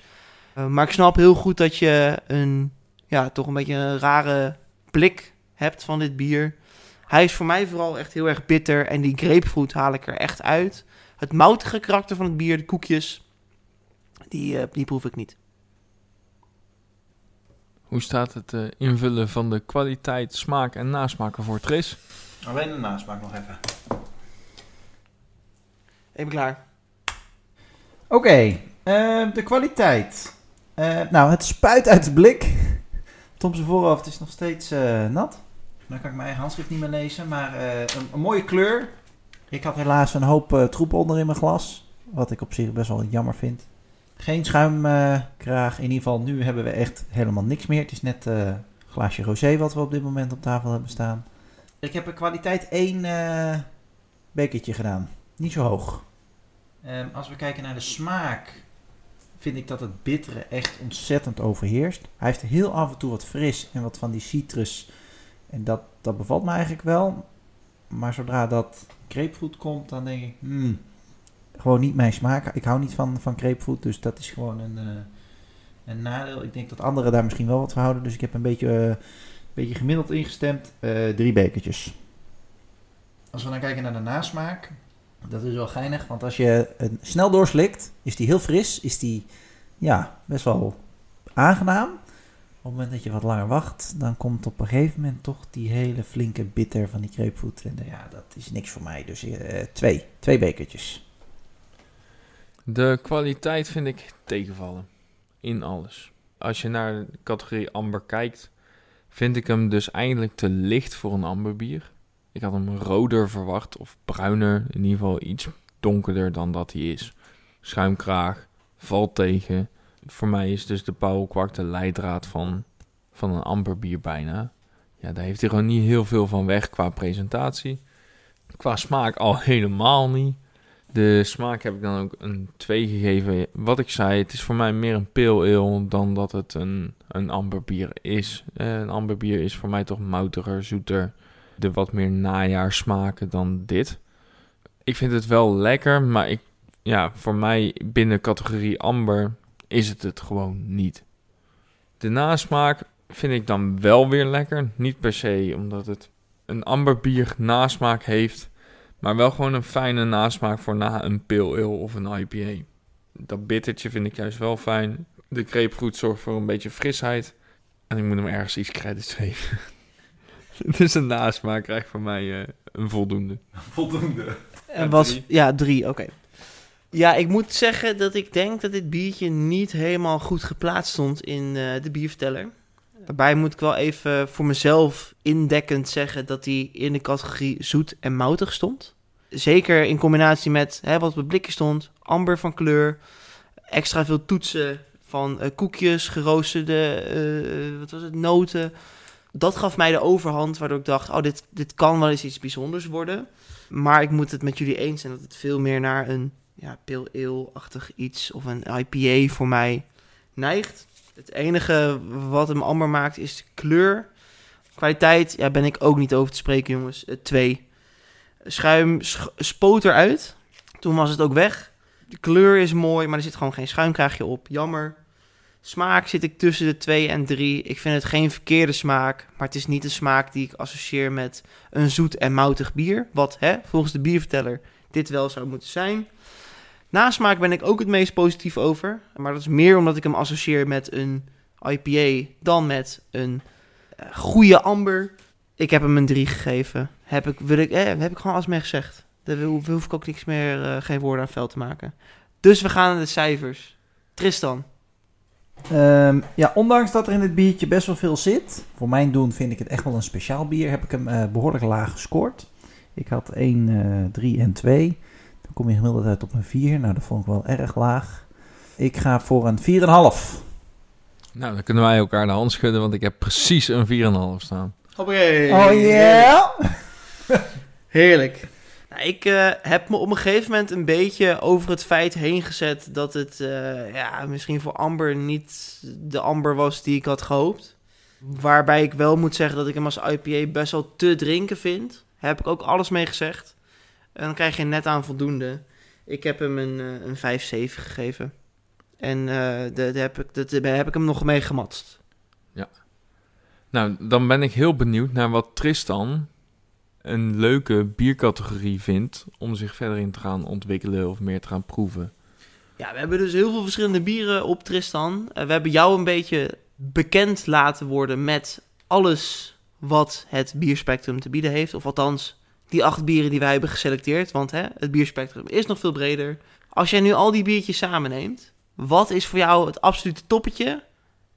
Eh, maar ik snap heel goed dat je een, ja, toch een beetje een rare blik hebt van dit bier. Hij is voor mij vooral echt heel erg bitter en die grapefruit haal ik er echt uit. Het moutige karakter van het bier, de koekjes, die, eh, die proef ik niet. Hoe staat het eh, invullen van de kwaliteit, smaak en nasmaken voor Tris? Alleen de nasmaak nog even. Ik ben klaar. Oké, eh, de kwaliteit. Eh, nou, het spuit uit de blik. Tom zijn voorhoofd is nog steeds eh, nat. Dan kan ik mijn eigen handschrift niet meer lezen, maar eh, een, een mooie kleur. Ik had helaas een hoop eh, troep onder in mijn glas, wat ik op zich best wel jammer vind. Geen schuimkraag, in ieder geval nu hebben we echt helemaal niks meer. Het is net eh, een glaasje rosé wat we op dit moment op tafel hebben staan. Ik heb een kwaliteit 1 eh bekertje gedaan, niet zo hoog. Ehm, als we kijken naar de smaak, vind ik dat het bittere echt ontzettend overheerst. Hij heeft heel af en toe wat fris en wat van die citrus. En dat, dat bevalt me eigenlijk wel. Maar zodra dat grapefruit komt, dan denk ik, hmm, gewoon niet mijn smaak. Ik hou niet van, van grapefruit, dus dat is gewoon een, eh, een nadeel. Ik denk dat anderen daar misschien wel wat van houden. Dus ik heb een beetje, eh, een beetje gemiddeld ingestemd. eh, drie bekertjes. Als we dan kijken naar de nasmaak, dat is wel geinig, want als je het snel doorslikt, is die heel fris, is die ja, best wel aangenaam. Op het moment dat je wat langer wacht, dan komt op een gegeven moment toch die hele flinke bitter van die grapefruit. En ja, dat is niks voor mij. Dus eh, twee, twee bekertjes. De kwaliteit vind ik tegenvallen. In alles. Als je naar de categorie amber kijkt, vind ik hem dus eindelijk te licht voor een amberbier. Ik had hem roder verwacht, of bruiner, in ieder geval iets donkerder dan dat hij is. Schuimkraag, valt tegen. Voor mij is dus de Pauwkwak de leidraad van, van een amberbier bijna. Ja, daar heeft hij gewoon niet heel veel van weg qua presentatie. Qua smaak al helemaal niet. De smaak heb ik dan ook een 2 gegeven. Wat ik zei, het is voor mij meer een ale dan dat het een, een amberbier is. Eh, een amberbier is voor mij toch moutiger, zoeter. De wat meer najaarsmaken dan dit. Ik vind het wel lekker, maar ik, ja, voor mij binnen categorie amber is het het gewoon niet. De nasmaak vind ik dan wel weer lekker. Niet per se omdat het een amberbier nasmaak heeft. Maar wel gewoon een fijne nasmaak voor na een pale ale of een IPA. Dat bittertje vind ik juist wel fijn. De grapefruit zorgt voor een beetje frisheid. En ik moet hem ergens iets credits geven. dus een nasmaak krijgt voor mij eh, een voldoende. Voldoende. En Ja, was, drie. ja, drie, oké. Ja, ik moet zeggen dat ik denk dat dit biertje niet helemaal goed geplaatst stond in eh, de bierverteller. Daarbij moet ik wel even voor mezelf indekkend zeggen dat hij in de categorie zoet en moutig stond. Zeker in combinatie met hè, wat op het blikje stond, amber van kleur, extra veel toetsen van eh, koekjes, geroosterde, eh, wat was het, noten. Dat gaf mij de overhand, waardoor ik dacht, oh, dit, dit kan wel eens iets bijzonders worden. Maar ik moet het met jullie eens zijn dat het veel meer naar een ja, pale ale-achtig iets of een IPA voor mij neigt. Het enige wat hem amber maakt is de kleur. Kwaliteit, ja, ben ik ook niet over te spreken, jongens. Eh, twee. Schuim sch- spoot eruit. Toen was het ook weg. De kleur is mooi, maar er zit gewoon geen schuimkraagje op. Jammer. Smaak zit ik tussen de 2 en 3. Ik vind het geen verkeerde smaak, maar het is niet de smaak die ik associeer met een zoet en moutig bier. Wat hè, volgens de bierverteller dit wel zou moeten zijn. Nasmaak ben ik ook het meest positief over. Maar dat is meer omdat ik hem associeer met een IPA dan met een eh, goede amber. Ik heb hem een 3 gegeven. Heb ik, wil ik, eh, heb ik gewoon alles mee gezegd. Daar hoef, hoef ik ook niks meer, eh, geen woorden aan vuil te maken. Dus we gaan naar de cijfers. Tristan. Ehm, ja, ondanks dat er in het biertje best wel veel zit, voor mijn doen vind ik het echt wel een speciaal bier, heb ik hem eh, behoorlijk laag gescoord. Ik had 1, 3 en 2. Dan kom je gemiddeld uit op een 4. Nou, dat vond ik wel erg laag. Ik ga voor een 4,5. Nou, dan kunnen wij elkaar de hand schudden, want ik heb precies een 4,5 staan. Hoppakee. Oh yeah! Heerlijk. Nou, ik eh, heb me op een gegeven moment een beetje over het feit heen gezet dat het eh, ja, misschien voor Amber niet de Amber was die ik had gehoopt. Waarbij ik wel moet zeggen dat ik hem als IPA best wel te drinken vind. Heb ik ook alles mee gezegd. En dan krijg je net aan voldoende. Ik heb hem een, eh, een 5-7 gegeven. En eh, daar heb, ik, dat- heb ik hem nog mee gematst. Nou, dan ben ik heel benieuwd naar wat Tristan een leuke biercategorie vindt om zich verder in te gaan ontwikkelen of meer te gaan proeven. Ja, we hebben dus heel veel verschillende bieren op Tristan. Eh, we hebben jou een beetje bekend laten worden met alles wat het bierspectrum te bieden heeft. Of althans, die acht bieren die wij hebben geselecteerd. Want hè, het bierspectrum is nog veel breder. Als jij nu al die biertjes samenneemt, wat is voor jou het absolute toppetje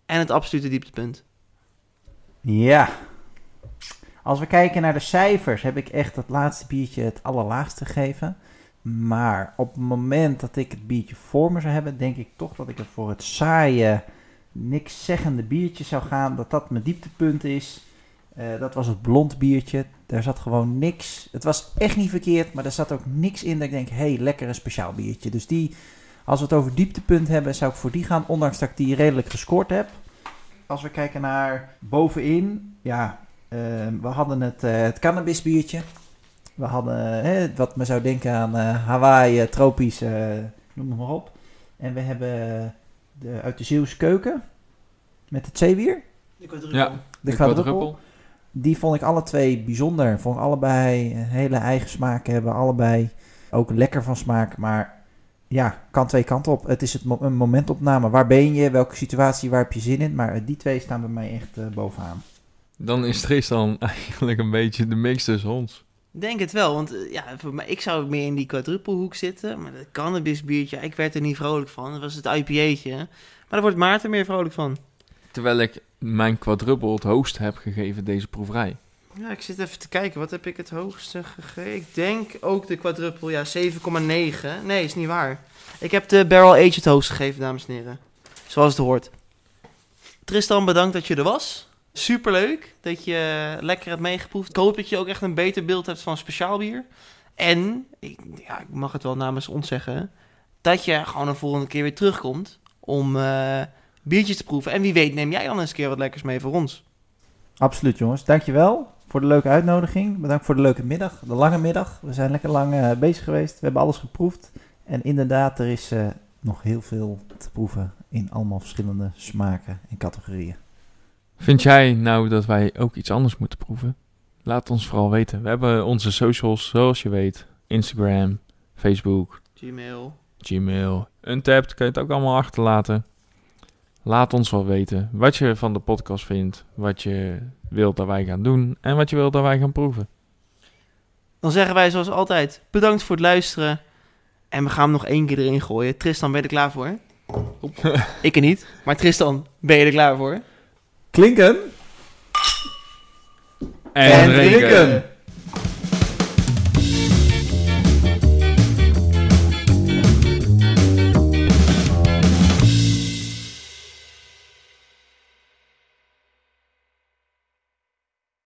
en het absolute dieptepunt? Ja. Als we kijken naar de cijfers, heb ik echt het laatste biertje het allerlaagste gegeven. Maar op het moment dat ik het biertje voor me zou hebben, denk ik toch dat ik er voor het saaie, niks zeggende biertje zou gaan. Dat dat mijn dieptepunt is. Eh, dat was het blond biertje. Daar zat gewoon niks. Het was echt niet verkeerd, maar er zat ook niks in dat ik denk, hé, hey, lekker een speciaal biertje. Dus die, als we het over dieptepunt hebben, zou ik voor die gaan, ondanks dat ik die redelijk gescoord heb. Als we kijken naar bovenin, ja, we hadden het, eh het cannabis biertje. We hadden eh, wat me zou denken aan eh, Hawaii, tropisch, eh, noem het maar op. En we hebben de, uit de Zeeuwse keuken met het zeewier. Ja, De, de quadruppel. quadruppel. Die vond ik alle twee bijzonder. Vond ik allebei een hele eigen smaak hebben. Allebei ook lekker van smaak. Maar ja, kan twee kanten op. Het is het mo- een momentopname. Waar ben je? Welke situatie? Waar heb je zin in? Maar die twee staan bij mij echt bovenaan. Dan is Tristan eigenlijk een beetje de mix tussen ons. Denk het wel, want eh, ja, voor mij, ik zou meer in die quadruppelhoek zitten. Maar dat cannabisbiertje, ik werd er niet vrolijk van. Dat was het IPA'tje. Maar daar wordt Maarten meer vrolijk van. Terwijl ik mijn quadruppel het hoogst heb gegeven deze proeverij. Ja, ik zit even te kijken. Wat heb ik het hoogste gegeven? Ik denk ook de quadruppel, ja, 7,9. Nee, is niet waar. Ik heb de Barrel Age het hoogst gegeven, dames en heren. Zoals het hoort. Tristan, bedankt dat je er was. Superleuk dat je lekker hebt meegeproefd. Ik hoop dat je ook echt een beter beeld hebt van speciaal bier. En, ik, ja, ik mag het wel namens ons zeggen, dat je gewoon een volgende keer weer terugkomt om eh, biertjes te proeven. En wie weet neem jij dan eens een keer wat lekkers mee voor ons. Absoluut jongens. Dankjewel voor de leuke uitnodiging. Bedankt voor de leuke middag. De lange middag. We zijn lekker lang eh, bezig geweest. We hebben alles geproefd. En inderdaad, er is eh, nog heel veel te proeven in allemaal verschillende smaken en categorieën. Vind jij nou dat wij ook iets anders moeten proeven? Laat ons vooral weten. We hebben onze socials, zoals je weet. Instagram, Facebook, Gmail. Gmail. Untapped, kan je het ook allemaal achterlaten. Laat ons wel weten wat je van de podcast vindt. Wat je wilt dat wij gaan doen. En wat je wilt dat wij gaan proeven. Dan zeggen wij zoals altijd bedankt voor het luisteren. En we gaan hem nog één keer erin gooien. Tristan, ben je er klaar voor? Ik er niet. Maar Tristan, ben je er klaar voor? Klinken En, drinken.